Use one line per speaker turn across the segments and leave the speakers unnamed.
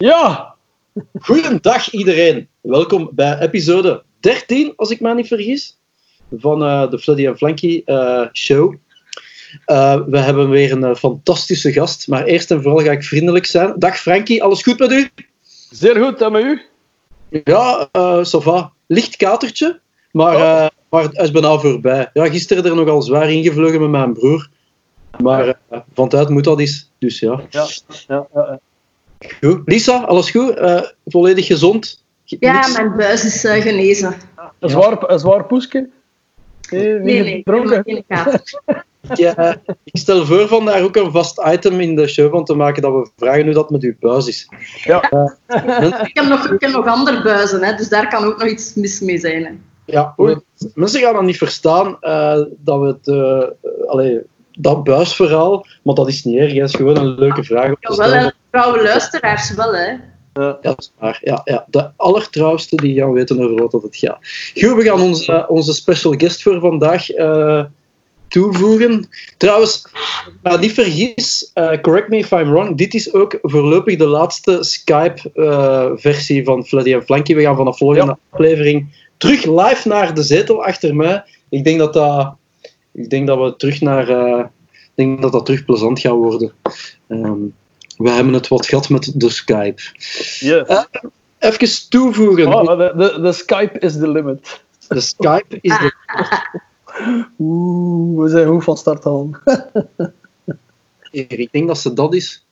Ja, goedendag iedereen. Welkom bij episode 13, als ik me niet vergis, van eh, de Fleddy en Flanky eh, show. Eh, we hebben weer een fantastische gast, maar eerst en vooral ga ik vriendelijk zijn. Dag Frankie, alles goed met u?
Zeer goed, en met u?
Ja, va. Licht katertje, maar,
Oh.
maar het is bijna voorbij. Ja, gisteren er nogal zwaar ingevlogen met mijn broer. Maar van tijd moet dat eens. Dus ja.
Ja. ja, ja.
Goed. Lisa, alles goed? Eh, volledig gezond? Ge-
Ja,
niks?
mijn buis is eh, genezen.
Een, zwaar, een zwaar poesje? Nee,
Nee, nee.
Ja, eh, ik stel voor van daar ook een vast item in de show van te maken dat we vragen hoe dat met uw buis is.
Ja.
Men-
Ik heb nog, ik heb nog andere buizen, hè, dus daar kan ook nog iets mis mee zijn. Hè.
ja, mensen gaan dan niet verstaan eh, dat we het, eh, allee, dat buisverhaal, maar dat is niet erg, het is gewoon een leuke vraag.
Jawel, hè, trouwe luisteraars wel, hè.
Ja, dat is waar. Ja, ja. De allertrouwste die gaan weten over wat dat het gaat. Goed, we gaan onze, onze special guest voor vandaag eh, toevoegen. Trouwens, maar niet vergis, eh, correct me if I'm wrong, dit is ook voorlopig de laatste Skype-versie van Fleddy en Flanky. We gaan vanaf volgende aflevering terug live naar de zetel achter mij. Ik denk dat, dat, ik denk dat we terug naar... eh, ik denk dat dat terug plezant gaat worden. Ehm, we hebben het wat gehad met de Skype.
Yes.
Eh, Even toevoegen.
Oh, de, de, de Skype is the limit.
De Skype is de.
Oeh, we zijn goed van start al.
Ik denk dat ze dat is.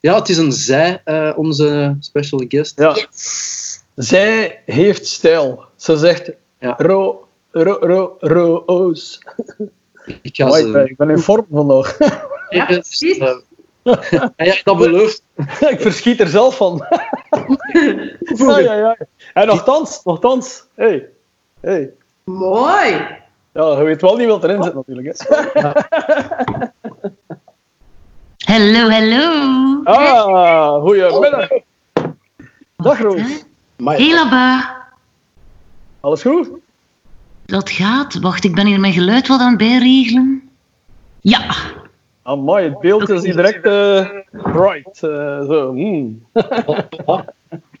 Ja, het is een zij, eh, onze special guest.
Ja.
Yes.
Zij heeft stijl. Ze zegt
Ja.
ro, ro, ro, roos.
Ik ga ze.
ik ben in vorm vandaag.
Ja, precies.
Eh, ja, ja, dat belooft.
ik verschiet er zelf van. Ja, ja, ja. En nogthans, nogthans. Hey. Hey.
Mooi.
Ja, je weet wel niet wat erin zit natuurlijk. Hè.
Hallo, hallo.
Ah, goedemiddag. Dag Roos.
Labba.
Alles goed?
Dat gaat. Wacht, ik ben hier mijn geluid wat aan het bijregelen. Ja.
Amai, het beeld is hier direct eh bright. eh, zo. hmm.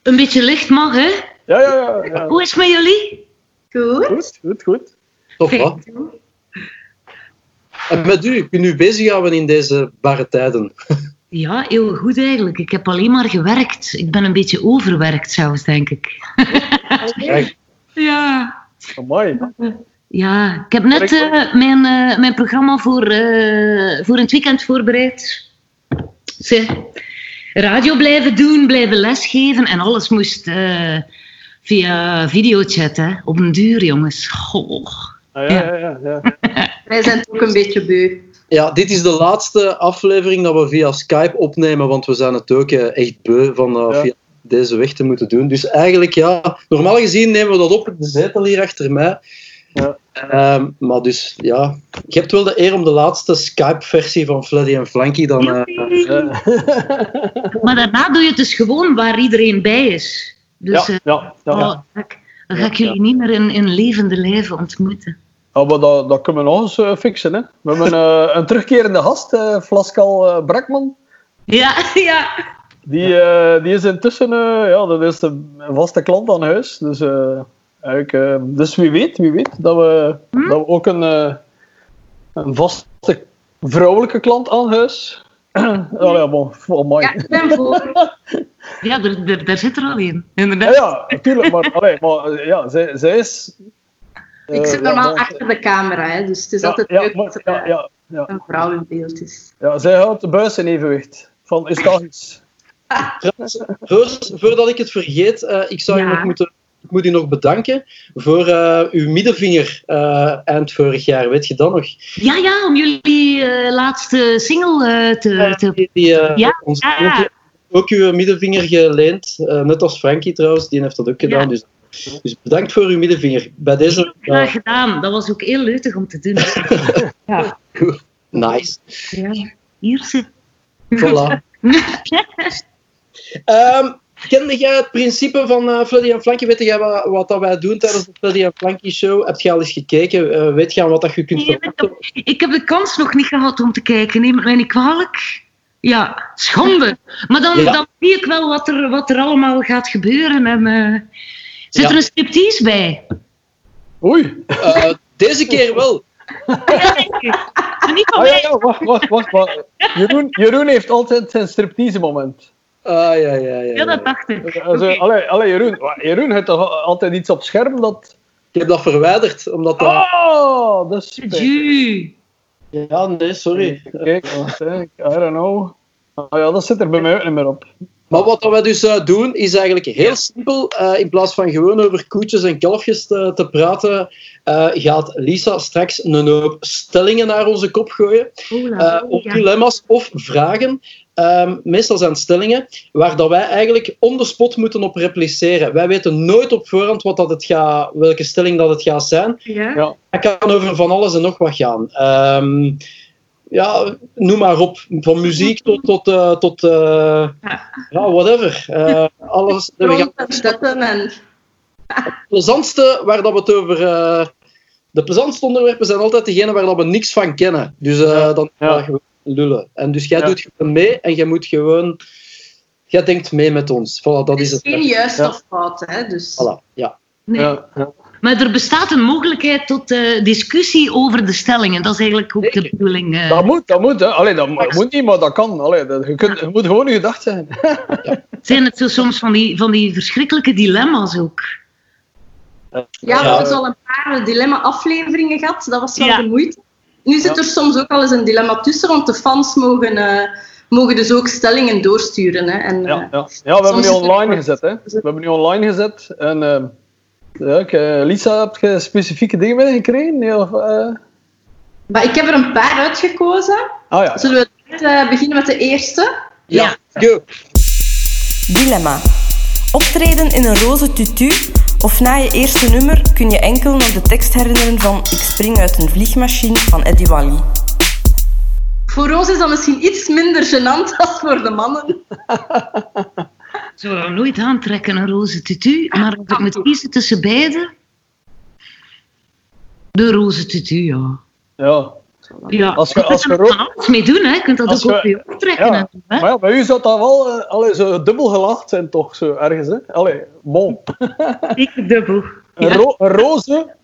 Een beetje licht mag, hè?
Ja, ja, ja. ja.
Hoe is het met jullie?
Goed.
Goed, goed, goed.
Tof, hè? En met u, ik ben nu bezig houden in deze barre tijden.
Ja, heel goed eigenlijk. Ik heb alleen maar gewerkt. Ik ben een beetje overwerkt zelfs, denk ik. Ja.
Amai.
Ja, ik heb net eh, mijn, eh, mijn programma voor, eh, voor het weekend voorbereid. Zeg, radio blijven doen, blijven lesgeven en alles moest eh, via videochat, hè. Op een duur, jongens. Goh.
Ah, ja, ja, ja, ja.
Wij zijn het ook een beetje beu.
ja, dit is de laatste aflevering dat we via Skype opnemen, want we zijn het ook echt beu van
Ja.
via deze weg te moeten doen. Dus eigenlijk, ja, normaal gezien nemen we dat op op de zetel hier achter mij.
Ja.
Ehm, maar dus, ja, je hebt wel de eer om de laatste Skype-versie van Fleddy en Flanky dan... eh,
Ja,
Maar daarna doe je het dus gewoon waar iedereen bij is. Dus
ja,
eh,
ja, ja.
oh, dan ga ik, dan ga ik jullie niet meer in, in levende lijven ontmoeten.
Ja, maar dat, dat kunnen we nog eens eh, fixen. Hè. We hebben eh, een terugkerende gast, eh Flaskal eh, Brakman.
Ja, ja.
Die, eh, die is intussen eh, ja, dat is een vaste klant aan huis. Dus, eh, eigenlijk, dus wie weet, wie weet dat we, dat we ook een, eh, een vaste vrouwelijke klant aan huis. oh ja, bon, oh my.
Ja, ik ben voor.
Ja, daar zit er al.
Ja,
Inderdaad.
ja, natuurlijk, maar, allee, maar ja, zij, zij is.
Ik zit normaal achter de camera, hè, dus het is
ja,
altijd
ja,
leuk
maar-
dat er
ja, ja, ja,
een vrouw in beeld is.
ja, zij houdt de buis in evenwicht. Van, is dat iets?
Trouwens, voordat ik het vergeet, eh, ik zou
Ja.
u nog moeten, ik moet u nog bedanken voor eh, uw middenvinger eh, eind vorig jaar. Weet je dat nog?
Ja, ja, om jullie laatste single te, te...
Die, die,
Ja,
ons
ja.
ook uw middenvinger geleend, net als Frankie trouwens, die heeft dat ook gedaan.
Ja.
Dus, dus bedankt voor uw middenvinger. Bij deze,
Graag gedaan. Dat was ook heel leuk om te doen. ja.
nice.
ja. Hier zit.
Voilà. Ehm, kende jij het principe van eh Fleddy en Flanky? Weet jij wat, wat dat wij doen tijdens de Fleddy en Flanky show? Heb je al eens gekeken? Eh, weet je aan wat dat je kunt
Nee, ik,
verwachten?
heb, ik heb de kans nog niet gehad om te kijken. Neem het mij niet kwalijk. Ja, schande. Maar dan,
Ja.
dan zie ik wel wat er, wat er allemaal gaat gebeuren. En, eh, zit
Ja.
er een striptease bij?
Oei.
Eh, deze keer wel.
Ja, denk ik. Maar niet van
Ah, ja,
mij.
ja, wacht, wacht, wacht. wacht. Jeroen, Jeroen heeft altijd zijn striptease moment.
Ah, ja, ja, ja.
Ja,
ja.
dat dacht ik.
Also,
Oké.
allee, allee, Jeroen, Jeroen heeft toch altijd iets op scherm dat...
Ik heb dat verwijderd, omdat dat...
Oh, dat is super.
Ja, nee, sorry.
Kijk. I don't know. Ah ja, dat zit er bij mij ook niet meer op.
Maar wat dat wij dus eh, doen, is eigenlijk heel simpel. Eh, in plaats van gewoon over koetjes en kalfjes te, te praten, eh, gaat Lisa straks een hoop stellingen naar onze kop gooien.
Ola,
eh, of dilemma's of vragen. Ehm, meestal zijn het stellingen waar dat wij eigenlijk on the spot moeten op repliceren. Wij weten nooit op voorhand wat dat het gaat, welke stelling dat het gaat zijn.
Ja?
Ja.
Het kan over van alles en nog wat gaan. Ehm, ja, noem maar op. Van muziek tot, tot, eh, tot eh, ja, whatever. Eh, alles. We gaan
Rond en stukken en...
het plezantste waar dat we het over. De plezantste onderwerpen zijn altijd degene waar dat we niks van kennen. Dus eh,
Ja.
dan
Ja.
gaan we gewoon lullen. En dus jij
Ja.
doet gewoon mee en jij moet gewoon. Jij denkt mee met ons. Voilà, dat
Het
is
is
het.
geen juist
Ja.
of fout, hè. Dus...
Voilà, ja.
Nee.
Ja, ja.
Maar er bestaat een mogelijkheid tot eh, discussie over de stellingen. Dat is eigenlijk ook de bedoeling. eh.
Dat moet, dat moet. Hè. Allee, dat mo- moet niet, maar dat kan. Allee, dat, je, kunt, je moet gewoon je gedacht zijn.
Zijn het zo soms van die, van die verschrikkelijke dilemma's ook?
Ja, we hebben zo al een paar dilemma-afleveringen gehad. Dat was wel
Ja.
de moeite. Nu zit
Ja.
er soms ook al eens een dilemma tussen, want de fans mogen, eh, mogen dus ook stellingen doorsturen. Hè. En,
Ja,
eh,
ja. ja we hebben nu online gezet. Hè. We hebben nu online gezet. En, eh, ja, ik, Lisa, heb je specifieke dingen meegekregen? Nee, of, eh?
Maar ik heb er een paar uitgekozen.
Ah ja.
Zullen we eh, beginnen met de eerste?
Ja, go.
Dilemma. Optreden in een roze tutu of na je eerste nummer kun je enkel nog de tekst herinneren van Ik spring uit een vliegmachine van Eddie Wally.
Voor Roos is dat misschien iets minder gênant dan voor de mannen.
Zou dat nooit aantrekken, een roze tutu. Maar als ik moet kiezen tussen beide... De roze tutu, ja.
ja.
Ja.
Als je-
je
als
kunt
je
er
ro-
van alles mee doen, hè. Je kunt dat
Als
ook
je-
op je hoofd trekken.
Ja.
zo, hè.
Maar ja, bij u zou dat wel uh, allee, zo dubbel gelaagd zijn, toch? Zo ergens, hè? Allee, bon.
Ik dubbel.
Een,
Ja.
ro- een roze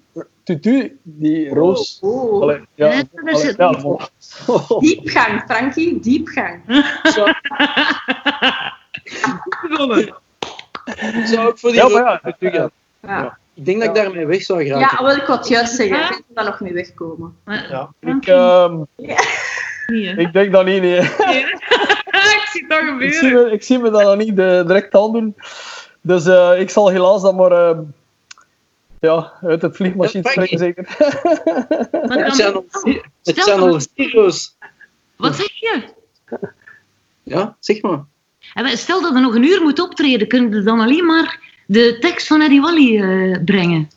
tutu, die roos.
Oh.
Allee, ja,
Ja, dat is
allee,
het
ja, bon.
Diepgang, Frankie, diepgang.
Ik zou ook voor die
Ja, maar ja,
gaan.
Ja,
Ik denk dat ik daarmee weg zou
ja
geraken.
wil ik wat juist zeggen. Ik denk dat we daar nog mee wegkomen.
Ja.
Ik, ehm,
Niet, hè.
ik denk dat niet, nee.
ik zie dat
ik, zie
gebeuren.
me, ik zie me dat nog niet eh, direct aandoen. Dus eh, ik zal helaas dan maar ehm, ja, uit het vliegmachine
Ja,
springen, zeker.
Het
dan-
zijn al, het zijn
dat-
al zero's.
Wat zeg je?
Ja, zeg maar.
En wij- Stel dat er nog een uur moet optreden, kunnen we dan alleen maar de tekst van Eddie Wally eh, brengen?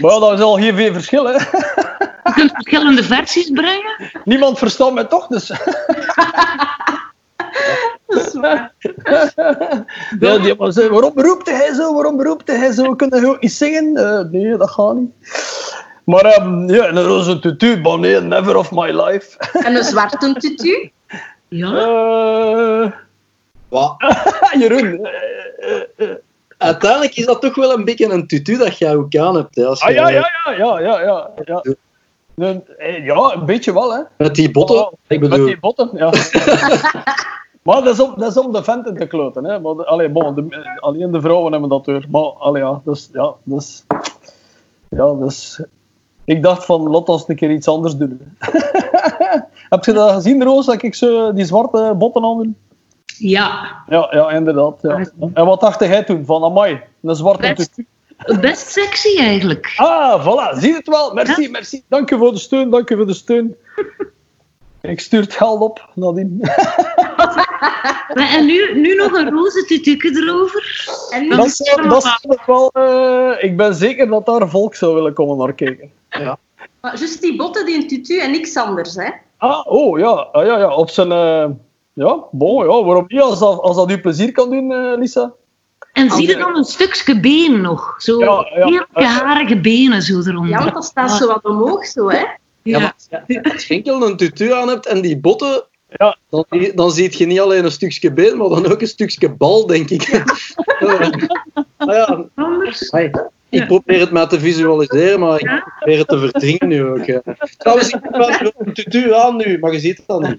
Maar ja, dat is al heel veel verschil, hè.
Je kunt verschillende versies brengen.
Niemand verstaat mij toch, dus...
Dat is waar.
Ja, die zei, waarom roept hij zo? Waarom roept hij zo? Kunnen je ook niet zingen? Eh, nee, dat gaat niet. Maar ehm, ja, en een roze tutu, nee, never of my life.
En een zwarte tutu.
Ja,
Eh
Wat?
Jeroen. eh, eh, eh.
Uiteindelijk is dat toch wel een beetje een tutu dat jij ook aan hebt. Hè, als
Ah ja, ja, ja, ja, ja, ja. Ja, eh, ja een beetje wel, hè.
Met die botten.
Oh,
ik
Met
bedoel,
die botten, ja. maar dat is, om, dat is om de venten te kloten, hè. Maar, de- allee, bon, de, alleen de vrouwen hebben dat door. Maar, allee, ja, dus, ja, dus... Ja, dus... Ik dacht van, laat ons een keer iets anders doen. Heb je dat gezien, Roos, dat ik zo die zwarte botten aan?
Ja.
Ja, ja, inderdaad. Ja. En wat dacht jij toen? Van, amai, een zwarte
Best.
tutu.
best sexy eigenlijk.
Ah, voilà, zie het wel. Merci, merci. Dank u voor de steun, dank u voor de steun. Ik stuur het geld op, nadien.
Maar En nu, nu nog een roze tutuke erover.
En nu
Dat
Dat
is
zou, dat zou ik wel... eh, ik ben zeker dat daar volk zou willen komen naar kijken.
Maar juist die botten, die een tutu en niks anders, hè.
Ah, oh, ja. Ah, ja, ja. Op zijn... eh, ja, bon, ja. Waarom niet? Als dat, als dat u plezier kan doen, eh, Lisa.
En zie je dan een stukje been nog? Zo
Ja, ja.
heerlijke harige benen zo eronder.
Ja, want dat staat zo wat omhoog, zo, hè.
ja,
Ja.
maar als je- enkel een tutu aan hebt en die botten
Ja.
dan, dan zie je niet alleen een stukje been, maar dan ook een stukje bal, denk ik. Ah ja,
Anders.
Hey, ik probeer het maar te visualiseren, maar ik probeer het te verdringen nu ook. Trouwens, ik heb wel een tutu aan nu, maar je ziet het dan niet.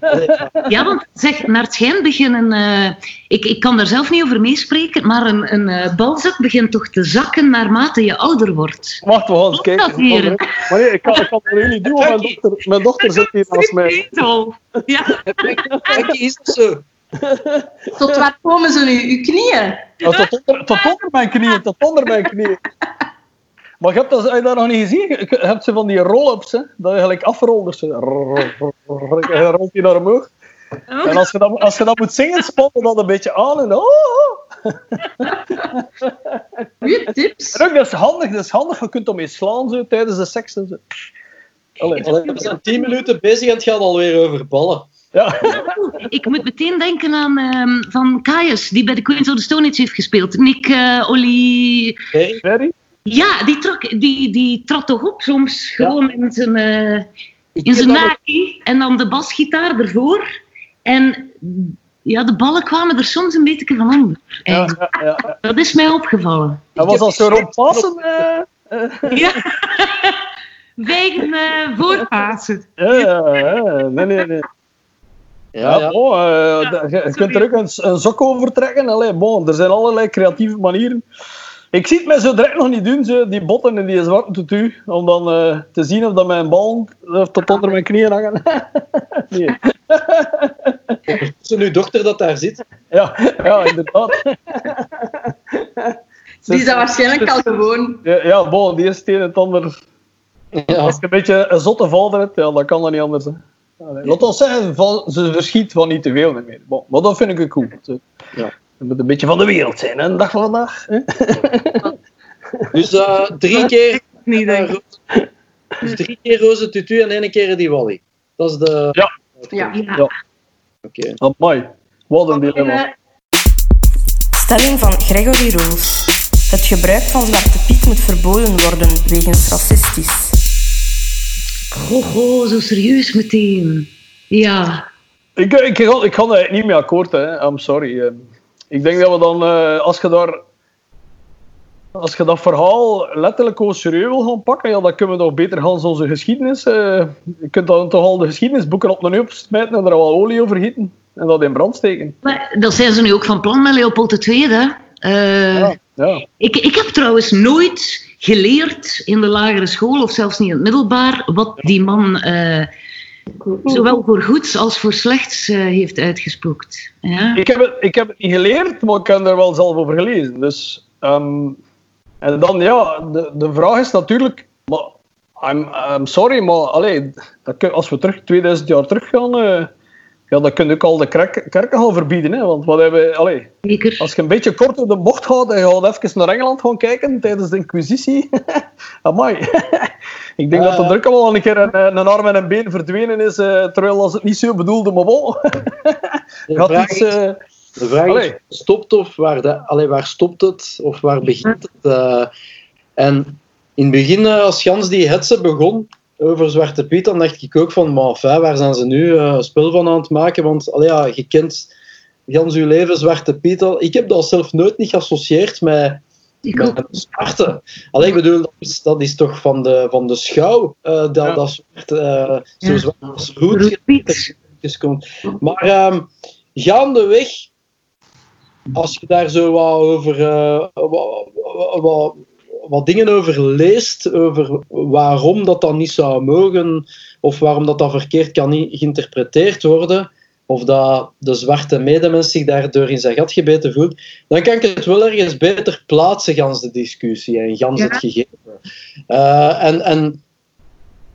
Ja.
Want zeg, naar het schijn beginnen... eh, ik, ik kan daar zelf niet over meespreken, maar een, een eh, balzak begint toch te zakken naarmate je ouder wordt.
Wacht, we gaan eens kijken.
hier?
Maar nee, ik kan, ik kan het really niet doen, want mijn dochter, mijn dochter zit hier naast mij.
Weet al. Ja.
Kijk, is het zo?
Tot waar komen ze nu? Uw knieën?
Ja, tot, onder, tot onder mijn knieën, tot onder mijn knieën. Maar je hebt dat, heb je dat nog niet gezien? Je je hebt ze van die roll-ups, dat je gelijk afrolt. Dus en dan rolt hij naar omhoog. En als je, dat, als je dat moet zingen, span je dat een beetje aan. En, oh, oh.
Goeie tips.
en ook, dat is handig, dat is handig. Je kunt ermee slaan zo, tijdens de seks. En zo. Allee,
Allee, we zijn tien minuten bezig en het gaat alweer over ballen.
Ja.
Ik moet meteen denken aan ehm, van Caius, die bij de Queens of the Stone Age heeft gespeeld. Nick uh, Olly...
Harry?
Ferry?
Ja, die, trok, die, die trad toch op soms gewoon in zijn, eh,
Ik
in zijn naki en dan de basgitaar ervoor. En ja, de ballen kwamen er soms een beetje van onder.
Ja,
eigenlijk.
ja, ja, ja.
Dat is mij opgevallen.
Dat was als zo rond Pasen. eh,
Ja. Wegen eh voorpassen.
Ja, ja, ja. Nee, nee, nee.
Ja,
Ja, eh, je, je kunt er ook een, een sok over trekken. Allee, bon, er zijn allerlei creatieve manieren. Ik zie het mij zo direct nog niet doen, zo, die botten en die zwarte tutu, om dan eh, te zien of dat mijn bal eh, tot onder mijn knieën hangen. nee.
Is het uw dochter dat daar zit?
ja, ja, inderdaad.
Die is dat waarschijnlijk al gewoon.
Ja, ja, bon, die is het een en het ander.
Ja.
Als je een beetje een zotte vader hebt, ja, dan kan dat niet anders. Hè. Laat ons zeggen, van, ze verschiet van niet te veel meer. Bon, maar dat vind ik ook cool. Ze,
Ja.
moet een beetje van de wereld zijn, hè, een dag van vandaag. Hè?
Dus eh, drie keer
Niet
eh,
denk ik.
roze- dus drie keer roze tutu en één keer die Wally. Dat is de...
Ja.
Ja.
Ja.
Ja.
Oké.
Amai, wat een dilemma.
Eh,
Stelling van Gregory Roos. Het gebruik van Zwarte Piet moet verboden worden wegens racistisch.
Goh, goh, zo serieus meteen. Ja.
Ik, ik, ik, ik ga daar niet mee akkoord, hè. I'm sorry. eh. Ik denk dat we dan, eh, als je daar... Als je dat verhaal letterlijk au serieus wil gaan pakken, ja, dan kunnen we toch beter gaan onze geschiedenis... eh, je kunt dan toch al de geschiedenisboeken op een hoop smijten en er wat olie over gieten. En dat in brand steken.
Maar dat zijn ze nu ook van plan met Leopold II. Hè? Eh,
Ja, ja.
ik, ik heb trouwens nooit geleerd in de lagere school, of zelfs niet in het middelbaar, wat die man eh, zowel voor goeds als voor slechts eh, heeft uitgespookt. Ja?
Ik, heb het, ik heb het niet geleerd, maar ik heb er wel zelf over gelezen. Dus, ehm, en dan, ja, de, de vraag is natuurlijk... Maar, I'm, I'm sorry, maar kun- als we terug 2000 jaar terug gaan... eh, ja, dan kun je ook al de kerk- kerken gaan verbieden. Hè, want wat hebben
Zeker.
als je een beetje kort door de bocht gaat en je gaat even naar Engeland gaan kijken tijdens de inquisitie. Amai. ik denk dat er druk al een keer een, een arm en een been verdwenen is, eh, terwijl als het niet zo bedoelde, maar wel.
De
iets, eh,
de vraag
allee.
is, stopt of waar, de, allee, waar stopt het? Of waar begint het? eh? en in het begin, eh, als Jans die hetze begon over Zwarte Piet, dan dacht ik ook van, maar waar zijn ze nu een spel van aan het maken? Want allee, ja, je kent Jans uw leven Zwarte Piet al. Ik heb dat zelf nooit niet geassocieerd met
Ik
met zwarte. Alleen ik bedoel, dat is, dat is toch van de, van de schouw, eh, dat,
Ja.
dat zwart, eh, zo
Ja.
zwart als roet komt. Maar ehm, gaandeweg, als je daar zo wat over wat, wat, wat dingen over leest, over waarom dat dan niet zou mogen, of waarom dat, dat verkeerd kan niet geïnterpreteerd worden, of dat de zwarte medemens zich daardoor in zijn gat gebeten voelt, dan kan ik het wel ergens beter plaatsen, gans de discussie en gans
Ja.
het gegeven. Eh, en, en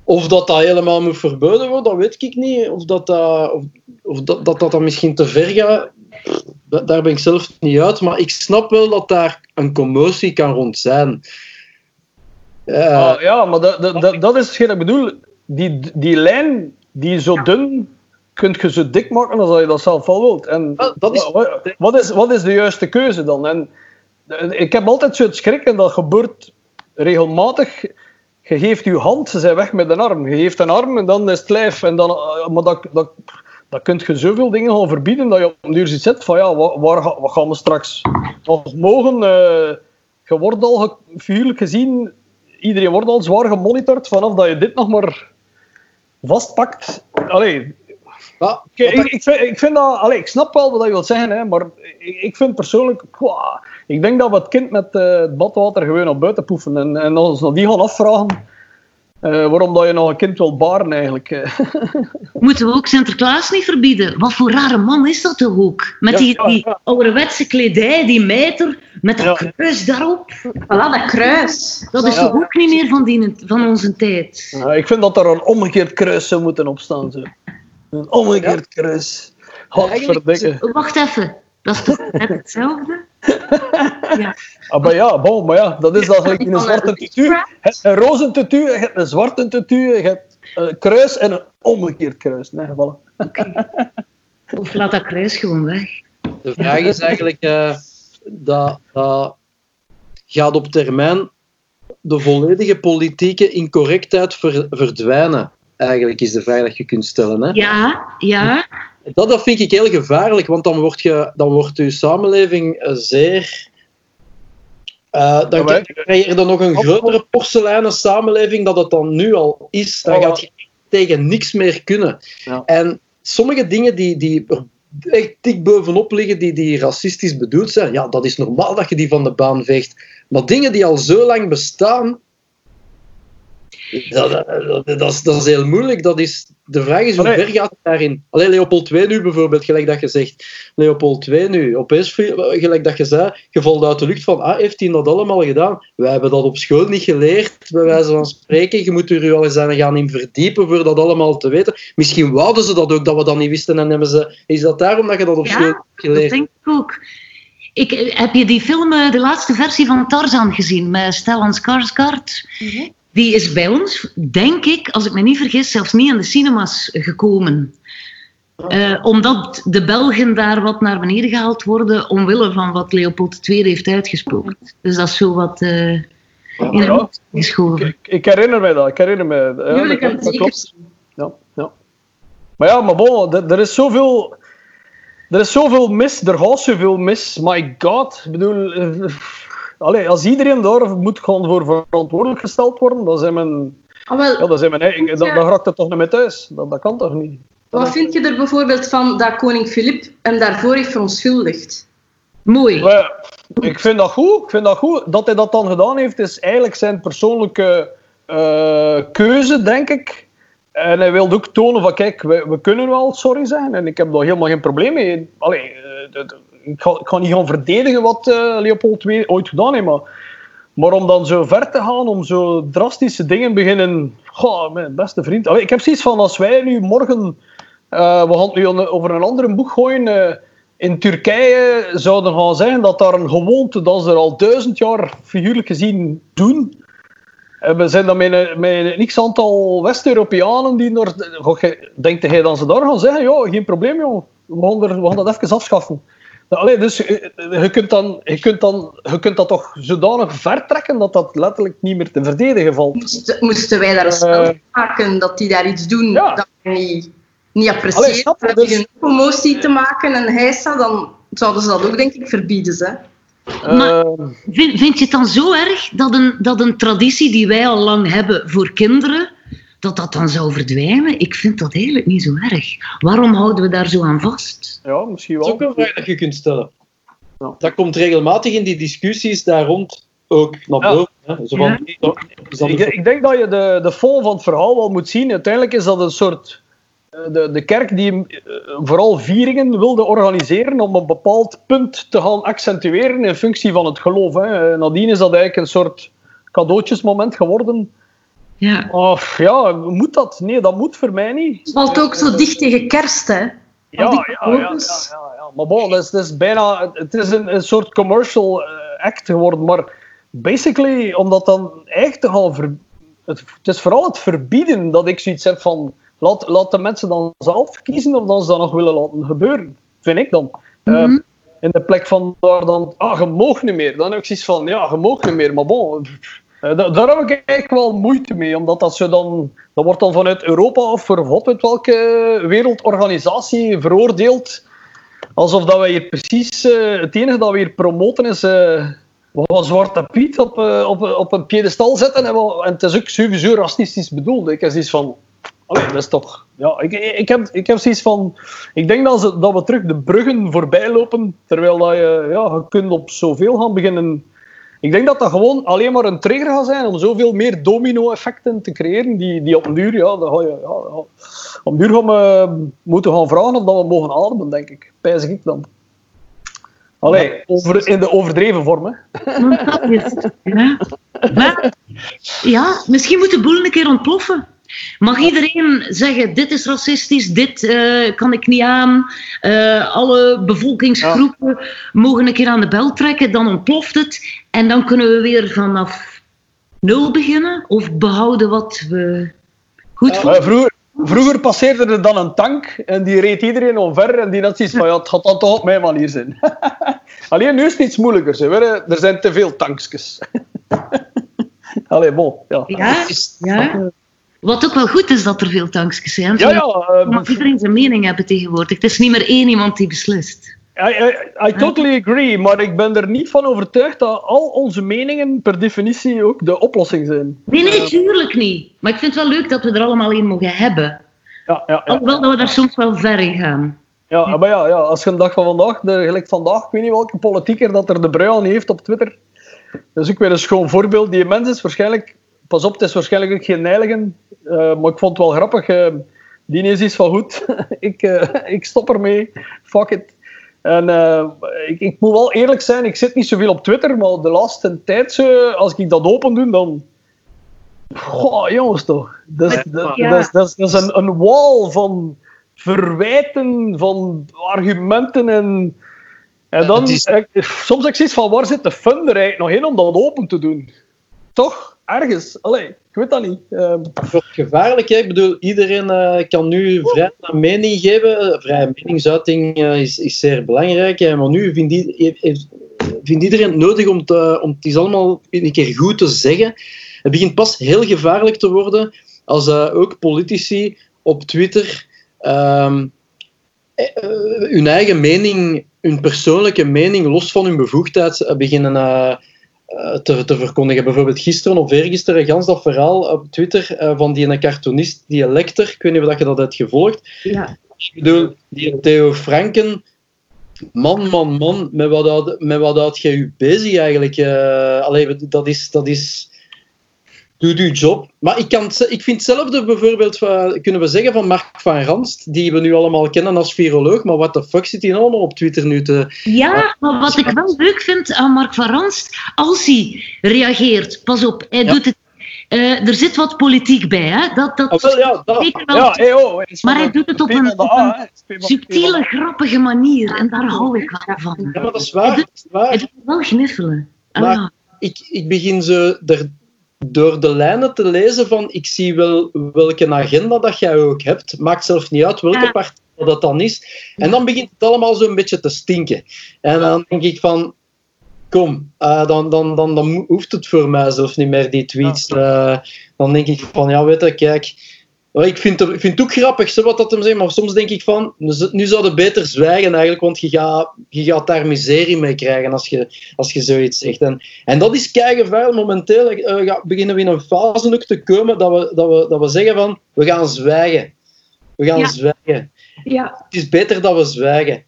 of dat dat helemaal moet verboden worden, dat weet ik niet. Of dat dat, of, of dat, dat, dat dan misschien te ver gaat, daar ben ik zelf niet uit. Maar ik snap wel dat daar een commotie kan rond zijn. Eh,
Ah, ja, maar dat, dat, dat, dat is hetgeen ik bedoel. Die, die lijn, die zo dun, kun je zo dik maken als je dat zelf wel wilt. En
dat is-
wat, wat is, wat is de juiste keuze dan? En, eh, ik heb altijd zo het schrik, en dat gebeurt regelmatig. Je geeft je hand, ze zijn weg met een arm. Je geeft een arm en dan is het lijf. En dan, eh, maar dat, dat, dan kun je zoveel dingen gaan verbieden dat je op een duur zit van ja, waar, wat gaan we straks nog mogen? eh je wordt al figuurlijk gezien, iedereen wordt al zwaar gemonitord vanaf dat je dit nog maar vastpakt. Allee,
Ja,
ik, ik, ik, vind, ik vind dat, allee, ik snap wel wat je wilt zeggen, hè, maar ik, ik vind persoonlijk, ik denk dat we het kind met eh, het badwater gewoon op buiten poefen en, en ons nog die gaan afvragen eh, waarom dat je nog een kind wil baren eigenlijk. eh.
Moeten we ook Sinterklaas niet verbieden? Wat voor rare man is dat toch ook? Met
Ja,
die, die
ja.
ouderwetse kledij, die mijter, met dat
Ja.
kruis daarop.
Voilà, dat kruis.
Dat is
Ja.
toch ook niet meer van, die, van onze tijd?
Ja, ik vind dat er een omgekeerd kruis zou moeten opstaan. Zo. Een omgekeerd kruis. Godverdikke.
Wacht even, dat is toch net hetzelfde? Ja.
Ah, maar ja, bon, maar ja, dat is dat gelijk in een zwarte tutu. Je hebt een roze tutu, je hebt een zwarte tutu, je hebt een kruis en een omgekeerd kruis. Nee, voilà.
Of laat dat kruis gewoon weg.
De vraag is eigenlijk, eh, dat, dat gaat op termijn de volledige politieke incorrectheid ver- verdwijnen? Eigenlijk is de vraag dat je kunt stellen. Hè?
Ja, ja.
Dat, dat vind ik heel gevaarlijk, want dan wordt, je, dan wordt je samenleving eh, zeer... eh, dan
Ja,
krijg je dan nog een grotere porseleinen samenleving dat het dan nu al is. Dan gaat je tegen niks meer kunnen.
Ja.
En sommige dingen die, die er echt dik bovenop liggen, die, die racistisch bedoeld zijn, ja, dat is normaal dat je die van de baan veegt. Maar dingen die al zo lang bestaan, dat, dat, dat, is, dat is heel moeilijk. Dat is, de vraag is, hoe ver gaat het daarin? Alleen Leopold II nu bijvoorbeeld, gelijk dat je zegt. Leopold II nu, opeens, gelijk dat je zei, je valt uit de lucht van, ah, heeft hij dat allemaal gedaan? Wij hebben dat op school niet geleerd, bij wijze van spreken. Je moet er u al eens aan gaan in verdiepen voor dat allemaal te weten. Misschien wouden ze dat ook, dat we dat niet wisten. En hebben ze, is dat daarom dat je dat op
Ja,
school hebt
Dat
geleerd?
denk ik ook. Ik, heb je die film, eh, de laatste versie van Tarzan gezien, met Stellan Skarsgård? Die is bij ons, denk ik, als ik me niet vergis, zelfs niet aan de cinemas gekomen. Eh, omdat de Belgen daar wat naar beneden gehaald worden, omwille van wat Leopold II heeft uitgesproken. Dus dat is zo wat eh in de
Ja.
hoek geschoven.
Ik, ik herinner mij dat, ik herinner mij. Ja,
Jullie
dat klopt. Ja, ja. Maar ja, maar bon, er, er is zoveel... Er is zoveel mis, er gaat zoveel mis. My god, ik bedoel... eh, allee, als iedereen daar moet gewoon voor verantwoordelijk gesteld worden, dan zijn mijn...
Ah, wel,
Ja, dan zijn mijn eigen... Dan, dan raakt het toch niet meer thuis. Dat, dat kan toch niet?
wat vind je er bijvoorbeeld van dat koning Filip hem daarvoor heeft verontschuldigd?
Mooi.
Ja, ik vind dat goed. Ik vind dat goed. Dat hij dat dan gedaan heeft, is eigenlijk zijn persoonlijke eh, keuze, denk ik. En hij wilde ook tonen van, kijk, we, we kunnen wel sorry zijn. En ik heb daar helemaal geen probleem mee. Allee, eh, ik, ga, niet gaan verdedigen wat eh, Leopold II ooit gedaan heeft, maar... Maar om dan zo ver te gaan, om zo drastische dingen beginnen... Goh, mijn beste vriend. Ik heb zoiets van, als wij nu morgen... eh, we gaan nu over een ander boek gooien... eh, in Turkije zouden gaan zeggen dat daar een gewoonte dat ze er al duizend jaar figuurlijk gezien doen. En we zijn dan met een, met een x-aantal West-Europeanen die gij- Denkt hij dan ze daar gaan zeggen? Ja, geen probleem, joh. We we gaan dat even afschaffen. Nou, allee, dus je, je, kunt dan, je, kunt dan, je kunt dat toch zodanig vertrekken dat dat letterlijk niet meer te verdedigen valt.
Moesten, moesten wij daar een
Eh.
spel maken dat die daar iets doen
Ja.
dat we niet, niet appreciëren? Dat die
Dus-
een promotie te maken en heisa, dan zouden ze dat ook denk ik verbieden. Hè?
Maar-
Eh,
Vind, vind je het dan zo erg dat een, dat een traditie die wij al lang hebben voor kinderen, dat dat dan zou verdwijnen? Ik vind dat eigenlijk niet zo erg. Waarom houden we daar zo aan vast?
ja, misschien
Dat is ook
wel.
een vraag dat je kunt stellen.
Ja.
Dat komt regelmatig in die discussies daar rond ook naar
Ja.
boven. Hè? Zo van, dat
Ik, denk dat je de, de fond van het verhaal wel moet zien. Uiteindelijk is dat een soort... eh, De, de kerk die eh, vooral vieringen wilde organiseren om een bepaald punt te gaan accentueren in functie van het geloof. Hè. Eh, Nadien is dat eigenlijk een soort cadeautjesmoment geworden.
Ja.
Of ja, moet dat? Nee, dat moet voor mij niet.
Het valt ook zo dicht tegen kerst, hè?
Ja, ja, ja, ja. Maar bon, het is, het is bijna... Het is een, een soort commercial eh, act geworden, maar basically, om dat dan echt te gaan... Ver, het, het is vooral het verbieden dat ik zoiets heb van... Laat, laat de mensen dan zelf kiezen of dan ze dat nog willen laten gebeuren, vind ik dan. Eh,
Mhm.
in de plek van daar dan... Ah, je mag niet meer. Dan heb ik zoiets van, ja, je mag niet meer, maar bon... Eh, da- daar heb ik eigenlijk wel moeite mee, omdat dat, ze dan, dat wordt dan vanuit Europa of voor weet welke wereldorganisatie veroordeeld. Alsof dat wij hier precies eh, het enige dat we hier promoten is eh, wat Zwarte Piet op, op, op een piedestal zetten. En, het is ook sowieso racistisch bedoeld. Ik heb zoiets van. Dat is toch. Ja, ik, ik, heb, ik heb zoiets van. Ik denk dat, dat we terug de bruggen voorbij lopen. Terwijl dat je, ja, je kunt op zoveel gaan beginnen. Ik denk dat dat gewoon alleen maar een trigger gaat zijn om zoveel meer domino-effecten te creëren. Die, die op een duur, ja, dan ga je, ja, ja, op een duur gaan we moeten gaan vragen of dat we mogen ademen, denk ik. Pijs ik dan. Allee, over, in de overdreven vorm, hè.
Ja. Maar, ja, misschien moet de boel een keer ontploffen. Mag iedereen zeggen, dit is racistisch, dit eh, kan ik niet aan. eh, alle bevolkingsgroepen mogen een keer aan de bel trekken, dan ontploft het. En dan kunnen we weer vanaf nul beginnen. Of behouden wat we goed
Maar
vonden.
vroeger, vroeger passeerde er dan een tank en die reed iedereen omver en die had zoiets van, ja, het gaat dan toch op mijn manier zijn. Alleen nu is het iets moeilijker. Ze. Er zijn te veel tankjes. Allee, bon. Ja,
Ja, ja. Wat ook wel goed is dat er veel tankjes zijn.
ja. ja eh,
iedereen zijn mening hebben tegenwoordig. Het is niet meer één iemand die beslist.
I, I, I totally agree, maar ik ben er niet van overtuigd dat al onze meningen per definitie ook de oplossing zijn.
Nee, nee, tuurlijk niet. Maar ik vind het wel leuk dat we er allemaal één mogen hebben.
Ja, ja, ja.
Alhoewel dat we daar soms wel ver in gaan.
Ja, maar ja, ja, als je een dag van vandaag, de, gelijk vandaag, ik weet niet welke politieker dat er de brui aan heeft op Twitter. Dat is ook weer een schoon voorbeeld. Die mens is waarschijnlijk, pas op, het is waarschijnlijk ook geen neilige, eh, maar ik vond het wel grappig. eh, die is iets van goed, ik, eh, ik stop ermee, fuck it. En ik, ik moet wel eerlijk zijn, ik zit niet zoveel op Twitter, maar de laatste tijd, als ik dat open doe, dan... Goh, jongens toch. Dat is, dat,
Ja.
dat is, dat is, dat is een, een wall van verwijten, van argumenten en... En dan, ik- soms heb ik zoiets van, waar zit de fun er eigenlijk nog in om dat open te doen? Toch? Ergens. Allee, ik weet dat niet.
Wordt gevaarlijk. Ik bedoel, iedereen eh, kan nu vrij een mening geven. Vrije meningsuiting eh, is, is zeer belangrijk. Maar nu vindt, iedereen het nodig om, te, om het eens allemaal een keer goed te zeggen. Het begint pas heel gevaarlijk te worden als eh, ook politici op Twitter ehm, eh, eh, hun eigen mening, hun persoonlijke mening, los van hun bevoegdheid, eh, beginnen eh, eh, te, te verkondigen. Bijvoorbeeld gisteren of eergisteren, gans dat verhaal op Twitter eh, van die ene cartoonist, die Lecter, ik weet niet of je dat hebt gevolgd.
Ja.
Ik bedoel, die Theo Franken, man, man, man, met wat met wat had jij je bezig eigenlijk? eh allee, dat is... Dat is Doe je job. Maar ik, kan, ze- ik vind hetzelfde bijvoorbeeld, van- kunnen we zeggen, van Mark van Ranst, die we nu allemaal kennen als viroloog, maar wat de fuck zit hij allemaal op Twitter nu te...
ja, maar wat ik wel leuk vind aan Mark van Ranst, als hij reageert, pas op, hij
Ja.
doet het. eh, er zit wat politiek bij, hè? Dat, dat
Ah, wel, ja, dat.
zeker wel
ja, hey, oh,
Maar hij doet het op een- op subtiele, grappige manier. En daar hou ik wel van.
Ja, maar dat is waar. Waar.
Hij doet wel gniffelen. Ah,
Maar- ik, ik begin zo er, door de lijnen te lezen van ik zie wel welke agenda dat jij ook hebt. Maakt zelf niet uit welke
Ja.
partij dat dan is. En dan begint het allemaal zo'n beetje te stinken. En dan denk ik van kom, eh, dan, dan, dan, dan hoeft het voor mij zelf niet meer, die tweets. Eh, dan denk ik van ja, weet je, kijk... Ik vind, het, ik vind het ook grappig, zo wat dat hem zegt, maar soms denk ik van, nu z- nu zou je beter zwijgen eigenlijk, want je gaat, je gaat daar miserie mee krijgen als je, als je zoiets zegt. En, en dat is keigevaarlijk. Momenteel eh, ga- beginnen we in een fase ook te komen dat we, dat, we, dat we zeggen van, we gaan zwijgen. We gaan
Ja.
zwijgen.
ja.
Het is beter dat we zwijgen.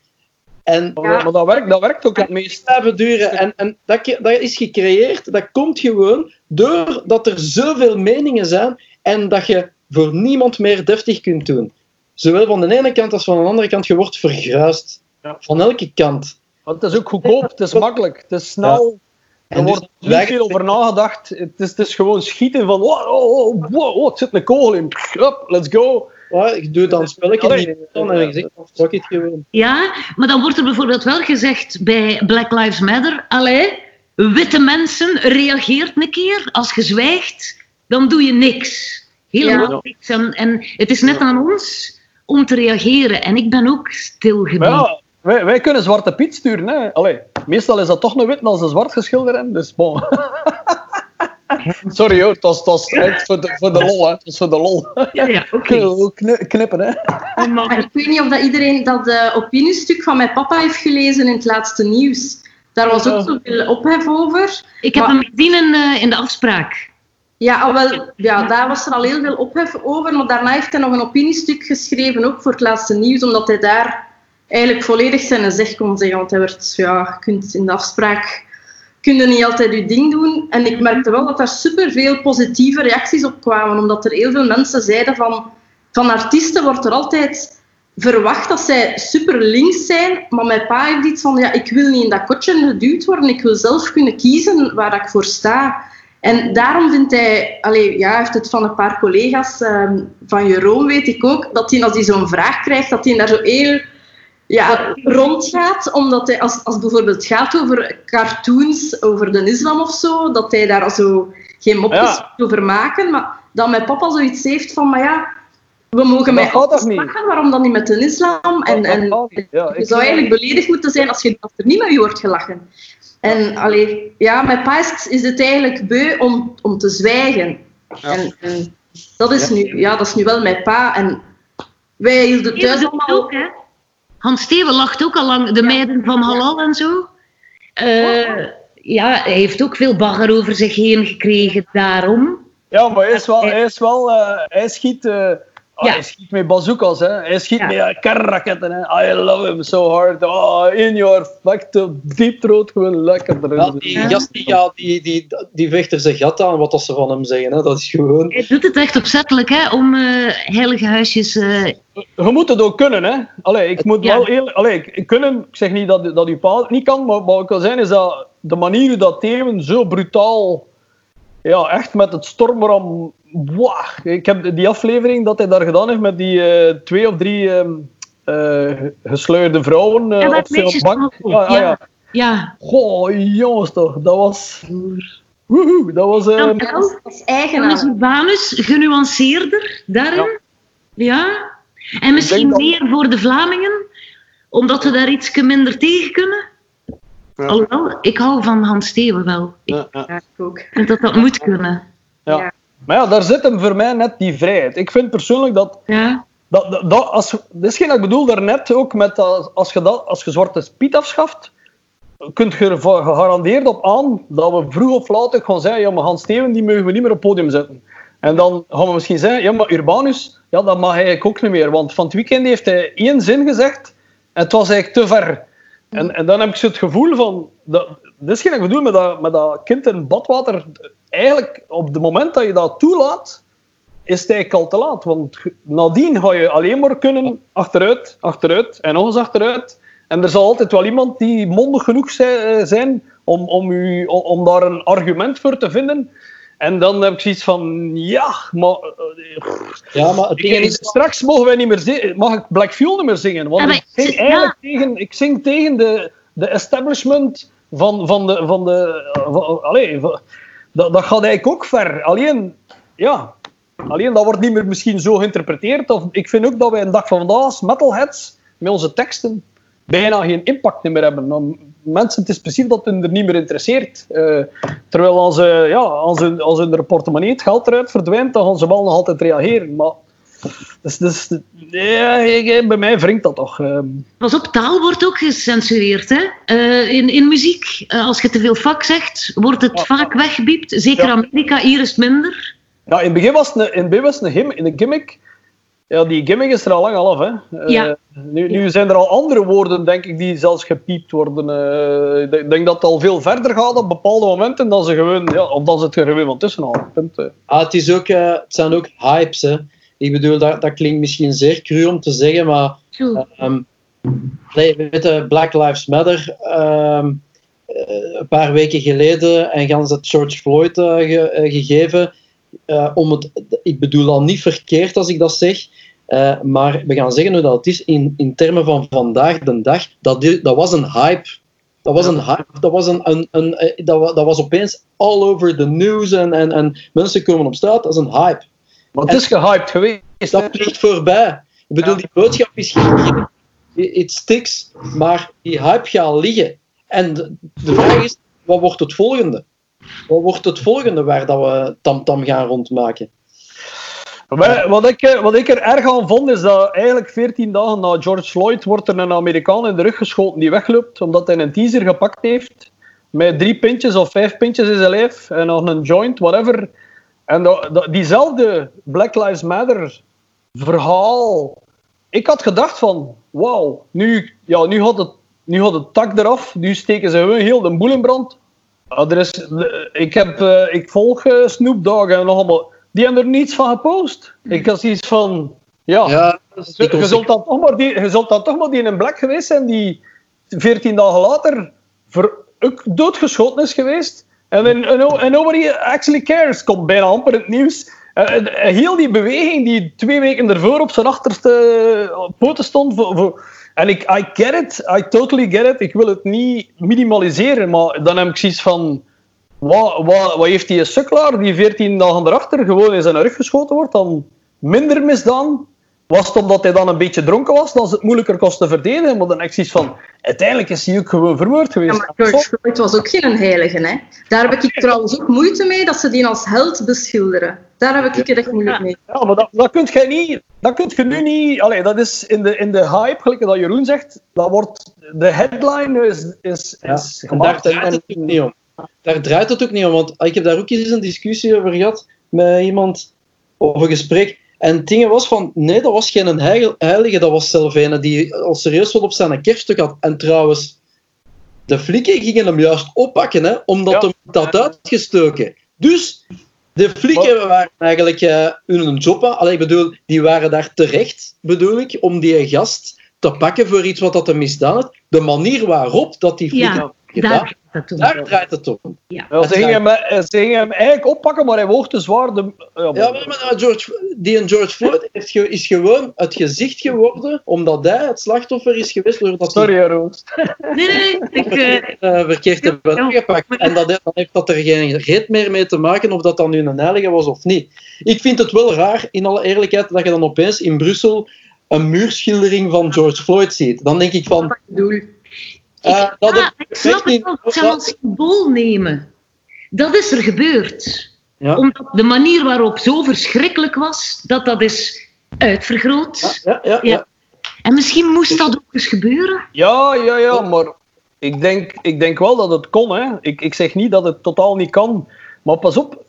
En
Maar, maar dat, werkt, dat werkt ook het meest.
blijven duren. En, en dat, dat is gecreëerd, dat komt gewoon doordat er zoveel meningen zijn en dat je voor niemand meer deftig kunt doen. Zowel van de ene kant als van de andere kant, je wordt vergruist.
Ja.
Van elke kant.
Want het is ook goedkoop, het is makkelijk, het is snel. Er
En dus
wordt niet veel over nagedacht. Het is, het is gewoon schieten van, wow, oh, oh, wow, oh, het zit een kogel in. Up, let's go.
Ja, ik doe dan een spelletje niet en ik zeg, it gewoon.
Ja, maar dan wordt er bijvoorbeeld wel gezegd bij Black Lives Matter: allee, witte mensen, reageert een keer. Als je zwijgt, dan doe je niks. Helemaal
Ja.
niks. En, en het is net aan ons om te reageren. En ik ben ook
Maar
stilgeblieben.
ja, wij, wij kunnen Zwarte Piet sturen. Hè. Allee, meestal is dat toch een wit als een zwart geschilderd. Dus bon. Sorry hoor, het was, het was echt voor de, voor de lol, hè. Het was voor de lol.
Ja, ja oké.
Kni- Knippen, hè.
Maar ik weet niet of dat iedereen dat eh, opiniestuk van mijn papa heeft gelezen in het laatste nieuws. Daar was ook zoveel ophef over.
Ik heb
Maar-
hem gezien in, eh, in de afspraak.
Ja, al wel, ja, daar was er al heel veel ophef over. Maar daarna heeft hij nog een opiniestuk geschreven, ook voor het laatste nieuws, omdat hij daar eigenlijk volledig zijn zeg kon zeggen. Want hij werd, ja, je kunt in de afspraak niet altijd je ding doen. En ik merkte wel dat daar superveel positieve reacties op kwamen, omdat er heel veel mensen zeiden van, van artiesten wordt er altijd verwacht dat zij super links zijn, maar mijn pa heeft iets van, ja, ik wil niet in dat kotje geduwd worden, ik wil zelf kunnen kiezen waar ik voor sta. En daarom vindt hij, allee, ja, heeft het van een paar collega's, ehm, van Jeroen weet ik ook, dat hij als hij zo'n vraag krijgt, dat hij daar zo heel ja, rondgaat, omdat hij, als, als het bijvoorbeeld gaat over cartoons, over de islam of zo, dat hij daar zo geen mopjes
Ja.
over maken, maar dat mijn papa zoiets heeft van, maar ja, we mogen mij altijd waarom dan niet met de islam? En, en.
Ja,
je zou eigenlijk beledigd moeten zijn als, je, als er niet met je wordt gelachen. En allee, ja, mijn pa is, het eigenlijk beu om, om te zwijgen. En, en dat, is nu, ja, dat is nu wel mijn pa. En wij hielden
Steven
thuis allemaal...
ook, hè? Hans Steven lacht ook al lang, de meiden van Halal en zo. Eh, ja, hij heeft ook veel bagger over zich heen gekregen daarom.
Ja, maar hij is wel, hij is wel, eh, hij schiet, eh, ah,
Ja.
hij schiet met bazookas, hè. Hij schiet
Ja.
met kernraketten, hè. I love him so hard. Oh, in your factor, diep rood, gewoon lekker erin.
Ja, die gast die, ja, die, die, die vecht er zijn gat aan wat dat ze van hem zeggen. Hè. Dat is gewoon...
Hij doet het echt opzettelijk, hè, om eh, heilige huisjes... eh,
Je moet het ook kunnen, hè. Allee, ik moet
Ja.
wel eerlijk... Allee, kunnen, ik zeg niet dat, dat uw pa het niet kan, maar wat ik wil zeggen is dat de manier hoe dat Themen zo brutaal... Ja, echt met het stormram... Wow. Ik heb die aflevering dat hij daar gedaan heeft met die eh, twee of drie ehm eh, gesluierde vrouwen eh,
Ja, dat
op zijn
meisjes
bank.
van-
Ja, ja,
ja.
Goh, jongens toch. Dat was... Woehoe, dat was...
Dan-
Ja, dat is, eigenaar.
Genuanceerder daarin. Ja. En misschien
dat-
meer voor de Vlamingen, omdat we daar iets minder tegen kunnen.
Ja.
Alhoewel, ik hou van Hans Steven wel. Ik
ja, ja.
Ja, ik ook.
vind dat dat moet kunnen.
Ja.
Ja.
Maar ja, daar zit hem voor mij net die vrijheid. Ik vind persoonlijk dat
Ja.
Dat, dat, dat, als, dat is geen dat ik bedoel daarnet ook met dat, als je dat, als je Zwarte Piet afschaft, kunt je er gegarandeerd op aan dat we vroeg of laat ook gaan zeggen, ja, maar Hans Steven die mogen we niet meer op het podium zetten. En dan gaan we misschien zeggen, ja, maar Urbanus, ja, dat mag hij ook niet meer. Want van het weekend heeft hij één zin gezegd en het was eigenlijk te ver. En, en dan heb ik zo het gevoel van, dat, dat is geen bedoel met dat, met dat kind in badwater. Eigenlijk, op het moment dat je dat toelaat, is het eigenlijk al te laat. Want nadien ga je alleen maar kunnen achteruit, achteruit en nog eens achteruit. En er zal altijd wel iemand die mondig genoeg eh, zijn om, om, u, om daar een argument voor te vinden. En dan heb ik zoiets van, ja, maar... eh,
Ja, maar het ding
ik-
is...
straks mogen wij niet meer zingen, mag ik Black Fuel niet meer zingen. Want
Ja,
ik zing
ja.
eigenlijk tegen, ik zing tegen de, de establishment van, van de... Van de van, allee, van- dat, dat gaat eigenlijk ook ver. Alleen, ja... Alleen dat wordt niet meer misschien zo geïnterpreteerd. Of, ik vind ook dat wij een dag van vandaag als metalheads met onze teksten bijna geen impact meer hebben. Mensen, het is precies dat het er niet meer interesseert. Eh, terwijl als, ze ja, als, hun, als hun portemonnee het geld eruit verdwijnt, dan gaan ze wel nog altijd reageren. Maar dus, dus, ja, bij mij wringt dat toch. ehm.
Pas op, taal wordt ook gecensureerd. Hè? Eh, in, in muziek, als je te veel vak zegt, wordt het
Ja.
vaak weggebiept. Zeker
Ja.
Amerika, hier is het minder.
Ja, in het begin was het een, in het begin was een gimmick. Ja, die gimmick is er al lang al af. Hè. Eh,
Ja.
nu, nu zijn er al andere woorden, denk ik, die zelfs gepiept worden. Eh, ik denk- dat het al veel verder gaat op bepaalde momenten dan ze gewoon, ja, of dan ze het er gewoon van tussen halen. Punt. eh.
Ah, het, is ook, eh, het zijn ook hypes. Hè. Ik bedoel, dat, dat klinkt misschien zeer cru om te zeggen, maar
Zo.
Ehm nee, weet je, Black Lives Matter, ehm, eh, een paar weken geleden, en gaan ze het George Floyd ge- gegeven. Eh, om het, ik bedoel al niet verkeerd als ik dat zeg, eh, maar we gaan zeggen hoe dat het is in, in termen van vandaag de dag. Dat, dat was een hype. Dat was een hype. Dat was, een, een, een, eh, dat, dat was opeens all over the news en, en, en mensen komen op straat. Dat is een hype.
Maar het is gehyped geweest.
Dat vliegt voorbij. Ik bedoel, die boodschap is gegeven. It sticks, maar die hype gaat liggen. En de, de vraag is, wat wordt het volgende? Wat wordt het volgende waar dat we tamtam gaan rondmaken?
Wat ik, eh, wat ik er erg aan vond, is dat eigenlijk 14 dagen na George Floyd wordt er een Amerikaan in de rug geschoten die wegloopt, omdat hij een teaser gepakt heeft met drie pintjes of vijf pintjes in zijn lijf en nog een joint, whatever. En dat, diezelfde Black Lives Matter verhaal. Ik had gedacht van, wauw, nu, ja, nu, had het, nu had het tak eraf, nu steken ze heel de boel in brand. Ah, er is, ik, heb, eh, ik volg eh, Snoop Dogg en nog allemaal. Die hebben er niets van gepost. Ik had zoiets van, ja,
Ja,
je, je zult dan toch maar die, je zult dan toch maar die in een black geweest zijn die 14 dagen later ver, ook doodgeschoten is geweest. En en nobody actually cares. Komt bijna amper het nieuws. Eh, heel die beweging die twee weken ervoor op zijn achterste poten stond. Voor, voor- en ik, I get it. I totally get it. Ik wil het niet minimaliseren. Maar dan heb ik zoiets van... Wat, wat, wat heeft die sukkelaar die 14 dagen erachter gewoon in zijn rug geschoten wordt dan minder misdaan? Was het omdat hij dan een beetje dronken was, dat ze het moeilijker kost te verdedigen? Maar dan heb ik zoiets van, uiteindelijk is hij ook gewoon vermoord
Ja,
geweest.
maar George Floyd was ook geen heilige. Hè? Daar heb ik trouwens ook moeite mee dat ze die als held beschilderen. Daar heb ik het echt moeilijk mee.
Ja, maar dat, dat kun je niet, dat kun je nu niet. Allee, dat is in de, in de hype, gelijk dat Jeroen zegt, dat wordt, de headline is, is,
Ja,
is
en daar draait het ook niet om. Daar draait het ook niet om, want ik heb daar ook eens een discussie over gehad met iemand over een gesprek. En het ding was van, nee, dat was geen heil- heilige, dat was zelf een die al serieus wat op zijn kerststuk had. En trouwens, de flikken gingen hem juist oppakken, hè, omdat
Ja.
hem dat uitgestoken. Dus de flikken waren eigenlijk eh, hun job. Allee, ik bedoel, die waren daar terecht, bedoel ik, om die gast te pakken voor iets wat dat hem misdaan had. De manier waarop dat die flikken
Ja, Daar het
daar draait het om.
Ja, ze, gingen hem, eh, ze gingen hem eigenlijk oppakken, maar hij woog te zwaar. De, ja,
Ja, maar, maar nou, George, die en George Floyd heeft ge- is gewoon het gezicht geworden omdat hij het slachtoffer is geweest doordat
Sorry, Jeroen.
Nee, nee, ik, eh,
eh, verkeerd hebben
Ja.
aangepakt. En dat, dan heeft dat er geen reet meer mee te maken of dat dan nu een heilige was of niet. Ik vind het wel raar, in alle eerlijkheid, dat je dan opeens in Brussel een muurschildering van George Floyd ziet. Dan denk ik van...
Ik
eh, dat
ja,
heb
ik snap het wel. Ze gaan als symbool nemen. Dat is er gebeurd.
Ja.
Omdat de manier waarop zo verschrikkelijk was, dat dat is uitvergroot.
Ja, ja, ja.
Ja. En misschien moest dat ook eens gebeuren.
Ja, ja, ja, maar ik denk, ik denk wel dat het kon. Hè. Ik, ik zeg niet dat het totaal niet kan. Maar pas op,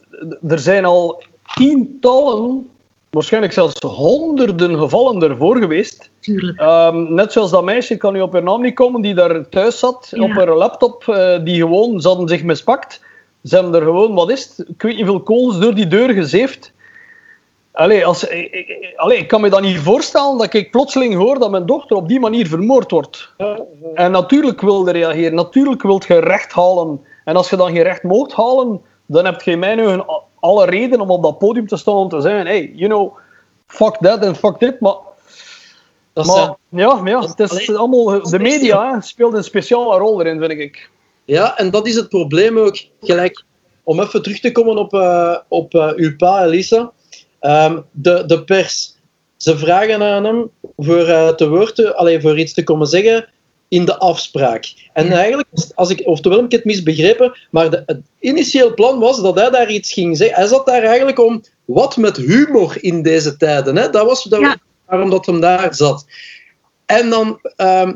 er zijn al tientallen, waarschijnlijk zelfs honderden gevallen ervoor geweest.
Tuurlijk.
Ehm, net zoals dat meisje, ik kan nu op haar naam niet komen, die daar thuis zat
Ja.
op haar laptop, eh, die gewoon, ze hadden zich mispakt. Ze hebben er gewoon, wat is het, ik weet niet hoeveel kogels door die deur gezeefd. Allee, als, ik, ik- allee, ik kan me dat niet voorstellen dat ik plotseling hoor dat mijn dochter op die manier vermoord wordt. En natuurlijk wil je reageren, natuurlijk wil je recht halen. En als je dan geen recht mocht halen, dan heb je in mijn ogen a- alle reden om op dat podium te staan en te zeggen, hey, you know, fuck that en fuck dit. Maar,
Dat
maar
zijn-
ja, ja, het is allemaal, de media hè, speelt een speciale rol erin, vind ik.
Ja, en dat is het probleem ook. Gelijk, om even terug te komen op, eh, op eh, uw pa, Elisa. Ehm, de, de pers. Ze vragen aan hem voor, eh, te woord te, allee, voor iets te komen zeggen in de afspraak. En eigenlijk, als ik, oftewel heb ik het misbegrepen, maar de, het initieel plan was dat hij daar iets ging zeggen. Hij zat daar eigenlijk om wat met humor in deze tijden. Hè? Dat was dat,
Ja.
waarom dat hem daar zat. En dan, ehm,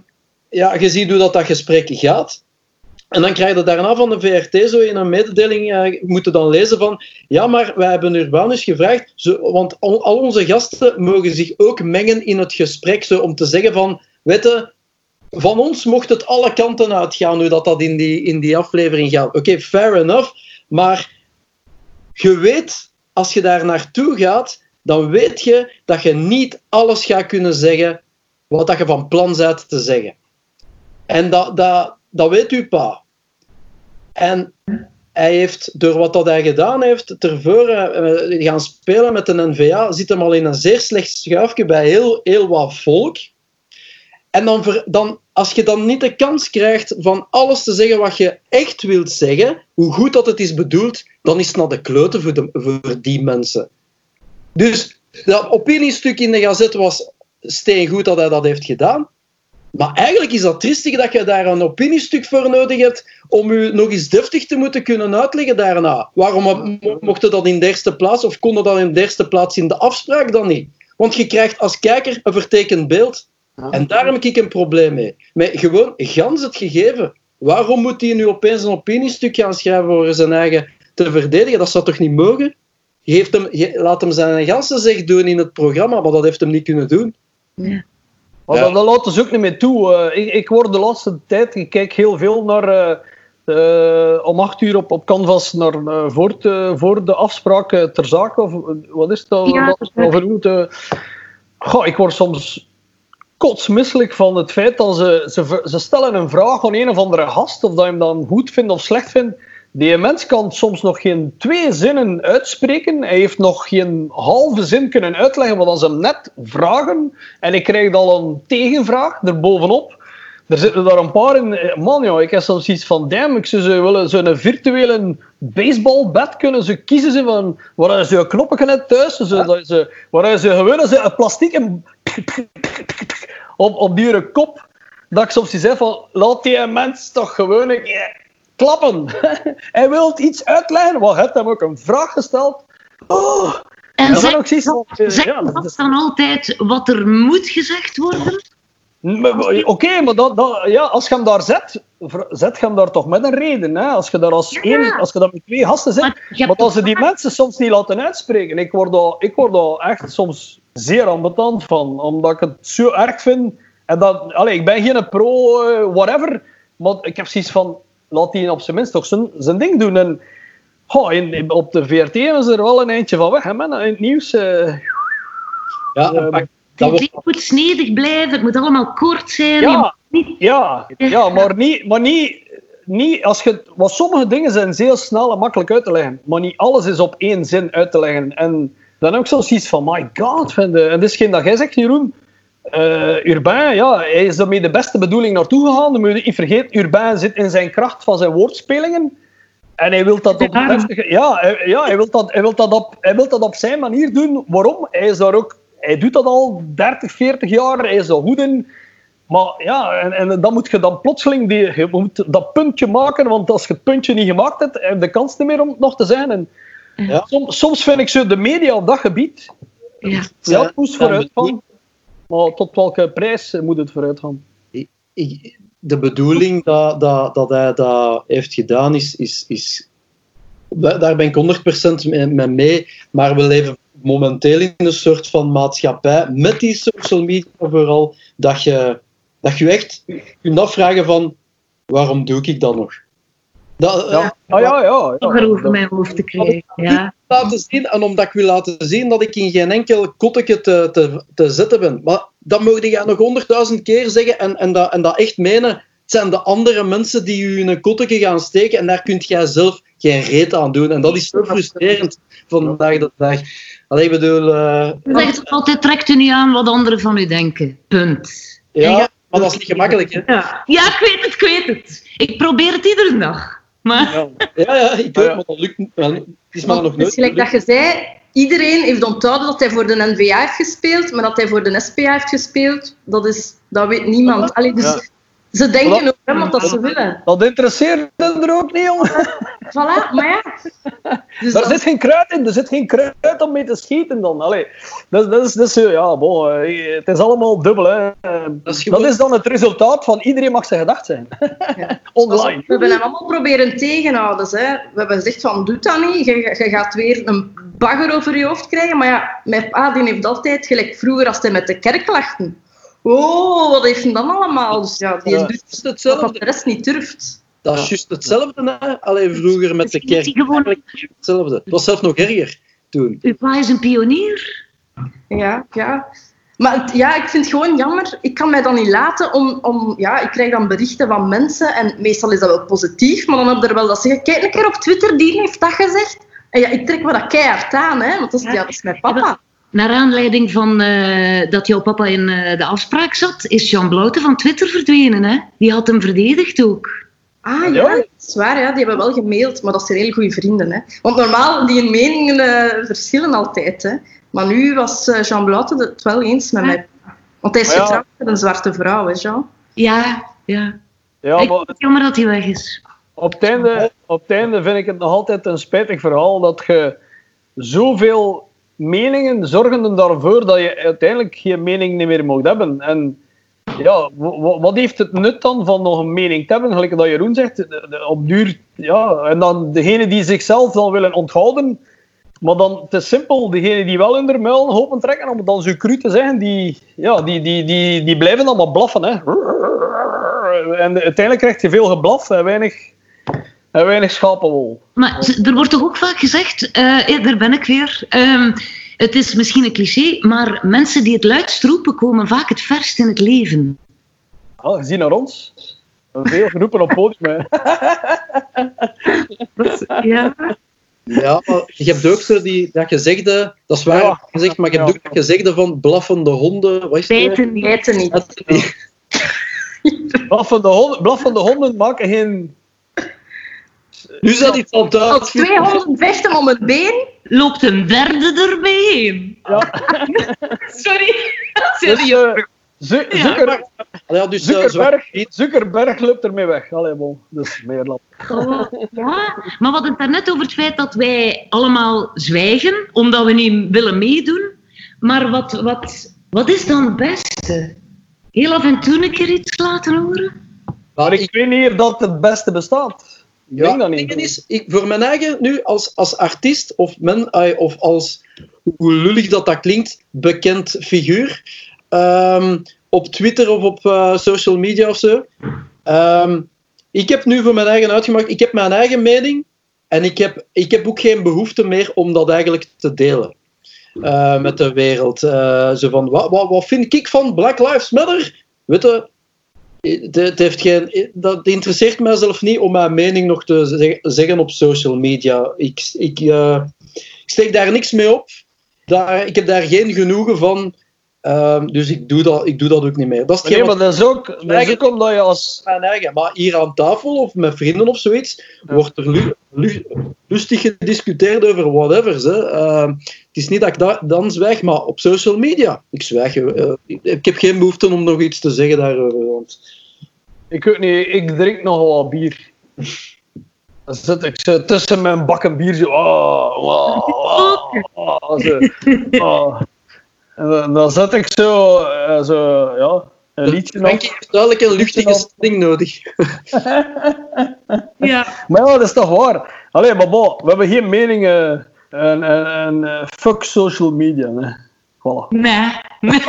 ja, je ziet hoe dat, dat gesprek gaat. En dan krijg je daarna van de VRT zo in een mededeling eh, moeten dan lezen van ja, maar wij hebben Urbanus gevraagd, zo, want al, al onze gasten mogen zich ook mengen in het gesprek, zo om te zeggen van, weet je, van ons mocht het alle kanten uitgaan hoe dat, dat in, die, in die aflevering gaat. Oké, fair enough, maar je weet, als je daar naartoe gaat, dan weet je dat je niet alles gaat kunnen zeggen wat dat je van plan bent te zeggen. En dat, dat, dat weet uw pa. En hij heeft, door wat dat hij gedaan heeft, ervoor eh, gaan spelen met de NVA, zit hem al in een zeer slecht schuifje bij heel, heel wat volk. En dan, ver- dan, als je dan niet de kans krijgt van alles te zeggen wat je echt wilt zeggen, hoe goed dat het is bedoeld, dan is het naar de kloten voor, de, voor die mensen. Dus dat opiniestuk in de gazet was steengoed dat hij dat heeft gedaan. Maar eigenlijk is dat triestig dat je daar een opiniestuk voor nodig hebt om je nog eens deftig te moeten kunnen uitleggen daarna. Waarom mo- mocht dat in de eerste plaats, of kon dat in de eerste plaats in de afspraak dan niet? Want je krijgt als kijker een vertekend beeld. En daar heb ik een probleem mee. Met gewoon gans het gegeven. Waarom moet hij nu opeens een opiniestuk gaan schrijven voor zijn eigen te verdedigen? Dat zou toch niet mogen? Geeft hem, laat hem zijn ganse zeg doen in het programma, maar dat heeft hem niet kunnen doen.
Maar
Ja.
dat, dat laat dus ook niet meer toe. Eh, ik, ik word de laatste tijd, ik kijk heel veel naar eh, eh, om acht uur op, op Canvas naar, voor, te- voor de afspraak eh, ter zake. Of, wat is dat?
Ja,
vernoemd, eh. Goh, ik word soms kotsmisselijk van het feit dat ze, ze, ze stellen een vraag aan een of andere gast, of dat hem dan goed vindt of slecht vindt. Die mens kan soms nog geen twee zinnen uitspreken. Hij heeft nog geen halve zin kunnen uitleggen wat ze hem net vragen. En ik krijg al een tegenvraag erbovenop. Er zitten daar een paar in. Eh, Man, ja, ik heb soms iets van, damn, ik zou ze willen zo'n virtuele baseballbat kunnen ze kiezen ze van, waar ze een knoppen net thuis, zodat ze, waar ze gewoon ze een plastic en op, op die kop, dat ik soms zeg van, laat die mens toch gewoon een keer klappen. Hij wil iets uitleggen, wat heeft hem ook een vraag gesteld. Oh,
En
dat
zeg,
is ook zoiets van, eh,
zeg
ja, dat
dat
is-
dan altijd wat er moet gezegd worden?
Oké, maar dat, dat, ja, als je hem daar zet, zet je hem daar toch met een reden. Hè? Als je daar als één, als je dat met twee gasten zet.
Maar
Want als ze die mensen soms niet laten uitspreken, ik word daar, ik word daar echt soms zeer ambetant van, omdat ik het zo erg vind. En dat, allee, ik ben geen pro, eh, whatever, maar ik heb zoiets van, laat die op zijn minst toch zijn, zijn ding doen. En goh, in, in- op de VRT is er wel een eindje van weg, hè, man. in het nieuws. eh,
Ja, en pak-
Het
wordt,
moet snedig blijven, het moet allemaal kort zijn.
Ja.
moet niet-
Ja, ja maar, niet, maar niet, niet als je. Want sommige dingen zijn zeer snel en makkelijk uit te leggen, maar niet alles is op één zin uit te leggen. En dan heb ik zoiets van: my god, vind je. En dit is geen dat jij zegt, Jeroen. Eh Urbain, ja, hij is met de beste bedoeling naartoe gegaan. Dan moet je niet vergeten, Urbain zit in zijn kracht van zijn woordspelingen. En hij wil dat op de
Daarom.
beste, ja, hij, ja, hij wil dat, hij wil dat op, hij wil dat op zijn manier doen. Waarom? Hij is daar ook, hij doet dat al 30, 40 jaar. Hij is er goed in. Maar ja, en, en dan moet je dan plotseling die, je moet dat puntje maken, want als je het puntje niet gemaakt hebt, heb je de kans niet meer om het nog te zijn. En
Ja.
soms, soms vind ik zo de media op dat gebied,
Ja.
moest vooruit
maar-
gaan. Maar tot welke prijs moet het vooruit gaan?
ik- de bedoeling dat, dat, dat hij dat heeft gedaan is, is, is daar daar ben ik 100% mee, mee mee. Maar we leven momenteel in een soort van maatschappij, met die social media vooral, dat je, dat je echt kunt afvragen van waarom doe ik dat nog? Dat,
Ja, ah, ja, ja.
Toch
ja.
er over mijn hoofd te krijgen. Ja.
laten zien en omdat ik wil laten zien dat ik in geen enkel kotteke te, te, te zetten ben. Maar dat mogen jij nog honderdduizend keer zeggen en, en, dat, en dat echt menen. Het zijn de andere mensen die u in een kotteke gaan steken en daar kunt jij zelf geen reet aan doen. En dat is zo frustrerend vandaag de dag. Allee, ik bedoel... eh,
Je zegt toch altijd, trekt u niet aan wat anderen van u denken. Punt.
Ja,
ja-
maar dat is niet gemakkelijk, hè.
Ja. ja, ik weet het, ik weet het. Ik probeer het iedere dag. Maar
Ja.
Ja, ja, ik weet
Ja.
maar dat lukt niet. Het is maar nog
het is
nooit
gelijk dat je zei, iedereen heeft onthouden dat hij voor de NVA heeft gespeeld, maar dat hij voor de SPA heeft gespeeld, dat, is, dat weet niemand. Allee, dus
Ja.
Ze denken wat dat ze willen.
Dat interesseert er ook niet, jongen.
Voilà, maar ja. Dus
Daar
dat-
zit geen kruid in, er zit geen kruid om mee te schieten dan. Allee, dat, dat is, dat is, ja, bon, eh, het is allemaal dubbel. Hè.
Dat
Dat
is
dan het resultaat van iedereen mag zijn gedacht zijn.
Ja.
Online.
We hebben hem allemaal proberen tegenhouden. Hè. We hebben gezegd van, doe dat niet. Je, je gaat weer een bagger over je hoofd krijgen. Maar ja, mijn pa die heeft altijd, gelijk vroeger als hij met de kerk lachten. Oh, wat heeft hij dan allemaal? Dus ja, die
Ja,
doet
het is
wat
hetzelfde.
de rest niet durft.
Dat is juist hetzelfde, hè. Allee, vroeger met de kerk.
gewoon-
hetzelfde. Het was zelfs nog erger toen.
uw pa is een pionier.
Ja, ja. Maar het- ja, ik vind het gewoon jammer. Ik kan mij dan niet laten om, om... Ja, ik krijg dan berichten van mensen en meestal is dat wel positief, maar dan heb je er wel dat zeggen. Kijk een keer op Twitter, die heeft dat gezegd. En ja, ik trek me dat keihard aan, hè, want dat is, ja, dat is mijn papa.
Naar aanleiding van eh, dat jouw papa in eh, de afspraak zat, is Jean Blouten van Twitter verdwenen. Hè? Die had hem verdedigd ook.
Ah
Ja.
ja, dat is waar, ja. die hebben wel gemaild, maar dat zijn heel goede vrienden. Hè. Want normaal, die meningen eh, verschillen altijd. Hè. Maar nu was eh, Jean Blouten het wel eens met
Ja.
mij. Want hij is
ja.
getrouwd met een zwarte vrouw, hè, Jean.
Ja, ja.
Ja,
ik
maar
vind het jammer dat hij weg is.
op het, einde, op het einde vind ik het nog altijd een spijtig verhaal dat je zoveel meningen zorgen ervoor dat je uiteindelijk geen mening meer mocht hebben. En ja, wa- wa- wat heeft het nut dan van nog een mening te hebben? Gelijk dat Jeroen zegt, op duur, ja, en dan degene die zichzelf dan willen onthouden, maar dan, is simpel, degenen die wel in de muil hopen trekken, om het dan zo cru te zeggen, die, ja, die, die, die, die blijven allemaal blaffen. Hè. En uiteindelijk krijg je veel geblaf en weinig, en weinig schapenwol.
Maar er wordt toch ook vaak gezegd, eh, eh, daar ben ik weer. ehm, het is misschien een cliché, maar mensen die het luidst roepen komen vaak het verst in het leven.
Ja, gezien naar ons. Veel geroepen op podium. Hè.
Ja.
Ja, maar je hebt ook zo die, dat gezegde, dat is waar
Ja.
gezegd, maar je hebt
Ja.
ook dat gezegde van blaffende honden. Wat is het?
Weten niet.
Blaffende, honden, blaffende honden maken geen...
Nu is dat iets uitvinden.
twee honden vechten om een been,
Loopt een derde erbij heen.
Ja.
Sorry.
Dus,
Sorry.
eh, Zu- Zucker,
Ja, dus, eh,
Zuckerberg. Zuckerberg loopt ermee weg. Allee, bon. Dus meer lap.
Oh, ja, maar we hadden het daarnet over het feit dat wij allemaal zwijgen, omdat we niet willen meedoen. Maar wat, wat, wat is dan het beste? Heel af en toe een keer iets laten horen?
Maar ik weet niet of dat het beste bestaat.
Ja,
denk niet.
is, ik, voor mijn eigen nu als, als artiest of, men, of als, hoe lullig dat dat klinkt, bekend figuur, ehm, op Twitter of op eh, social media of zo. ehm, ik heb nu voor mijn eigen uitgemaakt, ik heb mijn eigen mening en ik heb, ik heb ook geen behoefte meer om dat eigenlijk te delen. eh, met de wereld. Eh, zo van, wat, wat, wat vind ik van Black Lives Matter? Weet je, het, heeft geen, dat interesseert mijzelf niet om mijn mening nog te zeg- zeggen op social media. Ik, ik, eh, ik steek daar niks mee op. Daar, ik heb daar geen genoegen van. Ehm, dus ik doe, dat, ik doe dat ook niet meer. Dat is
nee, maar dat is ook, dat is ook omdat je als...
mijn eigen. Maar hier aan tafel of met vrienden of zoiets, wordt er lu- lu- lustig gediscuteerd over whatever. Ehm, het is niet dat ik da- dan zwijg, maar op social media. Ik zwijg. eh, ik, heb geen behoefte om nog iets te zeggen daarover.
Ik weet niet, ik drink nogal wat bier. Dan zit ik zo tussen mijn bakken bier zo... ah, ah, ah, zo, ah. En dan, zet ik zo, eh, zo ja, een liedje op.
Frankie heeft duidelijk een luchtige stelling nodig.
Ja.
Maar ja, dat is toch waar. Allee, maar bon, we hebben geen meningen en, en, en eh, fuck social media. Nee. Voilà.
Nee.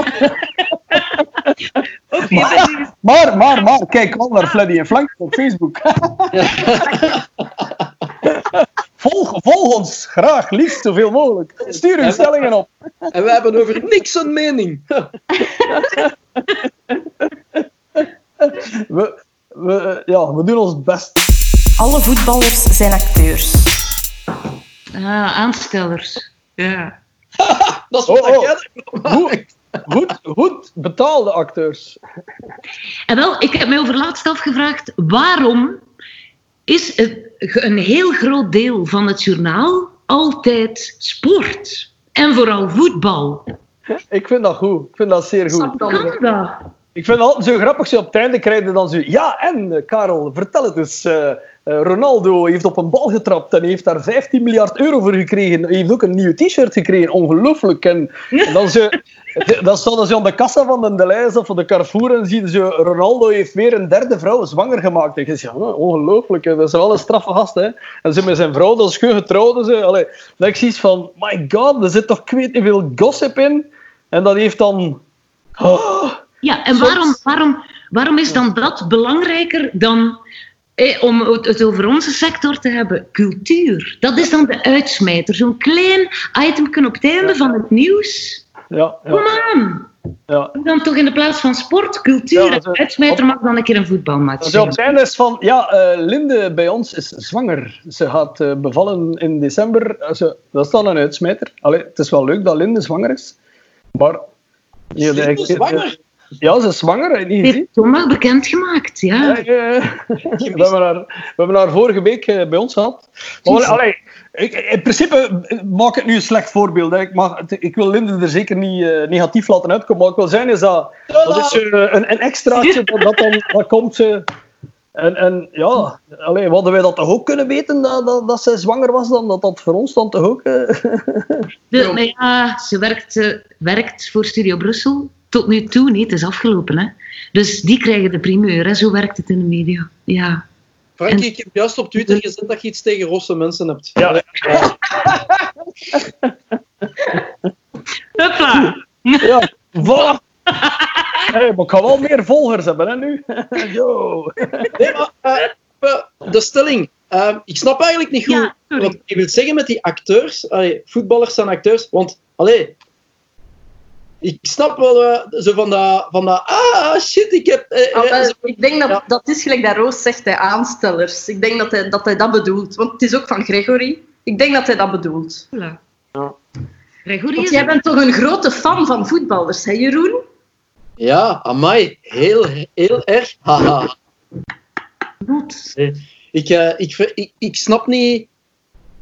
Oké, maar-
Maar, maar, maar, kijk wel naar Fleddy en Flank op Facebook. volg, volg ons graag, liefst zoveel mogelijk. Stuur uw stellingen op.
En wij hebben over niks een mening.
We, we, eh, ja, we doen ons best.
Alle voetballers zijn acteurs.
Ah, aanstellers. Ja.
Dat is wat
Oh, oh.
maakt.
Goed, goed betaalde acteurs.
En wel, ik heb mij over laatst afgevraagd, waarom is het een heel groot deel van het journaal altijd sport? En vooral voetbal.
Ik vind dat goed. Ik vind dat zeer goed.
Kan dat?
Ik vind het altijd zo grappig, zo op het einde krijg je dan zo... Ja, en eh, Karel, vertel het eens. eh, eh, Ronaldo heeft op een bal getrapt en heeft daar 15 miljard euro voor gekregen. Hij heeft ook een nieuw t-shirt gekregen. Ongelooflijk. En, en dan. Dan stonden ze aan de kassa van de Deleuze of van de Carrefour en zie je zo... Ronaldo heeft weer een derde vrouw zwanger gemaakt. En je zegt, ja, ongelooflijk. Dat is wel een straffe gast, hè. En ze met zijn vrouw, dat is goed getrouwd. Ze. Allee, ik zoiets van... My god, er zit toch ik weet niet veel gossip in. En dat heeft dan... Oh,
Ja, en
Soms-
waarom, waarom, waarom is dan dat belangrijker dan, eh, om het, over onze sector te hebben, cultuur? Dat is dan de uitsmijter. Zo'n klein item op het einde van het nieuws.
ja,
Kom
ja,
aan!
ja.
Dan toch in de plaats van sport, cultuur.
Ja, zo-
uitsmijter mag dan een keer een voetbalmatch
Dus op
zijn.
het einde is van, ja, eh, Linde bij ons is zwanger. Ze gaat eh, bevallen in december. Ze- dat is dan een uitsmijter. Allee, het is wel leuk dat Linde zwanger is. Maar... Ik-
zwanger?
Ja, ze is zwanger, heb je niet
heeft
gezien?
Thomas bekendgemaakt, ja.
Ja, we, hebben haar, we hebben haar vorige week eh, bij ons gehad. Maar, allee, ik, in principe eh, maak ik nu een slecht voorbeeld. Hè. Ik, mag, ik wil Linde er zeker niet eh, negatief laten uitkomen. Maar ik wil zeggen is dat, dat is een, een extraatje dat, dat dan dat komt. eh, en, en ja, allee, hadden wij dat toch ook kunnen weten dat, dat, dat zij zwanger was, dan dat dat voor ons dan toch ook. eh,
De, maar ja, ze werkt, werkt voor Studio Brussel. Tot nu toe, nee, het is afgelopen. Hè. Dus die krijgen de primeur. Hè. Zo werkt het in de media. Ja.
Frankie, ik heb juist op Twitter gezet dat je iets tegen rosse mensen hebt.
Ja.
Hopla!
ja, voilà. Hey, maar ik ga wel meer volgers hebben hè, nu. Yo.
Nee, maar eh, eh, de stelling. Eh, ik snap eigenlijk niet goed
Ja,
wat je wilt zeggen met die acteurs. Allee, voetballers zijn acteurs. Want, allee, ik snap wel eh, zo van dat, van dat. Ah, shit, ik heb. eh, eh,
ik denk dat
Ja.
dat is gelijk dat Roos zegt, hè, aanstellers. Ik denk dat hij, dat hij dat bedoelt. Want het is ook van Gregory. Ik denk dat hij dat bedoelt.
Ja.
Gregory
Want jij bent toch een grote fan van voetballers, hè Jeroen?
Ja, amai. Heel, heel erg. Haha.
goed.
Ik, ik, ik, ik snap niet.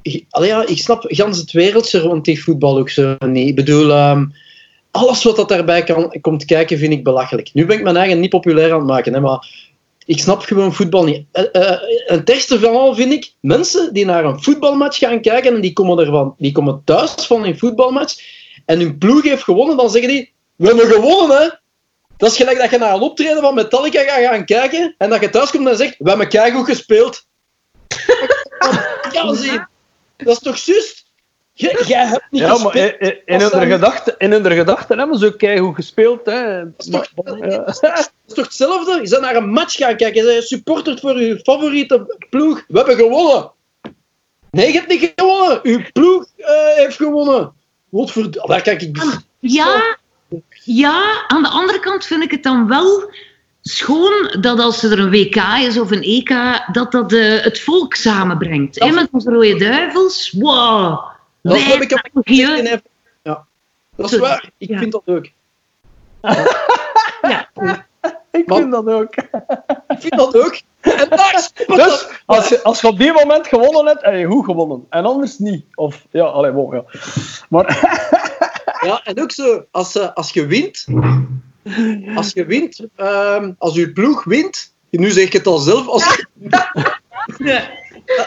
ik- Allee, ja, ik snap gans het wereldje rond die voetbal ook zo niet. Ik bedoel, ehm, alles wat dat daarbij kan, komt kijken vind ik belachelijk. Nu ben ik mijn eigen niet populair aan het maken, hè, maar ik snap gewoon voetbal niet. Eh, eh, het van al vind ik mensen die naar een voetbalmatch gaan kijken en die komen, ervan, die komen thuis van een voetbalmatch en hun ploeg heeft gewonnen, dan zeggen die: We hebben gewonnen, hè? Dat is gelijk dat je naar een optreden van Metallica gaat gaan kijken en dat je thuis komt en zegt, we hebben keigoed gespeeld. ja, zie. Dat is toch juist? Jij jij hebt niet
Ja, maar
gespeeld.
in, in, in hun gedachten, in hun gedachten hebben ze ook keigoed gespeeld. Hè.
Dat is, toch,
Maar- ja.
dat is toch hetzelfde? Je bent naar een match gaan kijken. Je bent supporter voor je favoriete ploeg. We hebben gewonnen. Nee, je hebt niet gewonnen. Uw ploeg eh, heeft gewonnen. Wat voor... Daar kijk ik...
Ja, ja, aan de andere kant vind ik het dan wel schoon dat als er een WK is of een EK, dat dat eh, het volk samenbrengt. Hè, met onze rode duivels. Wow.
Dat heb ik
België.
gezegd in even- Ja, dat is waar. Ik
Ja.
vind dat ook.
Ja.
Ik vind dat ook.
Ik vind dat ook. En daar
Dus als je, als je op die moment gewonnen hebt, heb je goed gewonnen. En anders niet. Of ja, allee, wow, ja. Maar
Ja, en ook zo, als, eh, als je wint, als je wint, ehm, als je ploeg wint, nu zeg ik het al zelf, als,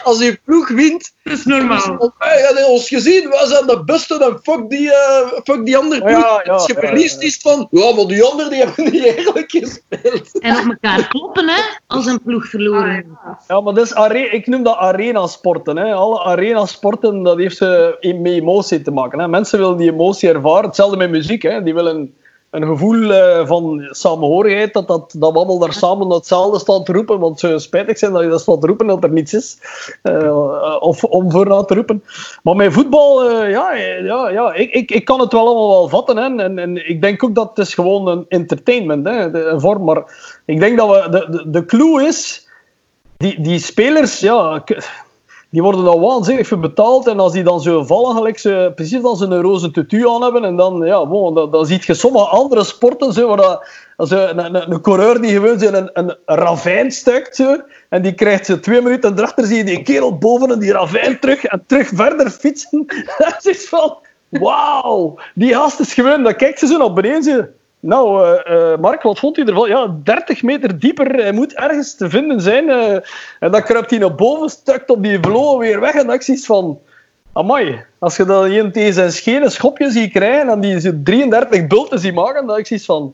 als je ploeg wint,
Dat is normaal.
wij hebben ons gezien, wij zijn de beste en fuck die, eh, fuck die andere ploeg.
Ja, ja,
als je
ja,
verliest,
ja.
is van, ja, maar die anderen die hebben niet eerlijk gespeeld.
En op elkaar kloppen, hè, als een ploeg verloren heeft.
Ja, maar dat is are- ik noem dat arena-sporten. Hè. Alle arena-sporten, dat heeft eh, met emotie te maken. Hè. Mensen willen die emotie ervaren. Hetzelfde met muziek. Hè. Die willen een gevoel eh, van samenhorigheid, dat, dat, dat we allemaal daar samen hetzelfde staan te roepen. Want het zou spijtig zijn dat je dat staat te roepen dat er niets is. Eh, of om vooruit te roepen. Maar met voetbal, eh, ja, ja, ja ik, ik, ik kan het wel allemaal wel vatten. Hè. En, en ik denk ook dat het is gewoon een entertainment, hè, de- een vorm. Maar ik denk dat we, de, de, de clue is die, die spelers, ja, die worden dan waanzinnig veel betaald. En als die dan zo vallen, gelijk ze, precies als ze een roze tutu aan hebben, en dan, ja, dan, dan zie je sommige andere sporten, zo, waar dat, als een, een, een coureur die gewoon zo een, een ravijn stuikt, zo, en die krijgt ze twee minuten erachter, zie je die kerel boven en die ravijn terug, en terug verder fietsen. dat is van, wauw, die gast is gewoon, dan kijkt ze zo naar beneden, nou, eh, eh, Mark, wat vond u ervan? Ja, 30 meter dieper. Hij moet ergens te vinden zijn. eh, en dan kruipt hij naar boven, stukt op die vloer weer weg. En zoiets van... Amai, als je dan iemand tegen zijn schenen schopje ziet krijgen en die zo 33 bulten ziet maken, dan ik zoiets van...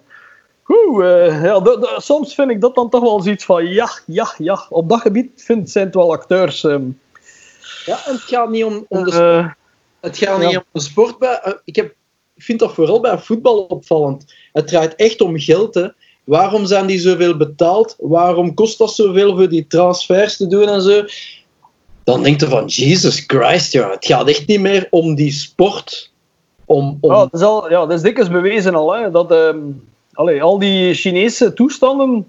Oeh, eh, ja, soms vind ik dat dan toch wel zoiets van... Ja, ja, ja. Op dat gebied vind, zijn het wel acteurs. ehm.
Ja, en het gaat niet om, om de
Eh,
Het gaat niet
Ja.
om de sport. Ik, heb, vind dat vooral bij voetbal opvallend. Het draait echt om geld. Hè. Waarom zijn die zoveel betaald? Waarom kost dat zoveel voor die transfers te doen en zo? Dan denk je van, Jesus Christ, ja, het gaat echt niet meer om die sport. Om, om...
Ja, dat is, al, ja, dat is dikwijls bewezen al. Hè, dat, ehm, al die Chinese toestanden.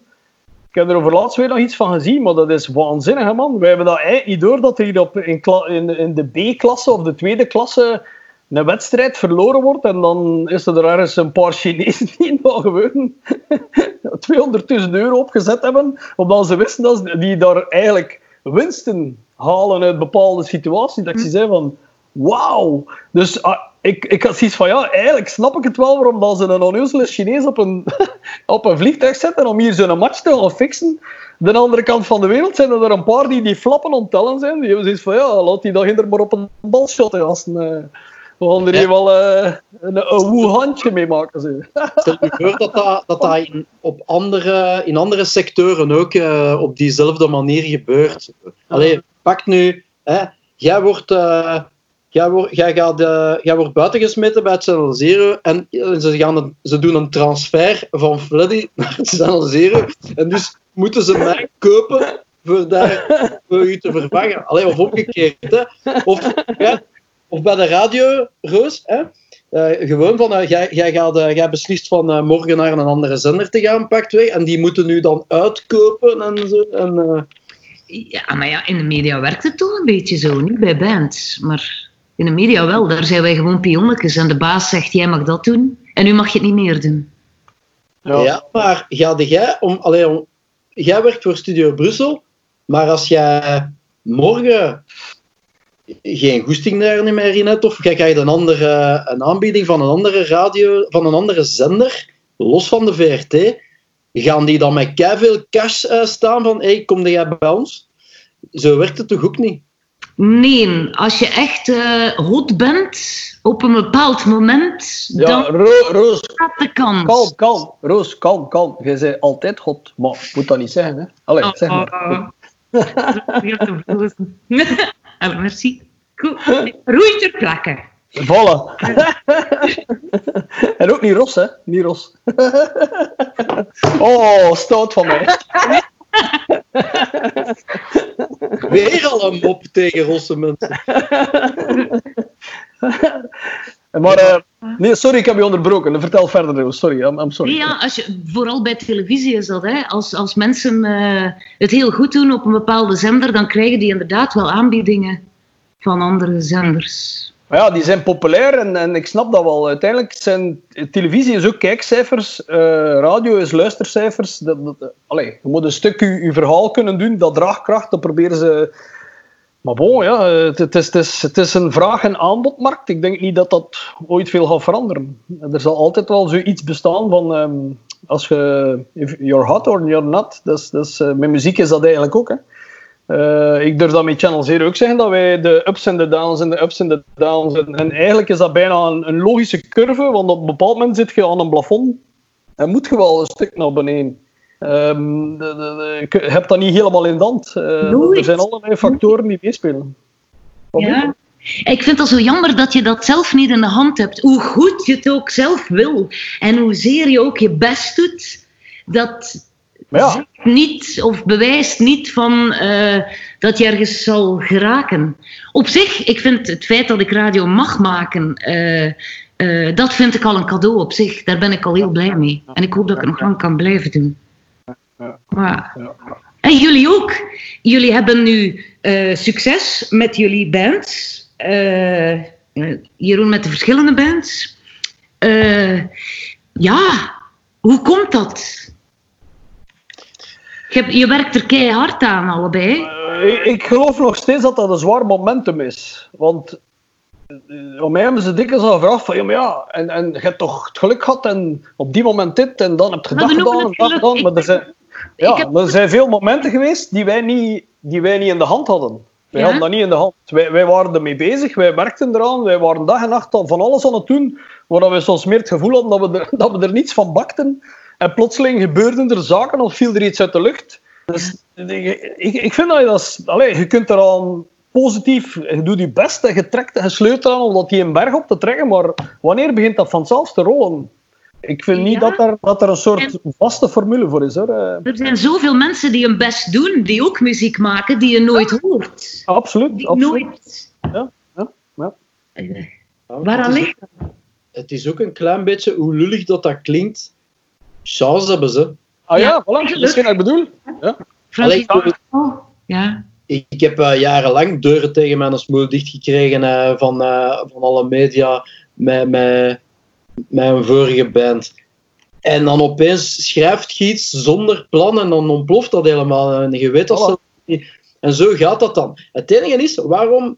Ik heb er over laatst weer nog iets van gezien, maar dat is waanzinnig, man. Wij hebben dat eigenlijk niet door dat er op, in, in de B-klasse of de tweede klasse een wedstrijd verloren wordt en dan is er ergens een paar Chinezen die in dat gewoon 200.000 euro opgezet hebben, omdat ze wisten dat ze, die daar eigenlijk winsten halen uit bepaalde situaties. Dat ik zei van, wauw. Dus ah, ik, ik had zoiets van, ja, eigenlijk snap ik het wel waarom dat ze een onnozele Chinees op een, op een vliegtuig zetten om hier zo'n match te gaan fixen. De andere kant van de wereld zijn er een paar die die flappen onttellen zijn. Die hebben zoiets van, ja, laat die daar hinder maar op een bal shotten, gasten. Uh, we gaan er hier wel uh, een, een woe handje mee maken. Zo.
Stel je voor dat dat, dat, dat in, op andere, in andere sectoren ook uh, op diezelfde manier gebeurt. Allee, pak nu, hè, jij wordt... Uh, Jij, wordt, jij, gaat, jij wordt buitengesmeten bij het Channel Zero en ze, gaan een, ze doen een transfer van Freddy naar het Channel Zero. En dus moeten ze mij kopen voor, daar, voor u te vervangen. Allee, of omgekeerd. Hè. Of, ja, of bij de radio, Roos. Hè. Uh, gewoon van, uh, jij, jij, gaat, uh, jij beslist van morgen naar een andere zender te gaan, pakt weg. En die moeten nu dan uitkopen en zo. En,
ja, maar ja, in de media werkt het toch een beetje zo, niet bij bands. Maar in de media wel, daar zijn wij gewoon pionnetjes. En de baas zegt, jij mag dat doen en nu mag je het niet meer doen.
Ja, ja maar ga jij, om, allee, om, jij werkt voor Studio Brussel, maar als jij morgen geen goesting daar niet meer in hebt, of jij krijgt een, andere, een aanbieding van een andere radio, van een andere zender, los van de VRT, gaan die dan met veel cash uh, staan van, hey, kom jij bij ons? Zo werkt het toch ook niet?
Nee, als je echt uh, hot bent op een bepaald moment,
ja,
dan
Ro Roos,
gaat de kans.
Kalm, kalm. Roos, kalm, kalm. Jij bent altijd hot, maar moet dat niet zeggen, hè? Allee, zeg maar.
Oh, merci. Goed. Roei ter plekke.
Voilà. en ook niet Ros, hè? Niet Ros. oh, stoot van mij.
Weer al een mop tegen rosse mensen.
maar, uh, nee, sorry, ik heb je onderbroken. Vertel verder, sorry. I'm, I'm sorry.
Ja, als je, vooral bij televisie is dat. Hè. Als, als mensen uh, het heel goed doen op een bepaalde zender, dan krijgen die inderdaad wel aanbiedingen van andere zenders.
Maar ja, die zijn populair en, en ik snap dat wel. Uiteindelijk zijn televisie is ook kijkcijfers, uh, radio is luistercijfers. Dat, dat, allez, je moet een stuk je, je verhaal kunnen doen, dat draagkracht, dat proberen ze... Maar bon, ja, het, is, het, is, het is een vraag- en aanbodmarkt. Ik denk niet dat dat ooit veel gaat veranderen. Er zal altijd wel zoiets bestaan van... Um, als je... You're hot or you're not. Dus, dus, met muziek is dat eigenlijk ook, hè. Uh, ik durf dat met Channel Zero ook zeggen, dat wij de ups en de downs en de ups en de downs. En, en eigenlijk is dat bijna een, een, logische curve, want op een bepaald moment zit je aan een plafond en moet je wel een stuk naar beneden. Um, de, de, hebt dat niet helemaal in de hand. Uh, er zijn allerlei factoren die meespelen.
Ja. Ik vind het zo jammer dat je dat zelf niet in de hand hebt. Hoe goed je het ook zelf wil en hoezeer je ook je best doet, dat, ja. niet of bewijst niet van uh, dat je ergens zal geraken. Op zich, ik vind het feit dat ik radio mag maken, uh, uh, dat vind ik al een cadeau op zich. Daar ben ik al heel blij mee. En ik hoop dat ik het nog lang kan blijven doen. Maar, en jullie ook. Jullie hebben nu succes met jullie bands. Jeroen met de verschillende bands. ja, hoe komt dat? Je, je werkt er keihard aan, allebei.
Uh, ik, ik, geloof nog steeds dat dat een zwaar momentum is. Want uh, om mij hebben ze dikwijls al gevraagd van, ja, maar ja, en, en je hebt toch het geluk gehad en op die moment dit en dan heb je dat gedaan en dat gedaan. Maar er zijn, ja, heb... er zijn veel momenten geweest die wij niet, die wij niet in de hand hadden. Wij ja? hadden dat niet in de hand. Wij, wij waren ermee bezig, wij werkten eraan, wij waren dag en nacht van alles aan het doen, waar we soms meer het gevoel hadden dat we er, dat we er niets van bakten. En plotseling gebeurden er zaken of viel er iets uit de lucht. Dus, ik, ik vind dat je dat... Allez, je kunt eraan positief... Je doet je best en je trekt en je sleurt eraan om dat die een berg op te trekken. Maar wanneer begint dat vanzelf te rollen? Ik vind niet ja. dat, er, dat er een soort en vaste formule voor is. Hoor.
Er zijn zoveel mensen die hun best doen, die ook muziek maken, die je nooit ja. hoort.
Absoluut.
Die
absoluut.
Nooit.
Ja, ja, ja.
Waaraan ligt dat?
Het is ook een klein beetje, hoe lullig dat dat klinkt, chance hebben ze.
Ah ja, voilà. dat is wat ik bedoel. Ja.
Allee, ik, wil, oh, ja.
ik heb eh, jarenlang deuren tegen mijn smoel dichtgekregen eh, van, eh, van alle media met, met, een vorige band. En dan opeens schrijft je iets zonder plan en dan ontploft dat helemaal. En je weet dat ze niet. En zo gaat dat dan. Het enige is, waarom,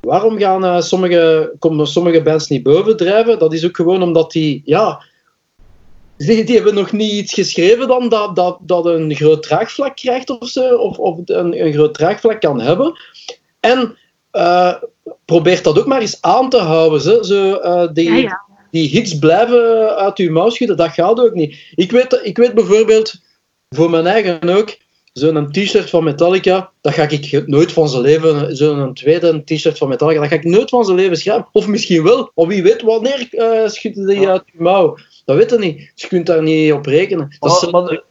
waarom gaan eh, sommige, komen sommige bands niet bovendrijven? Dat is ook gewoon omdat die, ja, die, die hebben nog niet iets geschreven dan dat, dat, dat een groot draagvlak krijgt of zo, of, of een, een groot draagvlak kan hebben. En eh, probeer dat ook maar eens aan te houden. Zo, zo, eh, die,
Ja, ja.
Die hits blijven uit uw mouw schudden, dat gaat ook niet. Ik weet, ik weet bijvoorbeeld, voor mijn eigen ook, zo'n t-shirt van Metallica, dat ga ik nooit van zijn leven, zo'n tweede t-shirt van Metallica, dat ga ik nooit van zijn leven schrijven. Of misschien wel, of wie weet wanneer eh schudden die uit uw mouw. Dat weet je niet. Dus je kunt daar niet op rekenen. Dat is,
Maar-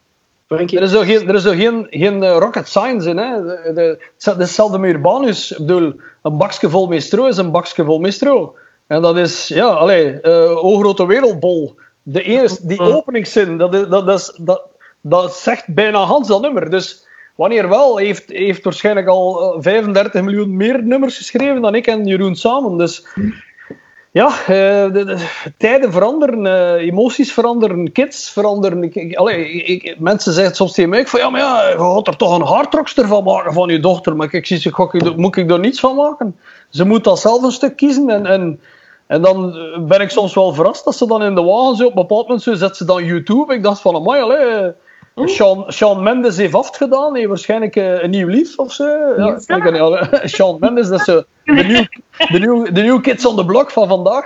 Frankie.
Er is ook geen, er is ook geen, geen eh, rocket science in. Hè. De, de, het is hetzelfde met Urbanus. Ik bedoel, een bakje vol met stro is een bakje vol met stro. En dat is, ja, allee, eh o grote wereldbol. De eerste, die openingszin, dat, is, dat, is, dat, dat zegt bijna Hans dat nummer. Dus wanneer wel, heeft, heeft waarschijnlijk al eh, 35 miljoen meer nummers geschreven dan ik en Jeroen samen. Dus ja, eh, de, de- tijden veranderen, eh, emoties veranderen, kids veranderen. Ik, ik, allee, ik- ik- mensen zeggen soms tegen mij van ja, maar ja, je gaat er toch een hardrockster van maken van je dochter. Maar ik zie ze, moet ik er niets van maken? Ze moet dat zelf een stuk kiezen. En, en, en dan eh, ben ik soms wel verrast dat ze dan in de wagen zo op een bepaald moment zo zet ze dan YouTube. Ik dacht van, amai, allee. Sean, Sean Mendes heeft afgedaan, heeft waarschijnlijk eh, een nieuw lief of zo. Ja, Sean Mendes, dat is zo de nieuw, de, nieuw, de nieuw kids on the block van vandaag.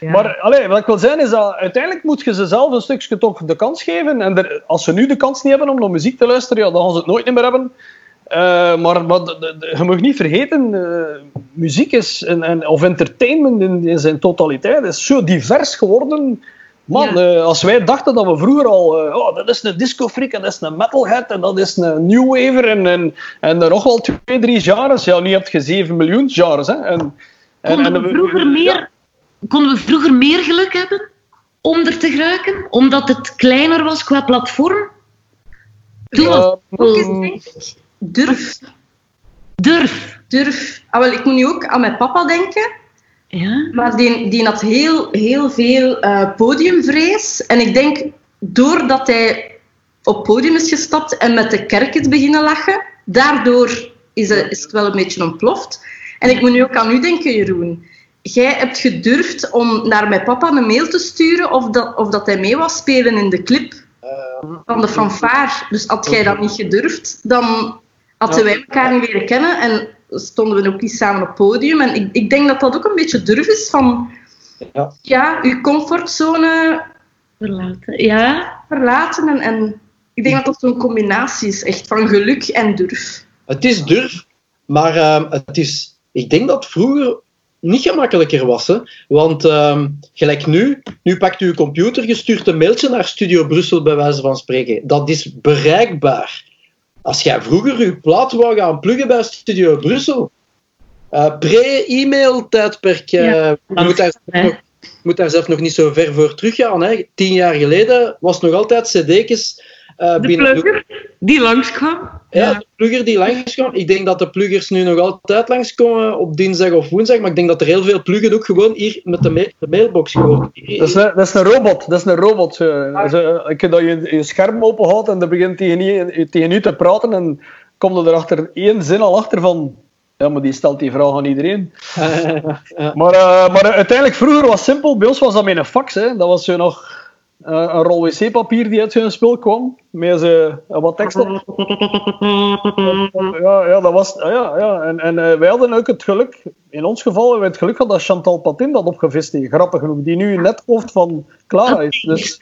Maar allee, wat ik wil zeggen is dat uiteindelijk moet je ze zelf een stukje toch de kans geven. En er- als ze nu de kans niet hebben om naar muziek te luisteren, ja, dan gaan ze het nooit meer hebben. Eh, maar maar de- de- de- je mag niet vergeten, eh, muziek is, en, en, of entertainment in, in zijn totaliteit is zo divers geworden. Man,
Ja.
eh, als wij dachten dat we vroeger al, oh, dat is een disco-freak en dat is een metalhead en dat is een new waver en, en, en er nog wel twee, drie genres. Ja, nu heb je zeven miljoen genres. Hè. En, en,
Konden
en-
we vroeger
ja.
meer, konden we vroeger meer geluk hebben om er te geraken? Omdat het kleiner was qua platform? Toen was het
denk ik, durf.
durf.
Durf. Ah, wel, ik moet nu ook aan mijn papa denken.
Ja?
Maar die, die had heel, heel veel eh, podiumvrees. En ik denk, doordat hij op podium is gestapt en met de kerk is beginnen lachen, daardoor is het, is het wel een beetje ontploft. En ik moet nu ook aan u denken, Jeroen. Jij hebt gedurfd om naar mijn papa een mail te sturen of dat, of dat hij mee was spelen in de clip van de fanfare. Dus had jij dat niet gedurfd, dan hadden wij elkaar niet leren kennen en stonden we ook niet samen op het podium. En ik, ik denk dat dat ook een beetje durf is van
Ja.
ja, uw comfortzone
Verlaten. Ja?
verlaten. En, en ik denk dat dat zo'n combinatie is, echt van geluk en durf.
Het is durf, maar ehm, het is, ik denk dat het vroeger niet gemakkelijker was. Hè? Want ehm, gelijk nu, nu pakt u uw computer, je stuurt een mailtje naar Studio Brussel, bij wijze van spreken. Dat is bereikbaar. Als jij vroeger je plaat wou gaan pluggen bij Studio Brussel, eh, pre-e-mail-tijdperk, eh,
Ja,
je moet daar, nog, moet daar zelf nog niet zo ver voor teruggaan. Hè? Tien jaar geleden was nog altijd cd'tjes eh
De
binnen
plugger die langskwam.
ja, de plugger die langskwam. Ik denk dat de pluggers nu nog altijd langskomen op dinsdag of woensdag, maar ik denk dat er heel veel pluggen ook gewoon hier met de, ma- de mailbox gewoon.
Dat is, een, dat is een robot. Dat is een robot. Zo, ik- dat je je scherm openhoudt en dat begint tegen u, tegen u te praten en komt er achter één zin al achter van... Ja, maar die stelt die vraag aan iedereen.
Ja.
Maar, eh, maar uiteindelijk, vroeger was het simpel. Bij ons was dat met een fax. Hè. Dat was zo nog een rol wc-papier die uit zo'n spul kwam. Met zo, eh, wat tekst op. Ja, ja, dat was... Ja, ja. En, en eh, wij hadden ook het geluk... In ons geval hebben we het geluk gehad dat Chantal Patin dat opgevist heeft. Grappig genoeg. Die nu net hoofd van Clara is. Dus...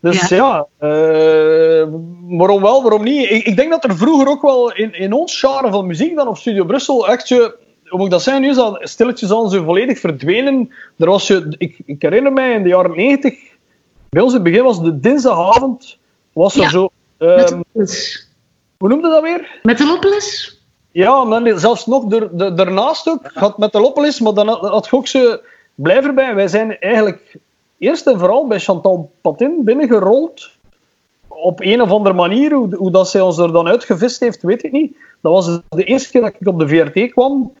Dus ja, eh, waarom wel, waarom niet? Ik, ik denk dat er vroeger ook wel in, in ons genre van muziek dan op Studio Brussel echt zo, hoe moet ik dat zeggen, nu is dat stilletjes aan zo volledig verdwenen. Er was zo, ik, ik herinner mij in de jaren 90, bij ons in het begin was de dinsdagavond, was er
Ja.
zo, ehm,
de
hoe noemde dat weer?
Met de Lopeless?
Ja, maar zelfs nog er, de- daarnaast ook, had met de Loppelis, maar dan had, had je ook zo, blijf erbij, wij zijn eigenlijk eerst en vooral bij Chantal Patin binnengerold op een of andere manier, hoe, hoe dat zij ons er dan uitgevist heeft, weet ik niet. Dat was de eerste keer dat ik op de VRT kwam.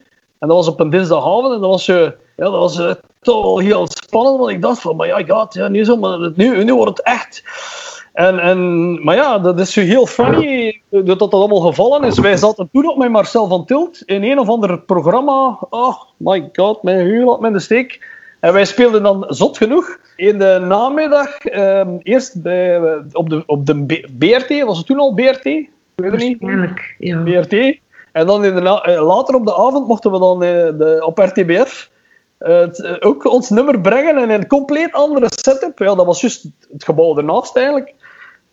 En dat was op een dinsdagavond. En dat was, eh, ja, dat was eh, toch wel heel spannend. Want ik dacht van, maar ja, god, ja, nu, zo, maar nu, nu wordt het echt... En, en, maar ja, dat is heel funny dat dat allemaal gevallen is. Wij zaten toen ook met Marcel van Tilt in een of ander programma. Oh my god, mijn huur had me in de steek. En wij speelden dan zot genoeg in de namiddag, ehm, eerst bij, op, de, op de BRT, was het toen al BRT? Ik weet het niet.
Waarschijnlijk, ja.
BRT. En dan in de na- eh, later op de avond mochten we dan eh, de, op RTBF eh, het, ook ons nummer brengen in een compleet andere setup. Ja, dat was juist het gebouw ernaast eigenlijk.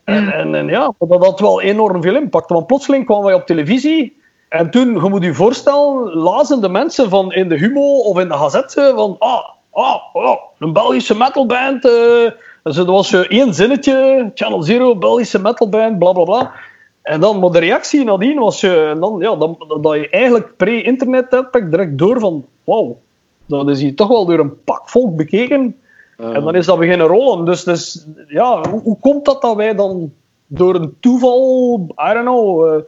En,
Ja.
en, en ja, dat had wel enorm veel impact. Want plotseling kwamen wij op televisie. En toen, je moet je voorstellen, lazen de mensen van in de Humo of in de Gazette van ah, ah, oh, een Belgische metalband. eh dus dat was één zinnetje, Channel Zero, Belgische metalband, bla bla bla. En dan, maar de reactie nadien was je, en dan, ja, dan, dat je eigenlijk pre-internet tijdperk direct door van, wauw, dat is hier toch wel door een pak volk bekeken. En dan is dat beginnen rollen. Dus, dus ja, hoe, hoe komt dat dat wij dan door een toeval, I don't know, eh,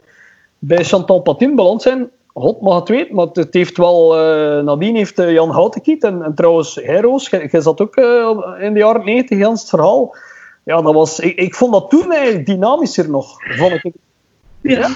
bij Chantal Patin beland zijn? God mag het weten, maar het heeft wel... eh, nadien heeft eh, Jan Houtenkiet en, en trouwens Heroes, jij zat ook eh, in de jaren 90 Jans het verhaal. Ja, dat was, ik, ik vond dat toen eigenlijk dynamischer nog. Vond ik.
Ja.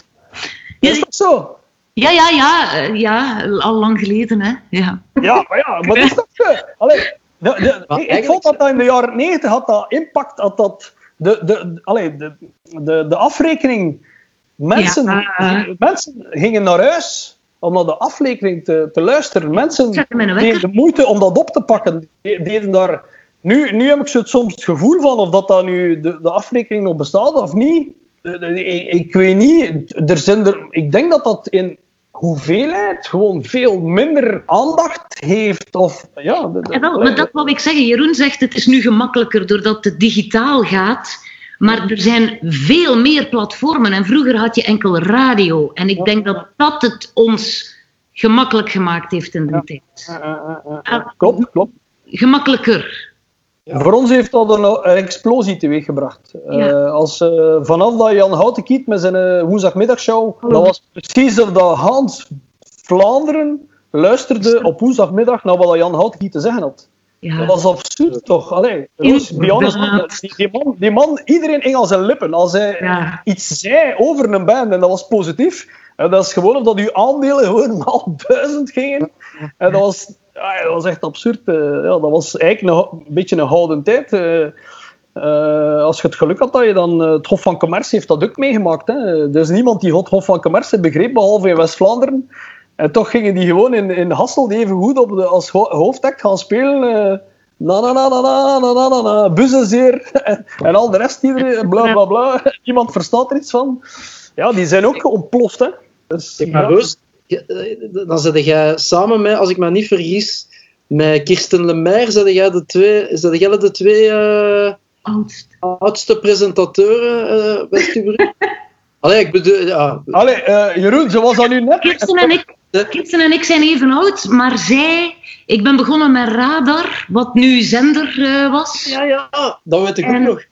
Is dat zo?
Ja, ja, ja, eh, ja, al lang geleden, hè. Ja.
Ja, maar ja, maar dat is toch... eh, Allee, de, de,
Maar
ik, vond dat dat in de jaren 90 had dat impact, had dat... De, de, allee, de, de, de afrekening... Mensen,
Ja.
mensen gingen naar huis om naar de afrekening te, te luisteren. Mensen deden de moeite om dat op te pakken. De- Deden daar... Nu, nu heb ik zo soms het gevoel van of dat, dat nu de, de afrekening nog bestaat of niet. De- de- Ik, ik weet niet. Er zijn er, ik denk dat dat in hoeveelheid gewoon veel minder aandacht heeft. Of, ja,
wel, maar dat wou ik zeggen. Jeroen zegt het is nu gemakkelijker doordat het digitaal gaat. Maar er zijn veel meer platformen. En vroeger had je enkel radio. En ik denk dat dat het ons gemakkelijk gemaakt heeft in de tijd.
Eh, eh, eh, eh, Klopt, klopt.
Gemakkelijker.
Voor ons heeft dat een, een explosie teweeggebracht. Eh,
Ja.
als, eh, vanaf dat Jan Houtenkiet met zijn eh, woensdagmiddagshow,
Hallo.
dat was precies of dat Hans Vlaanderen luisterde op woensdagmiddag naar wat Jan Houtenkiet te zeggen had.
Ja.
Dat was absurd, toch? Allee, Roos, die, die, man, die man, iedereen ging aan zijn lippen. Als hij
Ja.
iets zei over een band en dat was positief, en dat is gewoon of dat uw aandelen gewoon al duizend gingen. En dat was, ja, dat was echt absurd. eh, ja, dat was eigenlijk een, een beetje een gouden tijd. eh. Eh, als je het geluk had dat je dan... eh, het Hof van Commercie heeft dat ook meegemaakt. Hè. Er is niemand die het Hof van Commercie begreep, behalve in West-Vlaanderen. En toch gingen die gewoon in, in Hasselt even goed op de, als ho hoofdact gaan spelen. na na na na na na na na na, Buzzenzeer en, en al de rest, iedereen, bla bla bla. Niemand verstaat er iets van. Ja, die zijn ook ontploft, hè. Dus,
Zeg maar,
ja.
Dan zet jij samen met, als ik me niet vergis, met Kirsten Lemaire, zet jij de twee, zet jij de twee eh,
Oudst.
oudste presentateuren uh, bij Stubru? Allee, ik bedoel, ja,
Allee, eh, Jeroen, zoals dat nu net...
Kirsten en, ik, Kirsten en ik zijn even oud, maar zij... Ik ben begonnen met Radar, wat nu zender eh, was.
ja, ja, dat weet ik ook
En-
nog.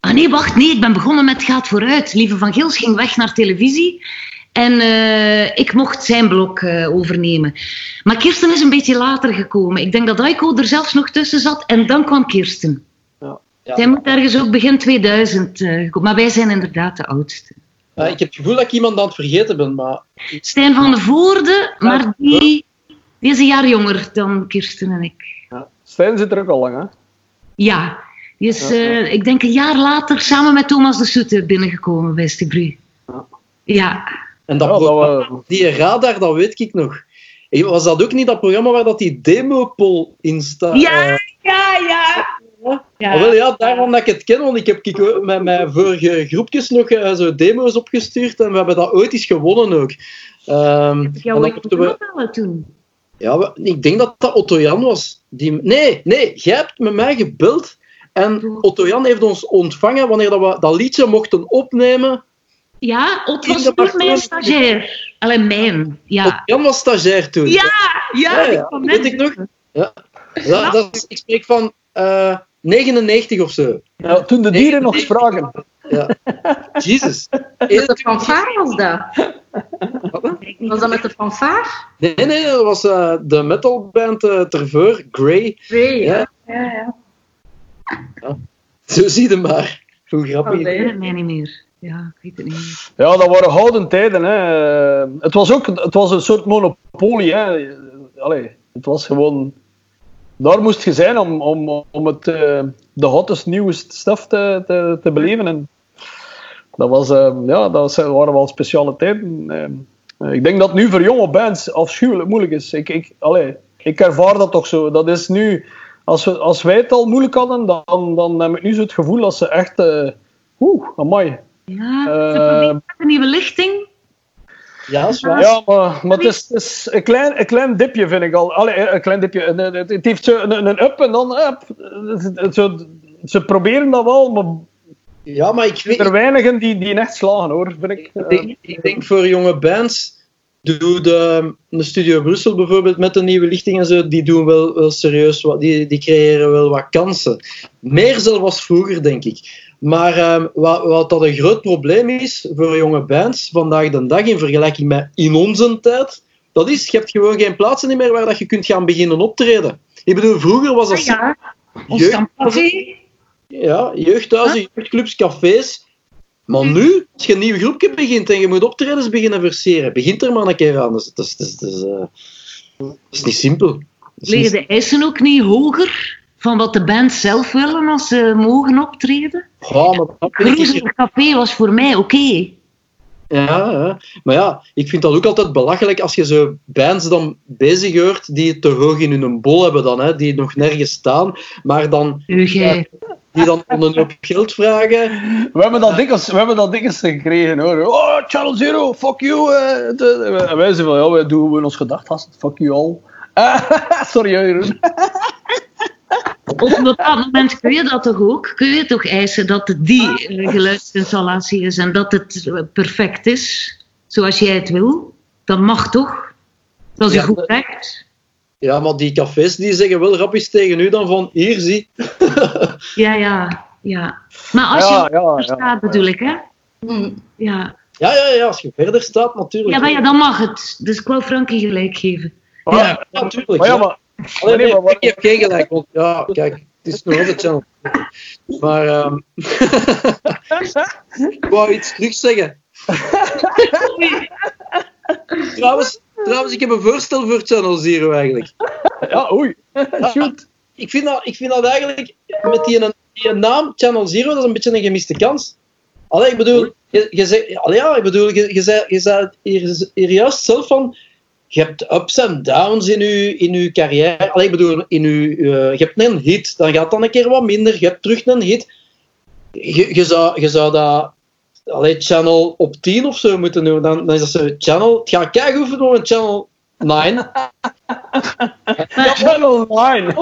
Ah nee, wacht, nee, ik ben begonnen met Gaat Vooruit. Lieve van Gils ging weg naar televisie. En eh, ik mocht zijn blok eh, overnemen. Maar Kirsten is een beetje later gekomen. Ik denk dat Aiko er zelfs nog tussen zat. En dan kwam Kirsten.
Ja.
Zij moet ergens ook begin 2000 eh, gekomen. Maar wij zijn inderdaad de oudste.
Eh, ik heb het gevoel dat ik iemand aan het vergeten ben, maar
Stijn van de Voorde, maar die, die is een jaar jonger dan Kirsten en ik.
Stijn zit er ook al lang, hè.
Ja, die is, ik denk een jaar later samen met Thomas de Soete binnengekomen bij Stibru.
Ja.
Ja,
En dat
Ja, dat we-
die radar, dat weet ik nog. Eh, Was dat ook niet dat programma waar dat die demopol in staat?
Ja, ja, ja. ja.
Ah, wel, ja, daarom dat ik het ken, want ik heb met mijn vorige groepjes nog eh, zo demo's opgestuurd en we hebben dat ooit eens gewonnen ook. Ehm, dan
ooit
mochten we,
toen?
ja, we- ik denk dat dat Otto Jan was. Die, nee, nee, jij hebt met mij gebeld en Otto Jan heeft ons ontvangen wanneer dat we dat liedje mochten opnemen.
Ja, Ot was
Barcelona-
mijn stagiair. Alleen mijn, ja.
Jan was stagiair toen.
Ja, ja,
Ja, ja,
ik
weet
net
ik nog. Ja. Ja, dat is, ik spreek van eh, 99 of zo.
Ja, toen de dieren nog spraken.
Ja. Jezus.
Met de fanfare was dat? Was dat met de fanfare?
Nee, nee, dat was eh, de metalband uh, Terveur, Grey.
Grey,
Ja.
ja. ja, ja.
Zo zie je maar. Hoe grappig.
Weet het mij niet meer. Ja, ik weet het niet.
Ja, dat waren gouden tijden. Hè. Het was ook het was een soort monopolie. Hè. Allee, het was gewoon... Daar moest je zijn om, om, om het, eh, de hottest, nieuwste stuff te, te, beleven. En dat, was, eh, ja, dat waren wel speciale tijden. Eh, ik denk dat nu voor jonge bands afschuwelijk moeilijk is. Ik, ik, allee, ik ervaar dat toch zo. Dat is nu... Als, we, als wij het al moeilijk hadden, dan, dan heb ik nu zo het gevoel dat ze echt... eh Oeh, amai.
Ja,
Eh,
ze proberen met een nieuwe lichting.
Ja, is waar.
Ja, maar, maar het is, het is een, klein, een klein dipje, vind ik al. Allee, een klein dipje. Het het heeft zo een, een up en dan up. Zo, ze proberen dat wel, maar
Ja, maar ik, weet,
er weinigen die, die echt slagen, hoor, vind ik.
ik, denk, ik denk voor jonge bands, doe de, de Studio Brussel bijvoorbeeld met de nieuwe lichting en zo, die doen wel, wel serieus wat, die, die creëren wel wat kansen. Meer zelfs als vroeger, denk ik. Maar ehm, wat, wat dat een groot probleem is voor jonge bands vandaag de dag in vergelijking met in onze tijd, dat is, je hebt gewoon geen plaatsen meer waar dat je kunt gaan beginnen optreden. Ik bedoel, vroeger was dat
Ah, ja, ons
jeugd- ja, jeugdhuizen, jeugdclubs, cafés. Maar nu, als je een nieuw groepje begint en je moet optredens beginnen verseren, begint er maar een keer aan. Dus, dat, is, dat, is, dat, is, eh, dat is niet simpel. Is
Liggen
niet-
de eisen ook niet hoger van wat de band zelf willen als ze mogen optreden?
Ja, maar dat
Café was voor mij oké.
Ja, ja, maar ja, ik vind dat ook altijd belachelijk als je zo bands dan bezig hoort die het te hoog in hun bol hebben dan, hè, die nog nergens staan, maar dan,
Jij.
die dan een hoop geld vragen.
We hebben dat dikwijls, we hebben dat dikwijls gekregen, hoor. Oh, Channel Zero, fuck you. eh, En wij zeggen van, ja, wij doen gewoon ons gedacht, gast. Fuck you all. sorry, Jeroen.
Op een bepaald moment kun je dat toch ook? Kun je toch eisen dat het die eh, geluidsinstallatie is en dat het eh, perfect is, zoals jij het wil? Dat mag toch? Dat is
Ja,
een goed recht.
Ja, maar die cafés die zeggen wel rapjes tegen u dan van, hier zie.
Ja, ja, ja. Maar als
Ja,
je
ja,
verder
ja.
staat, bedoel ik, hè?
Hm.
Ja.
Ja, ja, ja, als je verder staat, natuurlijk.
ja, maar ja, dan mag het. Dus ik wil Frankie gelijk geven.
Ja, natuurlijk.
Maar ja. maar... Nee,
nee,
maar wat-
ik heb geen gelijk, want ja, kijk, het is nog altijd channel. Maar, ehm ik wou iets terug zeggen. trouwens, trouwens, ik heb een voorstel voor Channel Zero eigenlijk.
Ja, oei. Shoot.
Ik vind dat, ik vind dat eigenlijk, met die, die naam Channel Zero, dat is een beetje een gemiste kans. Allee, ik bedoel, je, je zegt, allee, ja, ik bedoel, je, je zei, je zei het hier, hier juist zelf van, je hebt ups en downs in je, in uw carrière. Allee, ik bedoel, in uw, eh, je hebt een hit, dan gaat dan een keer wat minder, je hebt terug een hit. Je, je, zou, je zou dat allee, channel op 10 of zo moeten doen. Dan, dan is dat zo, channel, het gaat kijken door een channel 9.
Channel 9.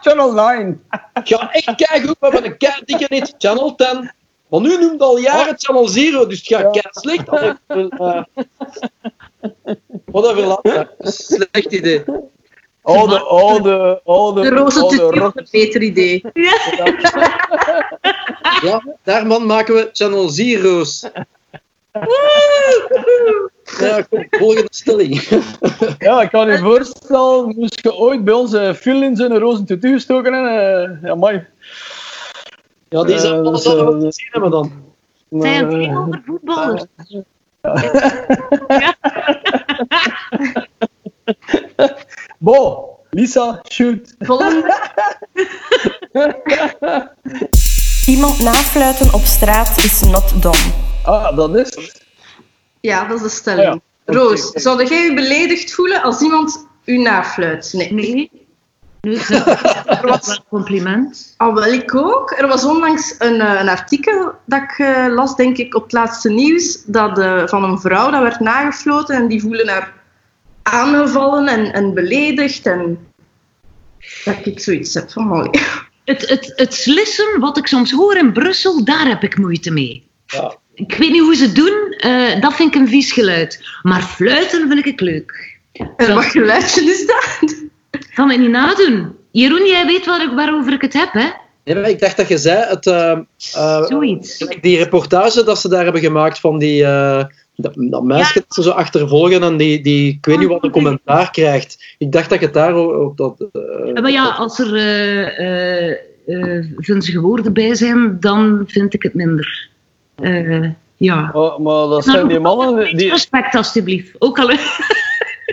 Channel 9.
Ik ga echt kijken hoe we hebben een kei dikke hit, channel 10. Maar nu noemt al jaren channel 0, dus het gaat kei slecht. Allee, eh, is een slecht idee.
Oude, oude, oude...
De roze tutu een beter idee.
Ja, daarvan maken we channel Zero's. Ja, kom, volgende stelling.
Ja, ik kan je voorstellen, moest je ooit bij ons uh, Phil in zijn roze tutu gestoken hebben. eh, ja, mooi.
Ja, die
Eh,
zou alles
dus, eh,
al gezien hebben dan.
Zijn het
eh,
over voetballers?
Bo, Lisa, shoot.
Volgende.
Iemand nafluiten op straat is not done.
Ah, dat is het.
Ja, dat is de stelling.
Ja, oké.
Roos, zou jij je beledigd voelen als iemand u nafluit? Nee.
Nee. Nu dat wel een compliment.
Al wel, ik ook. Er was onlangs een, eh, een artikel dat ik eh, las, denk ik, op het laatste nieuws, dat, eh, van een vrouw dat werd nagefloten en die voelen haar aangevallen en, en beledigd. En dat ik zoiets heb van mooi.
Het, het, het slissen, wat ik soms hoor in Brussel, daar heb ik moeite mee.
Ja.
Ik weet niet hoe ze het doen, eh, dat vind ik een vies geluid. Maar fluiten vind ik leuk.
En wat geluidje is dat?
Kan ik niet nadoen. Jeroen, jij weet waar ik, waarover ik het heb, hè?
Nee, maar ik dacht dat je zei, het, eh, eh,
Zoiets.
die reportage dat ze daar hebben gemaakt van die, eh, dat, dat meisje dat ze zo achtervolgen en die, die ik weet niet wat een commentaar krijgt. Ik dacht dat je het daar ook, dat... eh,
Ja, maar ja, als er eh eh, eh, vunzige woorden bij zijn, dan vind ik het minder. Eh, ja.
Maar, maar dat zijn die mannen, die,
Respect, alstublieft. Ook al.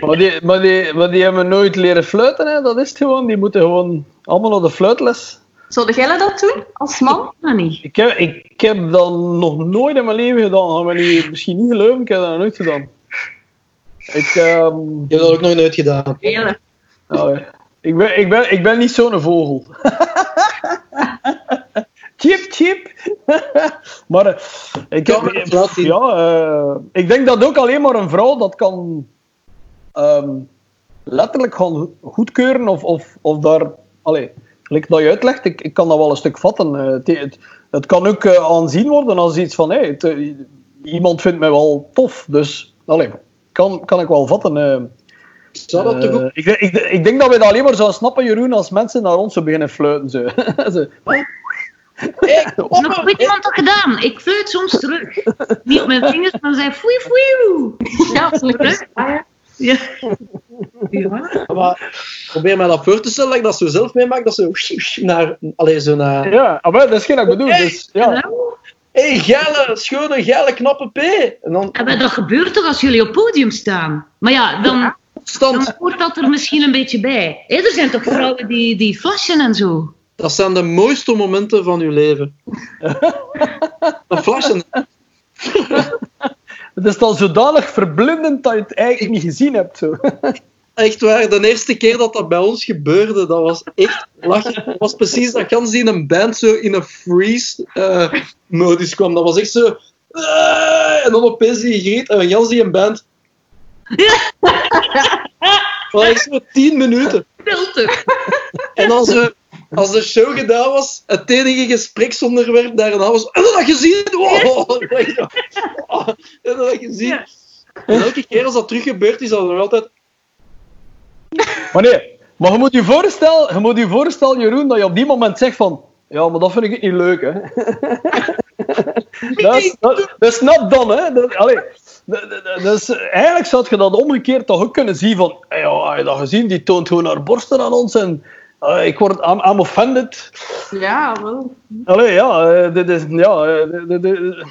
Maar die, maar die, maar die hebben nooit leren fluiten, hè. dat is het gewoon. Die moeten gewoon allemaal naar de fluitles.
Zou jij dat doen als man?
Dat niet.
Ik heb, ik heb dat nog nooit in mijn leven gedaan. Me niet, misschien niet geloven, ik heb dat nog nooit gedaan. Ik, ehm,
Je hebt dat ook nog nooit gedaan.
Hele.
ja, ik, ben, ik, ben, ik ben niet zo'n vogel. chip, chip. maar eh, ik, heb,
dat
ja, eh, ik denk dat ook alleen maar een vrouw dat kan ehm, letterlijk gaan goedkeuren of, of, of daar... Allee, gelijk dat je uitlegt, ik, ik kan dat wel een stuk vatten. Eh, het, het, het kan ook eh, aanzien worden als iets van... Hey, het, eh, iemand vindt mij wel tof, dus... Allee, kan, kan ik wel vatten.
Zou dat
ik, denk- ik, ik denk dat we dat alleen maar zouden snappen, Jeroen, als mensen naar ons zo beginnen fluiten. Zo. Zo.
Ooit iemand dat gedaan? Ik fluit soms terug. Niet op mijn vingers, maar zei foei foei.
Ja. Ah, ja.
Ja. ja.
Maar probeer mij dat voor te stellen, dat ik dat zo zelf meemaak, dat zo naar... Allee, zo naar...
Ja, ah, maar dat is geen wat ik bedoel. Dus, ja.
Hey, geile, schone, geile, knappe P. En dan
Ja, maar dat gebeurt toch als jullie op podium staan? Maar ja, dan, dan hoort dat er misschien een beetje bij. Er zijn toch vrouwen die, die flashen en zo?
Dat zijn de mooiste momenten van uw leven. Dat flashen.
Het is dan zodanig verblindend dat je het eigenlijk niet gezien hebt. Zo.
Echt waar, de eerste keer dat dat bij ons gebeurde, dat was echt lachen. Dat was precies dat Gans die in een band zo in een freeze-modus kwam. Dat was echt zo... "Ah," en dan opeens die griet en Jans die een band. Dat was echt zo tien minuten.
Filter.
En dan zo, als de show gedaan was, het enige gespreksonderwerp daarna was... Heb je dat gezien? Oh, heb je dat gezien? En elke keer als dat terug gebeurt, is dat nog altijd...
Maar nee, maar je moet je voorstellen, je moet je voorstellen, Jeroen, dat je op die moment zegt van... Ja, maar dat vind ik niet leuk, hè. dat, is, dat, dat is not done, hè. Dat, allee, is, eigenlijk zou je dat omgekeerd toch ook kunnen zien van... "Hey, Ja, heb je dat gezien? Die toont gewoon haar borsten aan ons en... eh, ik word... I'm, I'm offended.
Ja, wel.
Allee, ja, eh, dit is... Ja, eh, dit- dit- dit-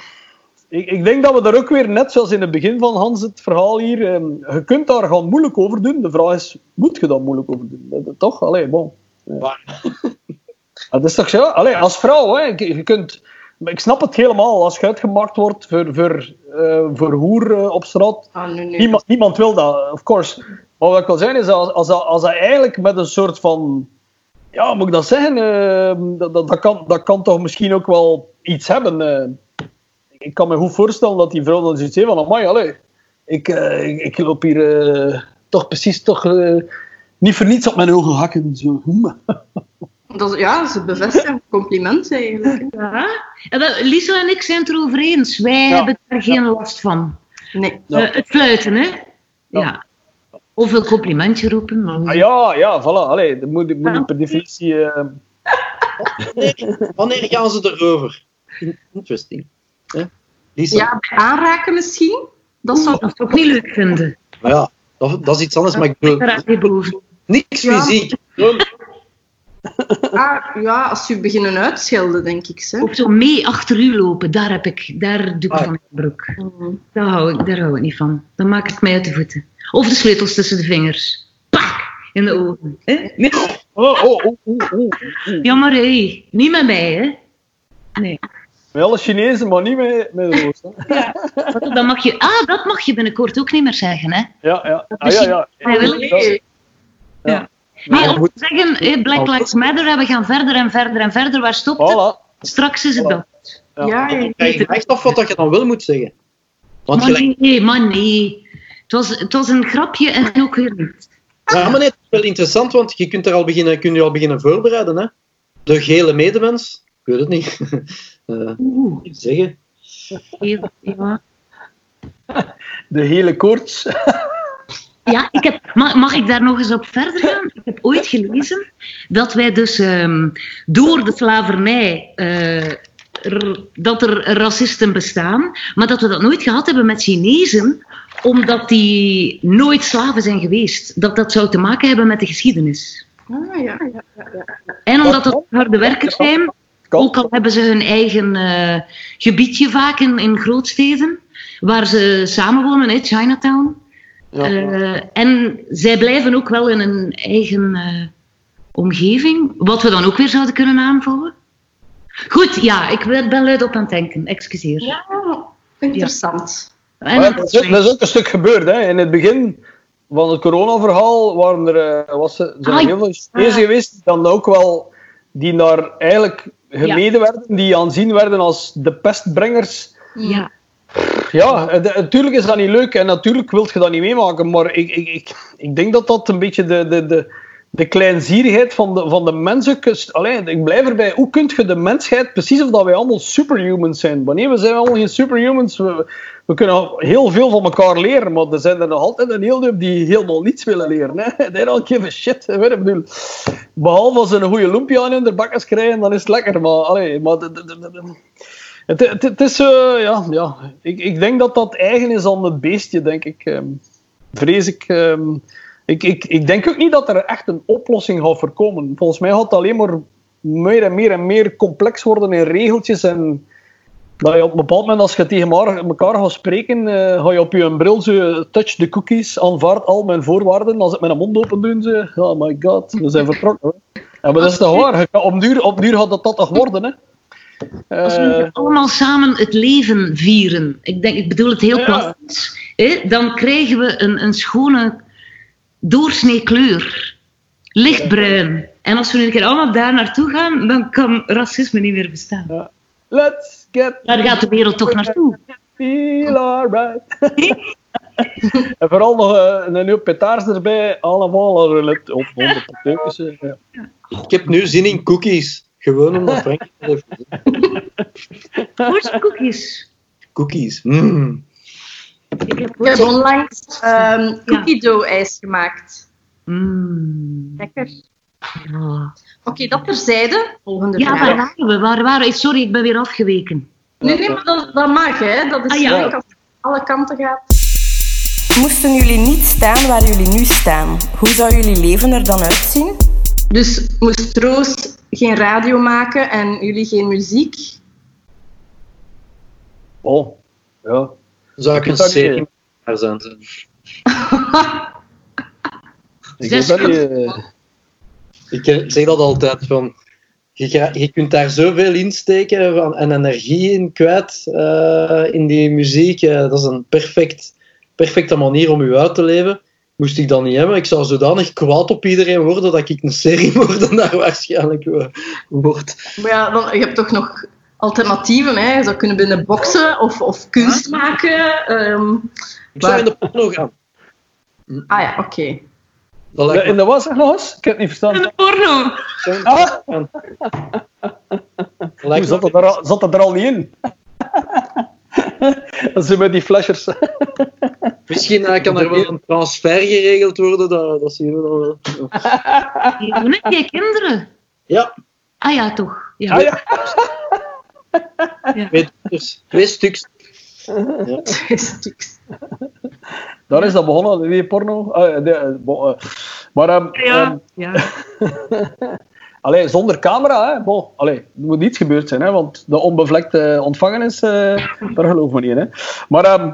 ik, ik denk dat we daar ook weer, net zoals in het begin van Hans het verhaal hier, eh, je kunt daar gaan moeilijk over doen. De vraag is, moet je daar moeilijk over doen? Dat- dat- toch? Allee, bon. Dat is toch zo? Allee, als vrouw, hè, je, je kunt... maar Ik snap het helemaal. Als je uitgemaakt wordt voor, voor, eh, voor hoer op straat,
Ah, nee, nee.
Niemand, niemand wil dat, of course. Maar wat ik wil zeggen is, als, als, dat, als dat eigenlijk met een soort van... Ja, moet ik dat zeggen? eh, dat, dat, dat, kan, dat kan toch misschien ook wel iets hebben. eh. ik kan me goed voorstellen dat die vrouw dan zoiets heeft van... Amai, allee, ik, eh, ik, ik loop hier eh, toch precies toch, niet voor niets op mijn ogen hakken. Zo.
Dat, is- ja, ze bevestigen compliment eigenlijk.
Ja. En wel, Lisa en ik zijn het erover eens. Wij
Ja.
hebben daar geen last van.
Nee.
Ja.
Het fluiten, hè? Ja. Of een complimentje roepen. Maar...
Ah, ja, ja, voilà. Allee, dat moet, moet niet per definitie... eh,
Wanneer, wanneer gaan ze erover? Interesting. Ja,
aanraken misschien. Dat zou
ik niet leuk vinden.
Maar ja, dat, dat is iets anders, maar ik bedoel, niks
Ja.
fysiek.
Ah, ja, als je beginnen uitschelden, denk ik. Hè.
Of zo mee achter u lopen, daar, heb ik, daar doe ik
Ah.
van mijn broek.
Mhm.
Daar hou, ik, daar hou ik niet van. Dan maak ik mij uit de voeten. Of de sleutels tussen de vingers. Pak! In de ogen. Hè? Nee.
Oh, oh, oh, oh, oh.
Ja, maar hé, niet met mij, hè? Nee.
Met alle Chinezen, maar niet met, met de Roos. hè.
Wat- Dat mag je, ah, dat mag je binnenkort ook niet meer zeggen, hè?
Ja, ja. Ah, ja,
niet
ja.
vrijwillig.
Nee.
Om te zeggen, hè, Black Lives Matter, we gaan verder en verder en verder. Waar stopt het?
Voilà.
Straks is het
Voilà.
dat.
Ja.
Ja,
je echt af wat je dan wel moet zeggen. Want
Maar
gelijk,
nee, maar nee. Het was, het was een grapje en ook weer niet.
ja, maar nee, het is wel interessant, want je kunt er al beginnen, kun je al beginnen voorbereiden. Hè? De gele medemens, ik weet het niet. Eh,
Oeh,
iets zeggen.
heel- ja.
De hele koorts.
Ja, ik heb, mag, mag ik daar nog eens op verder gaan? Ik heb ooit gelezen dat wij dus ehm, door de slavernij. eh, r- dat er racisten bestaan, maar dat we dat nooit gehad hebben met Chinezen, omdat die nooit slaven zijn geweest. Dat dat zou te maken hebben met de geschiedenis.
Ah, ja, ja, ja, ja.
En omdat het harde werkers zijn, ook al hebben ze hun eigen eh, gebiedje vaak in, in grootsteden, waar ze samenwonen, in Chinatown.
Ja.
Eh, en zij blijven ook wel in een eigen eh, omgeving, wat we dan ook weer zouden kunnen aanvullen. Goed, ja, ik ben ben luid op aan het denken, excuseer.
Ja, interessant.
En-
Maar dat, is, dat is ook een stuk gebeurd. Hè. In het begin van het coronaverhaal waren er, eh, was, er- zijn er
Ah,
heel veel Chinezen geweest die dan ook wel die daar eigenlijk gemeden werden, die aanzien werden als de pestbrengers.
ja.
Ja, natuurlijk is dat niet leuk en natuurlijk wilt je dat niet meemaken, maar ik, ik, ik, ik denk dat dat een beetje de, de, de, de kleinzierigheid van de, van de mensen... Allee, ik blijf erbij, hoe kun je de mensheid, precies of dat wij allemaal superhumans zijn? Wanneer we zijn allemaal geen superhumans, we, we kunnen heel veel van elkaar leren, maar er zijn er nog altijd een heel hoop die helemaal niets willen leren. Hè? They don't give a shit. ik bedoel, behalve als ze een goede lumpia aan hun bakkers krijgen, dan is het lekker, maar... Allee, maar de- de- de- de- het is, eh, ja, ja. Ik, ik denk dat dat eigen is aan het beestje, denk ik. ehm, vrees ik. ehm. ik, ik. Ik denk ook niet dat er echt een oplossing gaat voorkomen. Volgens mij gaat het alleen maar meer en meer en meer complex worden in regeltjes. En dat je op een bepaald moment, als je tegen elkaar gaat spreken, eh, ga je op je bril zo touch the cookies, aanvaard al mijn voorwaarden. Als ik mijn mond open doe, ze, oh my god, we zijn vertrokken. Hè. Ja, maar dat is toch waar? Op duur, op duur gaat dat, dat toch worden, hè?
Als we
Eh,
allemaal samen het leven vieren, ik, denk, ik bedoel het heel
Ja.
plastisch, hè, dan krijgen we een, een schone doorsnee kleur. Lichtbruin. En als we een keer allemaal daar naartoe gaan, dan kan racisme niet meer bestaan.
Let's get
Daar gaat de wereld toch naartoe.
feel alright. en vooral nog eh, een nieuw petaars erbij. Allemaal let op onder de teukens, eh, Ja.
Ik heb nu zin in cookies. Gewoon omdat Frank het heeft
koekjes.
Cookies. Mm.
Ik heb
Ik heb onlangs ehm cookie dough ijs gemaakt.
Mm.
Lekker.
Ja,
Oké, dat terzijde. Volgende
ja
vraag.
waar waren we? Waar waren we? Sorry, ik ben weer afgeweken.
Nee, nee, maar dat, dat mag, hè. Dat is
Ah, ja.
gelijk als het alle kanten gaat.
Moesten jullie niet staan waar jullie nu staan, hoe zou jullie leven er dan uitzien?
Dus moest Roos geen radio maken en jullie geen muziek?
Oh, ja.
Zou ik een serie daar zijn?
Ik
Zes
eh,
Ik eh, zeg dat altijd van. Je, kunt daar zoveel in steken van, en energie in kwijt eh, in die muziek. eh, dat is een perfect, perfecte manier om je uit te leven. Moest ik dat niet hebben, ik zou zodanig kwaad op iedereen worden dat ik een seriemoordenaar waarschijnlijk eh, word.
Maar ja, dan, je hebt toch nog alternatieven, hè. Je zou kunnen binnen boksen of, of kunst maken. ehm.
Ik zou
Maar-
in de porno gaan.
ah ja, oké.
Dat lijkt me
in de was, zeg nog eens? Ik heb het niet verstaan.
in de
Ah!
porno. Dat
Hoe
lijkt
zat het er al, zat het er al niet in? Dat zijn met die flashers.
Misschien eh, kan er wel een transfer geregeld worden, dat, dat zien we dan wel. Ja.
Hoe heb jij kinderen?
Ja,
Ah ja, toch. Ja.
Ah, ja.
twee, dus, twee stuks.
Daar is dat begonnen, die porno. Ah, de- eh, bo- eh, maar ehm, ehm,
Ja. ja.
Allee, zonder camera, hè. Bon, allee, er moet iets gebeurd zijn, hè, want de onbevlekte ontvangenis, eh daar geloven we niet in. Hè. Maar ehm,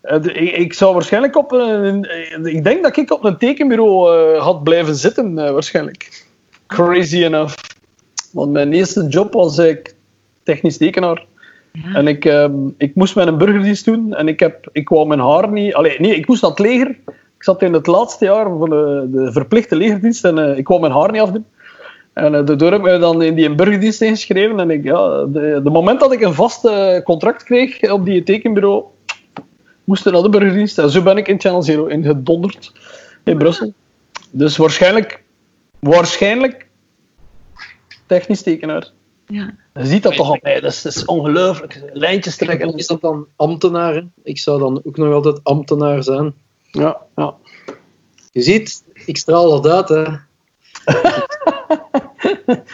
eh, ik, ik zou waarschijnlijk op een... eh, Ik denk dat ik op een tekenbureau eh, had blijven zitten, eh, waarschijnlijk. Crazy enough. Want mijn eerste job was ik technisch tekenaar.
Ja.
En ik, ehm, ik moest mijn burgerdienst doen en ik, heb, ik wou mijn haar niet... Allee, nee, ik moest naar het leger. Ik zat in het laatste jaar van de, de verplichte legerdienst en eh, ik wou mijn haar niet afdoen. En uh, daardoor heb ik me dan in die burgerdienst ingeschreven. En ik, ja, de, de moment dat ik een vast eh, contract kreeg op die tekenbureau, moest ik naar de burgerdienst. En zo ben ik in Channel Zero ingedonderd in Brussel. Dus waarschijnlijk, waarschijnlijk technisch tekenaar.
Ja.
Je ziet dat toch al bij, dat is, ongelooflijk. Lijntjes trekken.
Is dat dan ambtenaar? hè? Ik zou dan ook nog altijd ambtenaar zijn.
Ja, ja.
Je ziet, ik straal dat uit. Hè.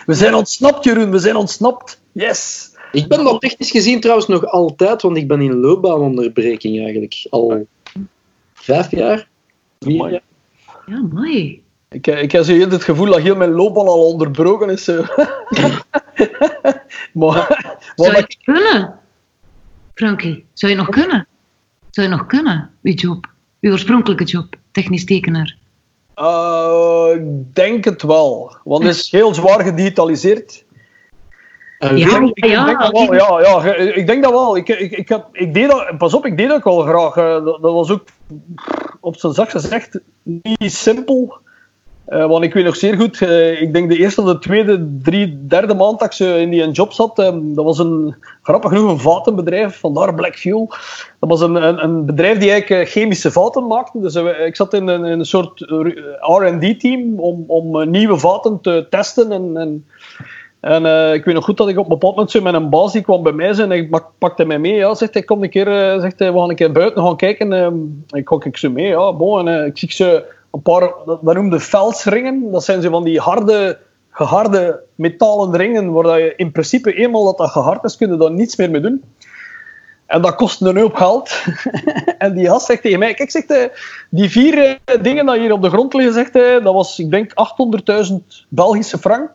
We zijn ontsnapt, Jeroen. We zijn ontsnapt. Yes.
Ik ben dat technisch gezien trouwens nog altijd, want ik ben in loopbaanonderbreking eigenlijk. Al vijf jaar. Vier jaar.
Ja, mooi.
Ik, eh, ik heb zo heel het gevoel dat heel mijn loopbaan al onderbroken is. eh. maar
Zou
wat
je
ik,
het kunnen? Frankie, zou je nog kunnen? Zou je nog kunnen, uw job? Uw oorspronkelijke job, technisch tekenaar.
eh, ik denk het wel. Want het is heel zwaar gedigitaliseerd.
En
Ja,
Ik,
ja,
denk dat wel, ja, ja, ge- ik denk dat wel. Ik, ik, ik, heb, ik deed dat, pas op, ik deed dat ook wel graag. eh, Dat, dat was ook op zijn zacht gezegd niet simpel. Eh, want ik weet nog zeer goed, eh, ik denk de eerste, de tweede, drie, derde maand dat ik zo in die job zat, eh, dat was een, grappig genoeg een vatenbedrijf, vandaar Black Fuel. Dat was een, een, een bedrijf die eigenlijk chemische vaten maakte. Dus ik zat in een, in een soort R&D-team om, om nieuwe vaten te testen en, en en ik weet nog goed dat ik op een bepaald moment zo met een baas kwam bij mij zijn en ik pak- pakte mij mee. Ja, zegt hij, kom een keer, zegt hij, we gaan een keer buiten gaan kijken. Ik ga ik zo mee, ja, bon. En ik zie ze een paar, dat, dat noemde velsringen. Dat zijn zo van die harde, geharde metalen ringen, waar dat je in principe eenmaal dat dat gehard is, kun je daar niets meer mee doen. En dat kost een hoop geld. en die gast zegt tegen mij, kijk, zegt hij, die vier eh, dingen dat hier op de grond liggen, zegt hij, dat was, ik denk, 800.000 Belgische frank.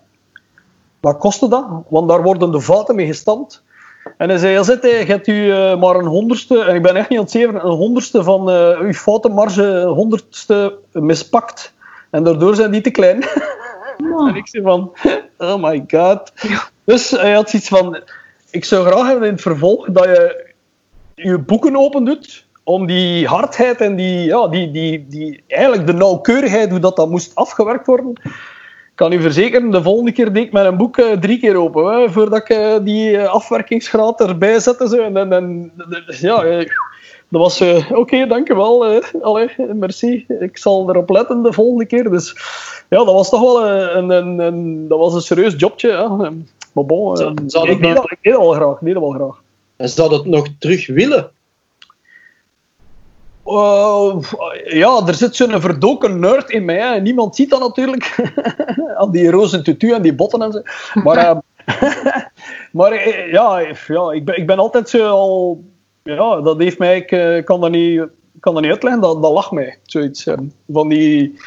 Wat kostte dat? Want daar worden de vaten mee gestampt. En hij zei, ja, zet, je hebt u eh, maar een honderdste, en ik ben echt niet aan het zeven, een honderdste van eh, uw foutenmarge, honderdste mispakt. En daardoor zijn die te klein. En ik zei van, oh my god. Dus hij had zoiets van, ik zou graag hebben in het vervolg dat je je boeken open doet om die hardheid en die, ja, die, die, die, eigenlijk de nauwkeurigheid, hoe dat, dat moest afgewerkt worden. Kan u verzekeren, de volgende keer deed ik mijn boek eh, drie keer open, hè, voordat ik eh, die eh, afwerkingsgraad erbij zette. Zo. En, en, en, ja, dat was, oké, dankjewel. allee, merci. Ik zal erop letten de volgende keer. Dus ja, dat was toch wel een, een, een, dat was een serieus jobje. Maar bon,
Zou- zou
ik, deed dat, deed dat wel graag. Deed dat wel graag.
En zou dat nog terug willen?
Uh, ja, er zit zo'n verdoken nerd in mij. Hè. Niemand ziet dat natuurlijk. Aan die roze tutu en die botten en zo. Maar, eh, maar eh, ja, ja ik, ben, ik ben altijd zo al... Ja, dat heeft mij... Ik eh, kan dat niet, kan dat niet uitleggen. Dat, dat lag mij. Zoiets. eh, van die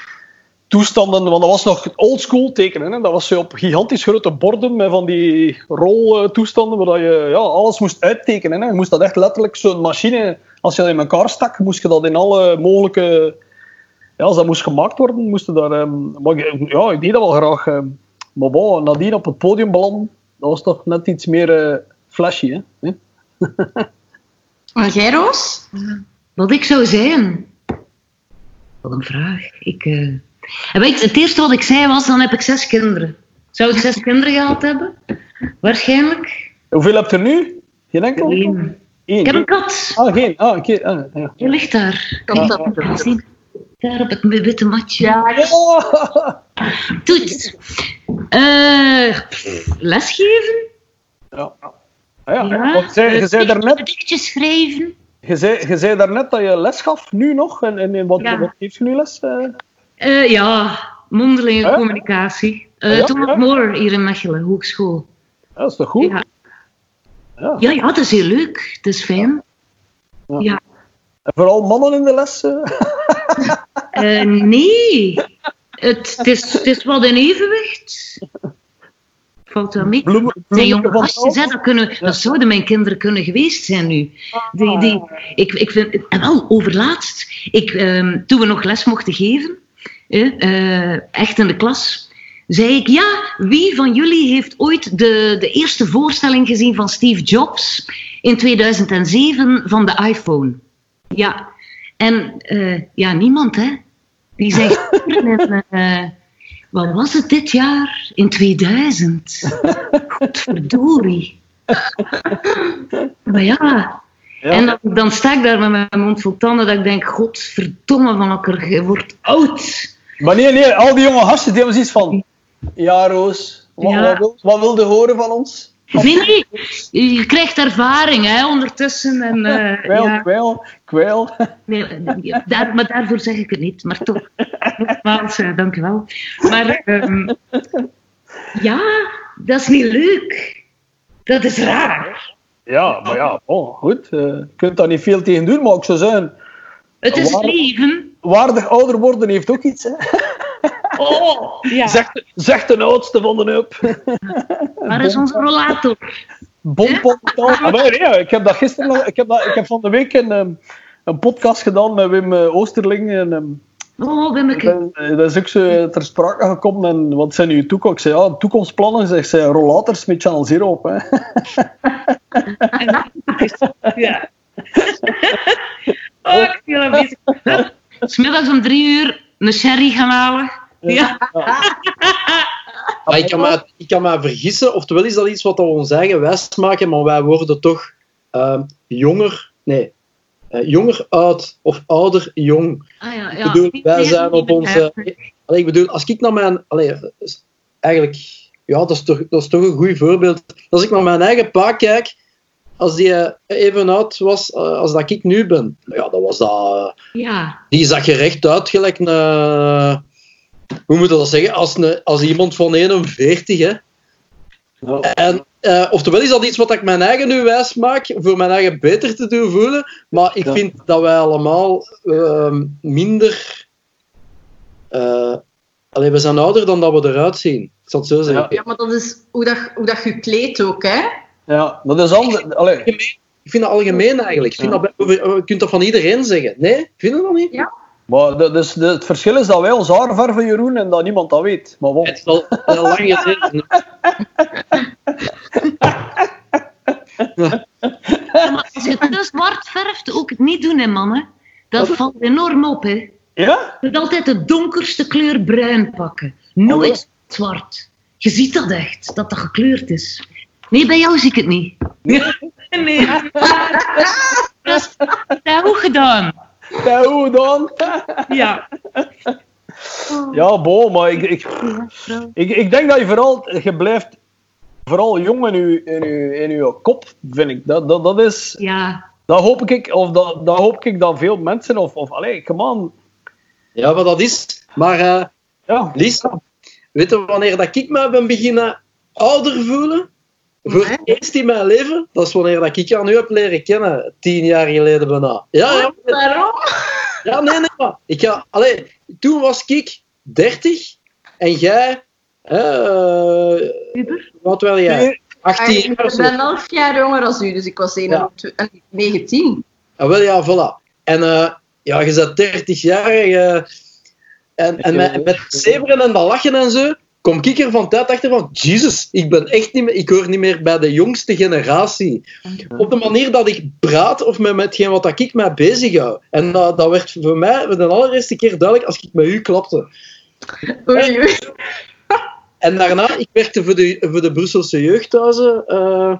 toestanden... Want dat was nog oldschool tekenen. Hè. Dat was zo op gigantisch grote borden met van die roltoestanden waar je ja, alles moest uittekenen. Hè. Je moest dat echt letterlijk zo'n machine... Als je dat in elkaar stak, moest je dat in alle mogelijke... Ja, als dat moest gemaakt worden, moest je daar... ehm, maar ik- ja, ik deed dat wel graag. ehm. maar bon, nadien op het podium belanden, dat was toch net iets meer eh, flashy, hè?
En jij, Roos?
Wat ik zou zijn? Wat een vraag. Ik, eh, en weet je, het eerste wat ik zei was, dan heb ik zes kinderen. Zou ik zes kinderen gehad hebben? Waarschijnlijk.
Hoeveel heb je er nu? Geen enkel?
Eén.
Eén.
Ik heb een kat.
Ah, geen. Een keer. Ah, ja.
Die ligt daar.
Kan
Kijk,
dat?
zien? Daar op het witte matje.
Ja,
Oh!
Toets. Eh, lesgeven?
Ja. Ah, ja.
Ja.
Want zei, je, zei daarnet,
Gedichtjes schrijven?
je, zei, je zei daarnet dat je les gaf, nu nog. En, en, wat,
Ja.
wat geeft je nu les? eh?
Eh, ja, mondelinge communicatie.
Ja?
Thomas
Ja.
More hier in Mechelen, hogeschool.
Ja, dat is toch goed?
Ja.
Ja.
Dat is heel leuk. Het is fijn.
Ja.
Ja.
En vooral mannen in de les? eh?
Eh, nee, het, het, is, het is wat in evenwicht. Valt wel mee.
Bloemen,
jonge
bloemen
gastjes, hè, dat, kunnen, dat zouden mijn kinderen kunnen geweest zijn nu. Die, die, ik, ik vind, en wel, overlaatst, ik, ehm, toen we nog les mochten geven, eh, echt in de klas, zei ik, ja, wie van jullie heeft ooit de, de eerste voorstelling gezien van Steve Jobs in 2007 van de iPhone? Ja, en eh, ja, niemand, hè? Die zegt, eh, wat was het dit jaar? In 2000. Godverdorie. Maar ja,
Ja.
en dan, dan sta ik daar met mijn mond vol tanden dat ik denk, godverdomme van elkaar, je wordt oud.
Maar nee, nee, al die jonge gastjes die hebben zoiets van... Ja, Roos, wat,
Ja.
wat, wil, wat wilde horen van ons?
Nee, nee, je krijgt ervaring hè, ondertussen. En, eh,
Kwijl,
ja,
kwijl, kwijl.
nee, daar, maar daarvoor zeg ik het niet, maar toch. Nogmaals, uh, dank u wel. Maar um, ja, dat is niet leuk. Dat is raar.
Ja, maar ja, oh, goed. Uh, je kunt daar niet veel tegen doen, maar ik zou zeggen...
Het is leven.
Waardig ouder worden heeft ook iets, hè.
Oh, ja.
Zegt, zegt de oudste van de up.
Waar is onze rollator?
Bonpot. Ah, maar ja, ik heb dat gisteren... Ik heb, dat, ik heb van de week een, um, een podcast gedaan met Wim Oosterling. En, um,
Oh, Wimmeke.
Dat, is ook zo ter sprake gekomen. En wat zijn uw toekomst? Ik zei, ja, toekomstplannen. Zeg, zei, rollators met Channel Zero op. Hè.
ja. oh, ik ben bezig. Smiddags om drie uur een sherry gaan halen. Ja.
Maar ik, kan me, ik kan me vergissen, oftewel is dat iets wat we ons eigen wijs maken, maar wij worden toch uh, jonger, nee, uh, jonger oud of ouder jong.
Ah, ja, ja.
Ik bedoel, wij zijn op onze. Allee, ik bedoel, als ik naar mijn. Allee, eigenlijk, ja, dat is, toch, dat is toch een goed voorbeeld. Als ik naar mijn eigen pa kijk, als die even oud was als dat ik nu ben, ja, dat was dat.
Ja.
Die zag er recht uit, gelijk een. Hoe moet je dat zeggen? Als, een, als iemand van 41, hè.
Ja.
En, uh, oftewel is dat iets wat ik mijn eigen nu wijs maak, voor mijn eigen beter te doen voelen, maar ik
Ja.
vind dat wij allemaal uh, minder... Uh, allee, we zijn ouder dan dat we eruit zien. Ik zal het zo zeggen.
Ja, maar dat is hoe, dat, hoe dat je kleedt ook, hè?
Ja, dat is anders.
Ik vind dat algemeen eigenlijk. Ik vind
Ja.
dat, je kunt dat van iedereen zeggen. Nee? Vind je dat niet?
Ja.
Maar de, dus de, het verschil is dat wij ons haar verven, Jeroen, en dat niemand dat weet. Maar bon.
Het is al al lang geleden.
Ja, maar als je te zwart verft, ook het niet doen, hè, mannen. Dat valt enorm op, hè.
Ja?
Je moet altijd de donkerste kleur bruin pakken. Nooit zwart. Je ziet dat echt, dat dat gekleurd is. Nee, bij jou zie ik het niet. Nee. Dat is dat is goed gedaan.
Ja, hoe dan?
Ja.
Ja, bon, maar ik, ik, ik, ik denk dat je vooral, je blijft vooral jong in je, in je, in je kop, vind ik. Dat, dat, dat is,
Ja.
dat hoop ik, of dat, dat hoop ik dat veel mensen, of, of allee, come on.
Ja, maar dat is... Maar uh,
Ja,
Lisa, weet je wanneer dat ik me ben beginnen ouder voelen? Voor het eerst in mijn leven, dat is wanneer dat ik jou nu heb leren kennen, tien jaar geleden bijna. Ja, ja,
Waarom?
ja nee, nee, maar ik ga, allee, toen was ik 30 en jij, hè, eh,
Uber?
wat wel jij? 18
Ik
jaar
ben 11 jaar jonger dan u, dus ik was 21, en 19.
Ah, wel ja, voilà. En eh, ja, je bent 30 jaar eh, en, en met, met en dat lachen en zo, kom ik er van tijd achter van, Jesus, ik ben echt niet meer, ik hoor niet meer bij de jongste generatie. Op de manier dat ik praat of met, hetgeen wat ik mij bezighoud. En dat, dat werd voor mij de allereerste keer duidelijk als ik met u klapte.
Oei, oei.
En daarna, ik werkte voor de, voor de Brusselse jeugdhuizen eh,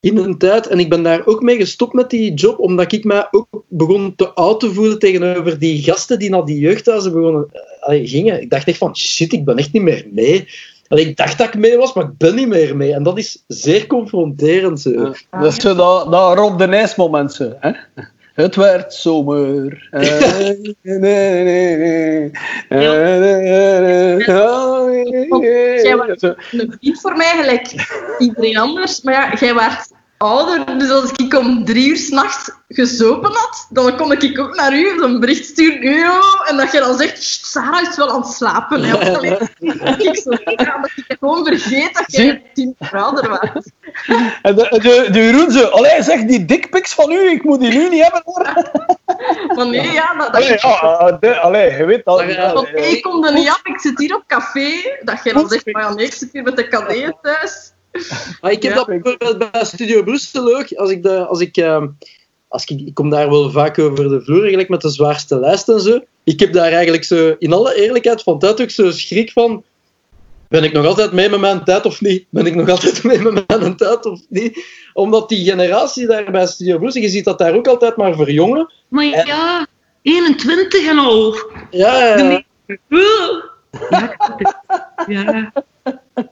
in een tijd. En ik ben daar ook mee gestopt met die job, omdat ik mij ook begon te oud te voelen tegenover die gasten die naar die jeugdhuizen begonnen, allee, gingen. Ik dacht echt van, shit, ik ben echt niet meer mee. Allee, ik dacht dat ik mee was, maar ik ben niet meer mee. En dat is zeer confronterend. Zo.
Ja. dat is zo dat, dat Rob de Nijs moment, zo, hè? Het werd zomer. Nee, nee, nee, nee. Nee, nee, nee.
Jij was-
Zo.
Een vriend voor mij, gelijk iedereen anders. Maar ja, jij werd ouder, dus als ik om drie uur s'nachts gezopen had, dan kon ik ook naar u een bericht sturen. Yo, en dat je dan zegt, "Sst, Sarah is wel aan het slapen. Hè. Of, ik zo ja, ik gewoon vergeet dat jij tien jaar ouder was.
En de, de, de Jeroen zo, allee, zeg die dickpics van u, ik moet die nu niet hebben hoor.
Maar nee, ja, dat, dat
Allee, ja, de- allee, je weet dat.
Ik kom er niet af, ik zit hier op café. Dat jij dan zegt, maar ja, nee, ik zit hier met de cadeau thuis.
Maar ik heb
Ja.
dat bijvoorbeeld bij Studio Brussel ook. Als ik, de, als ik, ehm, als ik, ik kom daar wel vaak over de vloer, eigenlijk met de zwaarste lijst en zo. Ik heb daar eigenlijk zo, in alle eerlijkheid, van tijd ook zo schrik van. Ben ik nog altijd mee met mijn tijd of niet? Ben ik nog altijd mee met mijn tijd of niet? Omdat die generatie daar bij Studio Brussel, je ziet dat daar ook altijd maar verjongen.
Maar ja, 21 en al.
Ja, ja, ja.
Ja, ja.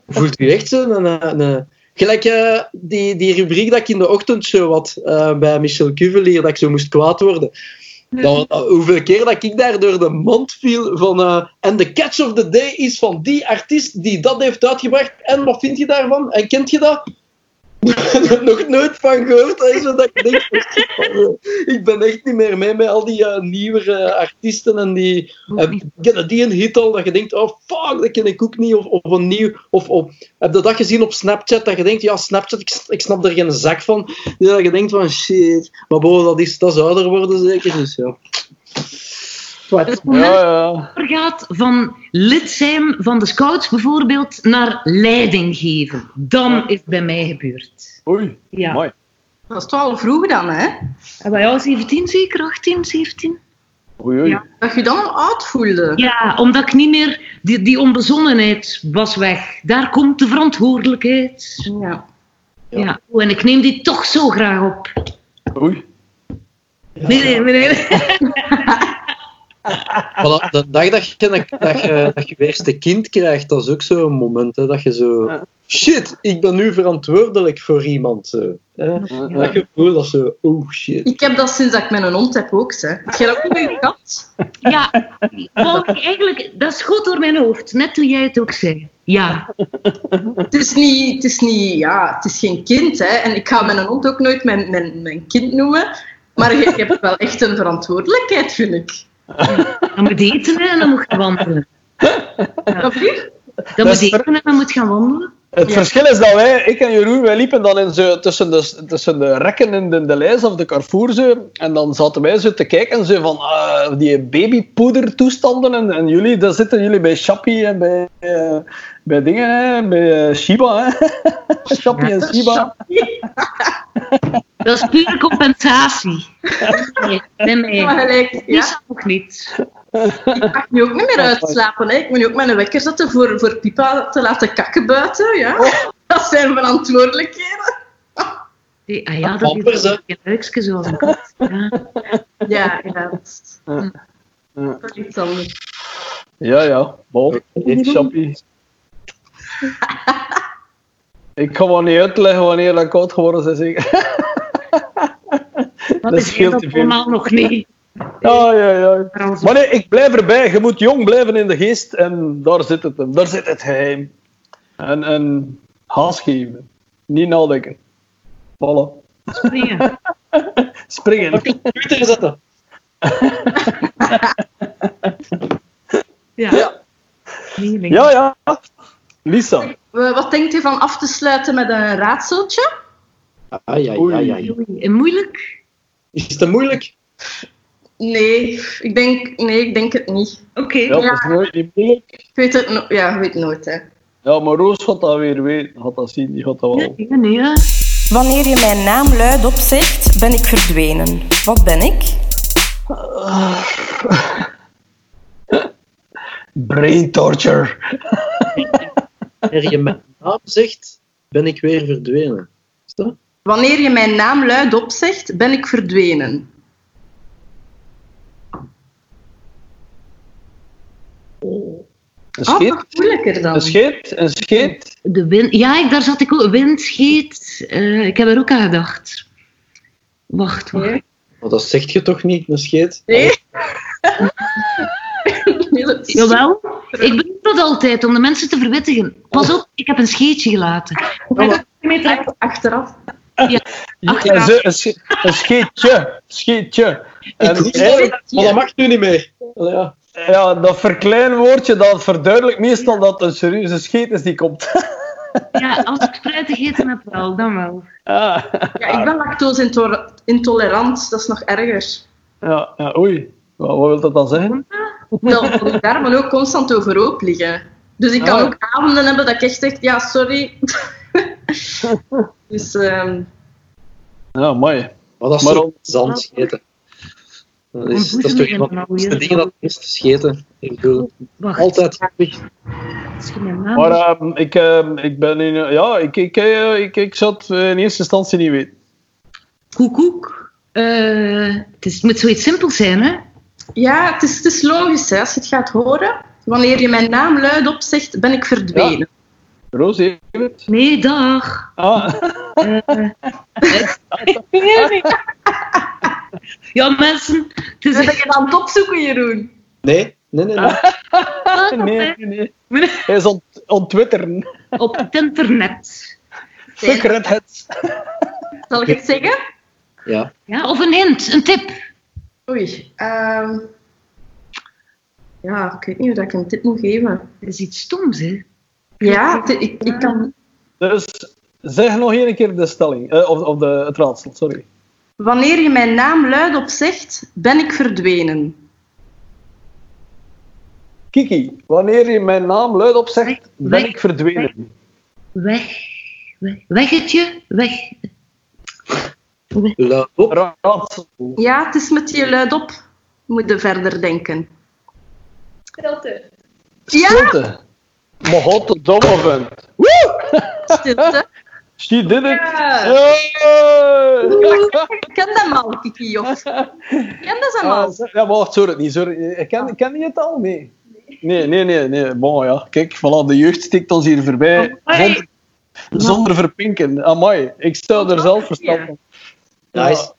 Voelt u echt zo een, een, gelijk eh, die, die rubriek dat ik in de ochtendshow had eh, bij Michel Cuvelier, dat ik zo moest kwaad worden. Hoeveel keer dat ik daar door de mond viel van... eh, en de catch of the day is van die artiest die dat heeft uitgebracht. En wat vind je daarvan? En kent je dat? Nog nooit van gehoord. hè, zo dat ik, denk, eh, ik ben echt niet meer mee met al die eh, nieuwere artiesten en die... eh, kennen die een hit al dat je denkt, oh fuck, dat ken ik ook niet. Of, of een nieuw... Of, of, heb je dat gezien op Snapchat? Dat je denkt, ja, Snapchat, ik, ik snap er geen zak van. Dat je denkt van, shit. Maar boven, dat is, dat is ouder worden zeker, dus ja. Zwart.
Het moment
Ja, ja.
overgaat van lid zijn van de scouts bijvoorbeeld naar leiding geven. Dan is het bij mij gebeurd.
Oei,
Ja.
mooi.
Dat is toch al vroeg dan, hè?
En bij jou 17 zeker, 18, 17?
Oei, oei.
Ja.
Dat je je dan al oud voelde.
Ja, omdat ik niet meer... Die, die onbezonnenheid was weg. Daar komt de verantwoordelijkheid.
Ja.
Ja.
Ja. En ik neem die toch zo graag op.
Oei.
Nee, nee, nee. nee.
Voilà, de dag dat je, dat, je, dat je je eerste kind krijgt, dat is ook zo'n moment. Hè, dat je zo... Shit, ik ben nu verantwoordelijk voor iemand. Zo, hè. Dat gevoel, dat zo... Oh, shit.
Ik heb dat sinds dat ik met een hond heb ook. Hè. Heb jij dat ook met je kat?
Ja, eigenlijk, dat schoot door mijn hoofd. Net toen jij het ook zei. Ja.
Het is, niet, het is niet... Ja, het is geen kind, hè. En ik ga mijn hond ook nooit mijn, mijn, mijn kind noemen. Maar je, je hebt wel echt een verantwoordelijkheid, vind ik.
Dan moet je eten en dan moet je wandelen.
Snap je?
Dan
Dat
moet eten en dan moet je gaan wandelen.
Het
Ja.
verschil is dat wij, ik en Jeroen, wij liepen dan in zo, tussen, de, tussen de rekken in de, de lijst of de Carrefour zo, en dan zaten wij zo te kijken zo van ah, die babypoedertoestanden en, en jullie, daar zitten jullie bij Shappy en bij, eh, bij dingen, hè, bij eh, Shiba. Hè. En Shiba.
Dat is pure compensatie. Nee, nee, nee.
Maar gelijk,
Die
ja.
is nog niet.
Ik mag nu ook niet meer uitslapen. Hè. Ik moet nu ook mijn wekker zetten voor, voor Pipa te laten kakken buiten. Ja. Dat zijn verantwoordelijkheden.
Die- Ah ja, dat is een een kat. Ja.
Ja, ja. Dat is,
Ja.
dat is iets anders.
Ja, ja, bon, Shappy. Ik ga wel niet uitleggen wanneer dat koud geworden is.
Dat,
Dat
is
scheelt veel.
allemaal nog niet.
Ja, ja, ja.
Maar
nee, ik blijf erbij. Je moet jong blijven in de geest. En daar zit het hem. Daar zit het geheim. En, en haast geven. Niet nadenken. Voilà.
springen.
Springen.
Twitter zetten.
Ja.
Ja.
Nee, nee.
Ja, ja. Lisa.
Eh, Wat denkt u van af te sluiten met een raadseltje?
Ah, ja, ja, ja, ja.
Oei, en moeilijk?
Is het te moeilijk?
Nee, ik denk, nee, ik denk het niet.
Oké.
Ja, dat is nooit niet moeilijk.
Ik weet het no ja, ik weet het nooit. Hè.
Ja, maar Roos gaat dat weer weten. Gaat dat zien. Die gaat dat wel.
Ja, nee, ja.
Wanneer je mijn naam luid opzegt, ben ik verdwenen. Wat ben ik?
Brain torture.
Wanneer je mijn naam zegt, ben ik weer verdwenen. Is dat?
Wanneer je mijn naam luid opzegt, ben ik verdwenen.
Een
Ah,
scheet.
moeilijker dan.
Een scheet. Een scheet.
De wind. Ja, ik, daar zat ik ook. Wind, scheet. eh, ik heb er ook aan gedacht. Wacht, wacht.
Nee.
Maar dat zegt je toch niet, een scheet?
Nee.
Jawel. Ik bedoel dat altijd om de mensen te verwittigen. Pas op, ik heb een scheetje gelaten.
Ach- Achteraf.
Ja,
Achteraf.
zo, een, sche- een scheetje. Scheetje. En
Ik-
eigenlijk-
Maar dat mag nu niet meer. Ja.
Ja, dat verkleinwoordje dat verduidelijkt meestal dat het een serieuze scheet is die komt.
Ja, als ik fruit gegeten heb, wel, dan wel.
Ah,
Ja, ik ben lactose-intolerant. Dat is nog erger.
ja, ja, oei. Wat, wat wil dat dan zeggen?
Dat mijn darmen ook constant overhoop liggen. Dus ik kan
Ah.
ook avonden hebben dat ik echt zeg, ja, sorry. dus ehm,
Ja, mooi.
Maar dat is
Maar
zand. Dat is, dat is toch
en
iemand dat is de dingen dat het meeste scheten. Ik bedoel,
Wacht.
altijd.
Maar ehm, ik, ehm, ik ben in... eh, ja, ik, ik, eh, ik, ik zou het eh, in eerste instantie niet weten.
Koekoek. Eh, het, is, het moet zoiets simpels zijn, hè?
ja, het is, het is logisch hè, als je het gaat horen. Wanneer je mijn naam luid opzegt, ben ik verdwenen.
Roos, heeft het?
Nee, dag.
Ah,
Ja, mensen, het is
Ben je aan het opzoeken, Jeroen?
Nee, nee, nee. nee.
Nee, nee, nee. Hij is ont ontwitteren.
op het internet.
Fuck redheads.
Zal ik het zeggen?
Ja.
Ja, of een hint, een tip.
Oei. ehm ja, ik weet niet hoe dat ik een tip moet geven.
Dat is iets stoms, hè?
Ja, het- ik, ik kan...
Dus zeg nog één keer de stelling. eh, of of de, het raadsel, sorry.
Wanneer je mijn naam luidop zegt, ben ik verdwenen.
Kiki, wanneer je mijn naam luidop zegt, ben
Weg.
ik verdwenen.
Weg. Weg. Weggetje. Weg.
Luid op.
Raadsel.
Ja, het is met je luidop. Moet je verder denken.
Stilte.
Ja,
Stilte. De domme vent.
stilte.
She did it.
Ja.
Hey!
Ik ken dat al, Kiki, of? Ik ken dat
Ah,
al.
zeg- ja, wacht, sorry, niet, sorry. Ik ken, ken je het al? Nee. Nee, nee, nee, nee. Bon, ja. Kijk, voilà, de jeugd stikt ons hier voorbij. Zonder, zonder verpinken. Amai, ik stel er zelf verstand van.
Nice.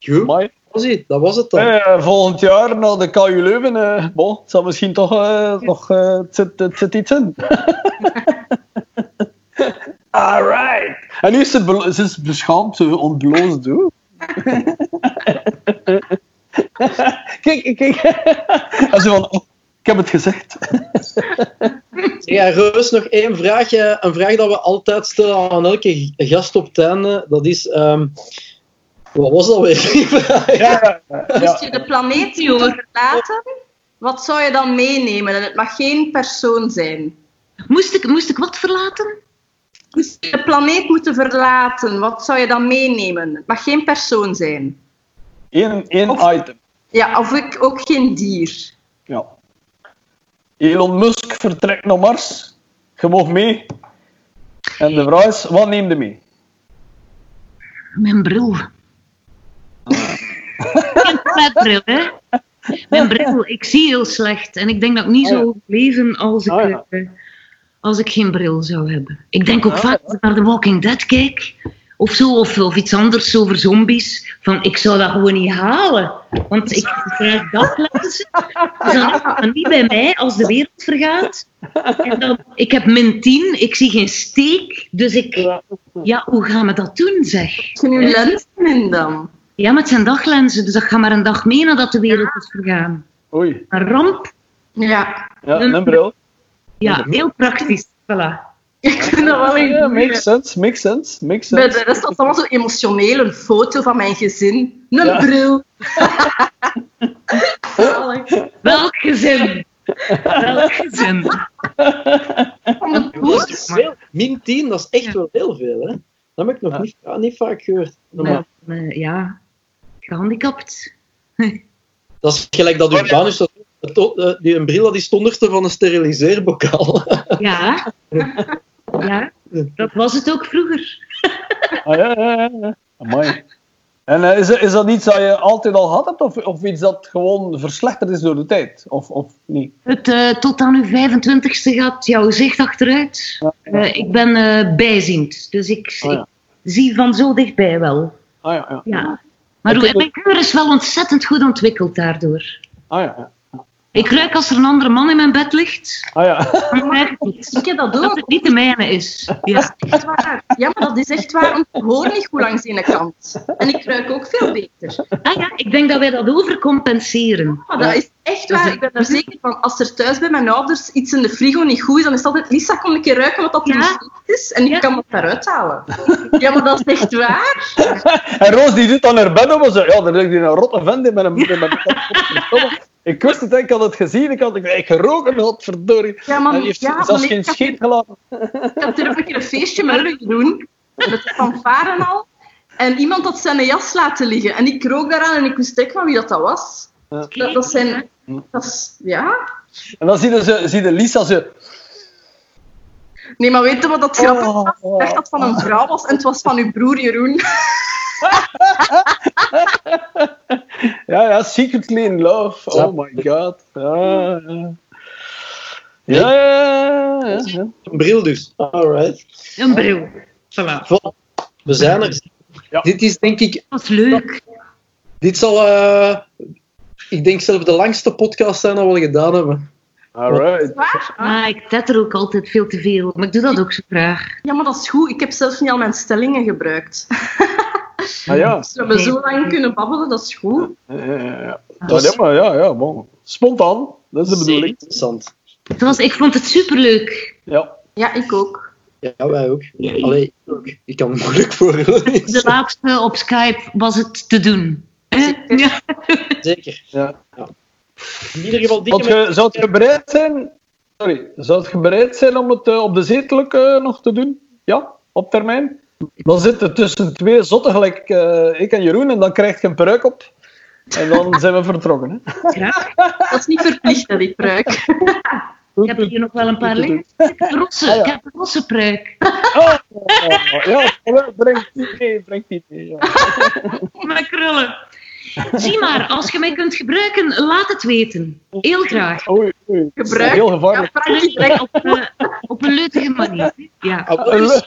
Goed.
Amai.
Dat was het, dat was het dan.
Eh, volgend jaar naar de KU Leuven, eh, bon, het zal misschien toch eh, nog, eh, het, zit, het zit iets in. Alright. En nu is ze is beschaamd, ze ontbloosd. kijk, kijk. En ze van, oh, ik heb het gezegd.
Ja, Roos, nog één vraagje. Een vraag dat we altijd stellen aan elke gast op het einde. Dat is... ehm, wat was dat weer? vraag?
Ja,
Moest je de planeet moeten verlaten, wat zou je dan meenemen? En het mag geen persoon zijn.
Moest ik, moest ik wat verlaten?
Moest je de planeet moeten verlaten, wat zou je dan meenemen? Het mag geen persoon zijn.
Eén, één
Of-
item.
Ja, of ik, ook geen dier.
Ja. Elon Musk vertrekt naar Mars. Je mag mee. En de vraag is, wat neem je mee?
Mijn bril. Geen pretbril, hè? Mijn bril. Ik zie heel slecht. En ik denk dat ik niet
Ah, ja.
zou overleven als ik,
Ah, ja.
Als ik geen bril zou hebben. Ik denk ook vaak als ik naar The Walking Dead kijk. Of zo, of, of iets anders over zombies. Van, ik zou dat gewoon niet halen. Want ik krijg daglenzen. Dus dan is het niet bij mij als de wereld vergaat. En dan, ik heb min 10, ik zie geen steek. Dus ik... Ja, hoe gaan we dat doen, zeg?
Als je nu lenzen in dan.
Ja, met zijn daglenzen. Dus dat gaat maar een dag mee nadat de wereld is vergaan.
Oei.
Een ramp.
Ja,
Ja, een bril.
Ja, heel praktisch. Voilà.
ik vind dat wel
Ja,
een
makes sense, makes sense, makes
Bij
sense.
de rest was allemaal zo emotioneel. Een foto van mijn gezin. Een
Ja.
bril.
Welk gezin? Welk gezin?
Dat is veel? Min 10, dat is echt wel heel veel, hè? Dat heb ik nog
Ja.
niet, ja, niet vaak gehoord. Normaal.
Maar, eh, ja, gehandicapt.
Dat is gelijk dat Urbanus, dat, dat- eh, die een bril dat is het onderste van een steriliseerbokaal.
Ja. Ja, dat was het ook vroeger.
Ah, ja, ja, ja. Amai. En eh, is, is dat iets dat je altijd al gehad hebt, of, of iets dat gewoon verslechterd is door de tijd? Of, of niet?
Het, eh, tot aan uw 25ste gaat jouw zicht achteruit. Eh, ik ben eh, bijziend, dus ik,
ja.
ik zie van zo dichtbij wel.
Ah ja, ja.
Ja. Maar
Oké.
mijn kleur is wel ontzettend goed ontwikkeld daardoor.
Ah ja, ja.
Ik ruik als er een andere man in mijn bed ligt,
Ah, ja.
dan ruik ik niet.
Ik heb dat
Dat
ook.
het niet de mijne is. Ja.
Echt waar. Ja, maar dat is echt waar. Want ik hoor niet goed langs de ene kant. En ik ruik ook veel beter.
Ah ja, ik denk dat wij dat overcompenseren.
Maar dat is echt waar. Ik ben er zeker van. Als er thuis bij mijn ouders iets in de frigo niet goed is, dan is het altijd Lisa, kom een keer ruiken wat dat er
Ja.
niet goed is. En ik
Ja.
kan dat daaruit halen. Ja, maar dat is echt waar.
En Roos die doet dan haar bed op en zegt, ja, er ligt hier een rotte vent in met een... Met een ik wist het, ik had het gezien, ik had ik geroken, godverdorie.
Ja, man,
En die heeft
ja,
zelfs geen scheet gelaten.
Ik had er een keer een feestje met jullie doen. Met de fanfare en al. En iemand had zijn jas laten liggen. En ik rook daaraan en ik wist echt van wie dat, dat was.
Ja.
Dat, dat zijn... Dat is, ja.
En dan zie je, ze, zie je Lisa zo...
Nee, maar weet je wat dat grappig
Oh,
was?
oh.
Ik dacht dat het van een vrouw was en het was van uw broer Jeroen.
Ja, ja, secretly in love. Oh my god. Ja, ja. Ja, ja, ja, ja.
Een bril dus. Alright.
Een bril. Voilà.
We zijn er.
Ja.
Dit is denk ik
Dat is leuk.
Dit zal, eh, ik denk zelf de langste podcast zijn dat we al gedaan hebben.
Alright.
Waar? Ah.
Ik tetter ook altijd veel te veel, maar ik doe dat ook zo graag.
Ja, maar dat is goed. Ik heb zelfs niet al mijn stellingen gebruikt.
Ah ja.
Dus we hebben zo lang kunnen babbelen, dat is goed.
Ja, ja, ja. Ja, ja, maar ja, ja, bon. Spontaan, dat is de bedoeling.
interessant.
Het was, ik vond het superleuk.
Ja.
Ja, ik ook.
Ja, wij ook. Allee, ik ook. Ik kan het moeilijk voorstellen.
De laatste op Skype was het te doen. Hè? Ja.
Zeker.
Ja.
In ieder geval, dikke
je, zou je bereid zijn... Sorry, zou je bereid zijn om het eh, op de zetelijk eh, nog te doen? Ja, op termijn? Dan zit het tussen twee zotten, gelijk eh, ik en Jeroen, en dan krijg je een peruk op. En dan zijn we vertrokken. Hè?
Graag.
Dat is niet verplicht, hè, die pruik.
Ik heb hier nog wel een paar liggen. Ik heb een rosse,
Ah, ja.
ik heb een rosse pruik.
Oh, ja, brengt niet mee, brengt niet mee. Ja.
Mijn krullen. Zie maar, als je mij kunt gebruiken, laat het weten. Heel graag.
Oei, oei.
Gebruik.
Heel gevaarlijk.
Brengt
Op, eh, op een leutige manier. Ja.
Ah,
Een le-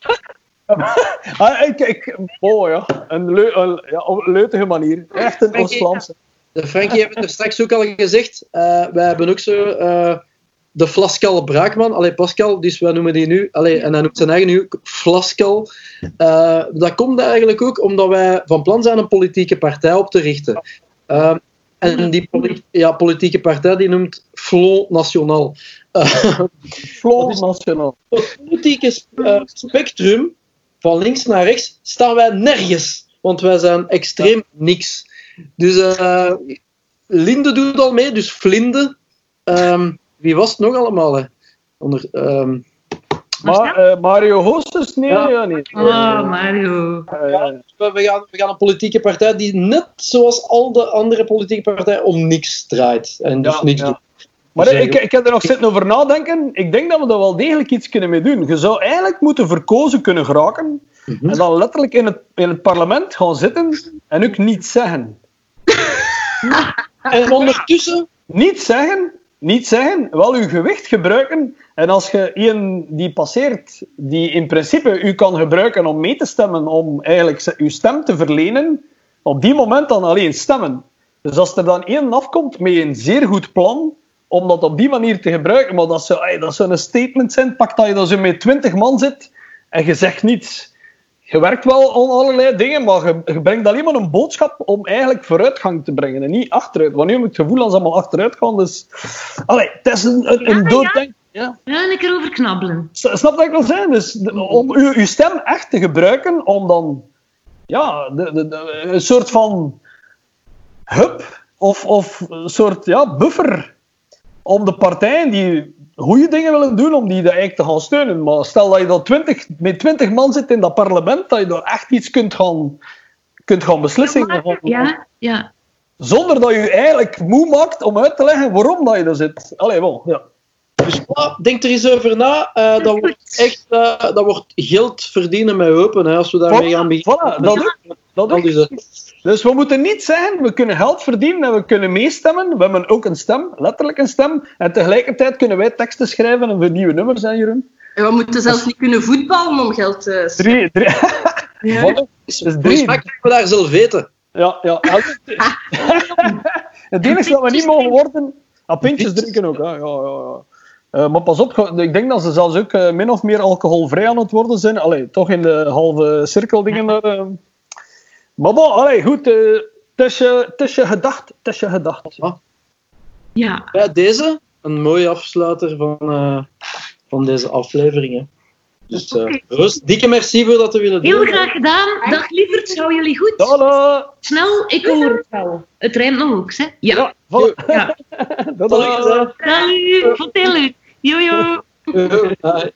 ah, ik, ik, oh ja, een, leu, een, ja, op een leutige manier. Echt een Oost-Vlaamse.
De Frankie heeft het er straks ook al gezegd. Eh, wij hebben ook zo eh, de Flascal Braakman. Allee, Pascal, dus wij noemen die nu. Allee, en hij noemt zijn eigen nu ook Flascal. Eh, dat komt eigenlijk ook omdat wij van plan zijn een politieke partij op te richten. Eh, en die ja, politieke partij die noemt Front National. Eh,
Flow Nationaal.
op het politieke eh, spectrum, van links naar rechts, staan wij nergens. Want wij zijn extreem niks. Dus eh, Linde doet al mee, dus Vlinde. Ehm, wie was het nog allemaal? Hè? Onder, ehm,
Maar eh, Mario Hoostes? Nee,
Ja.
ja, niet.
Oh, Mario.
Ja.
we, we gaan, we gaan een politieke partij die net zoals al de andere politieke partijen om niks draait. En dus
Ja,
niks
ja.
doet.
Maar
Dus
ik, ik heb er nog zitten over nadenken. Ik denk dat we daar wel degelijk iets kunnen mee doen. Je zou eigenlijk moeten verkozen kunnen geraken.
Mhm.
En dan letterlijk in het, in het parlement gaan zitten en ook niets zeggen.
En ondertussen,
Niet zeggen, niet zeggen, wel uw gewicht gebruiken. En als je iemand die passeert, die in principe u kan gebruiken om mee te stemmen, om eigenlijk uw stem te verlenen, op die moment dan alleen stemmen. Dus als er dan één afkomt met een zeer goed plan, om dat op die manier te gebruiken, maar dat zou, dat zou een statement zijn, pak dat je dan zo met twintig man zit en je zegt niets. Je werkt wel aan allerlei dingen, maar je, je brengt alleen maar een boodschap om eigenlijk vooruitgang te brengen en niet achteruit. Want nu heb ik het gevoel dat ze allemaal achteruit gaan, dus... Allee, het is een, een, een
Ja,
dooddenk... Ja.
Ja, en een keer over knabbelen.
Snap wat ik wil zeggen? Dus om uw, uw stem echt te gebruiken om dan ja, de, de, de- een soort van hub of, of een soort ja, buffer om de partijen die goede dingen willen doen, om die dat eigenlijk te gaan steunen. Maar stel dat je dat 20, met 20 man zit in dat parlement, dat je daar echt iets kunt gaan, kunt gaan beslissen.
Ja, ja.
Zonder dat je je eigenlijk moe maakt om uit te leggen waarom dat je er zit. Allee, wel, ja.
dus denk er eens over na. Eh, dat, wordt echt eh, dat wordt geld verdienen met open, hè, als we daarmee gaan beginnen.
Voilà, dat ook. Dat
Dan
ook.
Is.
Dus we moeten niet zeggen, we kunnen geld verdienen en we kunnen meestemmen. We hebben ook een stem, letterlijk een stem. En tegelijkertijd kunnen wij teksten schrijven en voor nieuwe nummers, hè, Jeroen?
En we moeten zelfs niet kunnen voetballen om geld te
Drie, drie.
Ja.
Voilà.
Dus
drie.
kunnen we daar zelf weten.
Ja, ja. Het enige dat we niet mogen worden... Ah, pintjes drinken ook, hè. Ja, ja, ja. Eh, maar pas op, ik denk dat ze zelfs ook eh, min of meer alcoholvrij aan het worden zijn. Allee, toch in de halve cirkel dingen daar. eh. Maar bon, allee, goed. eh, eh, het is je gedacht. Het is je gedacht.
Ja.
Bij deze een mooie afsluiter van, eh, van deze aflevering. Hè. Dus eh, Roos, dikke merci voor dat te willen doen.
Heel graag gedaan. Dag lieverd, hou jullie goed.
Tada!
Snel, ik hoor het wel. Het rijmt nog ook, hè? Ja.
Ja, voilà.
ja. Vond het heel leuk. Jojo.
Bye.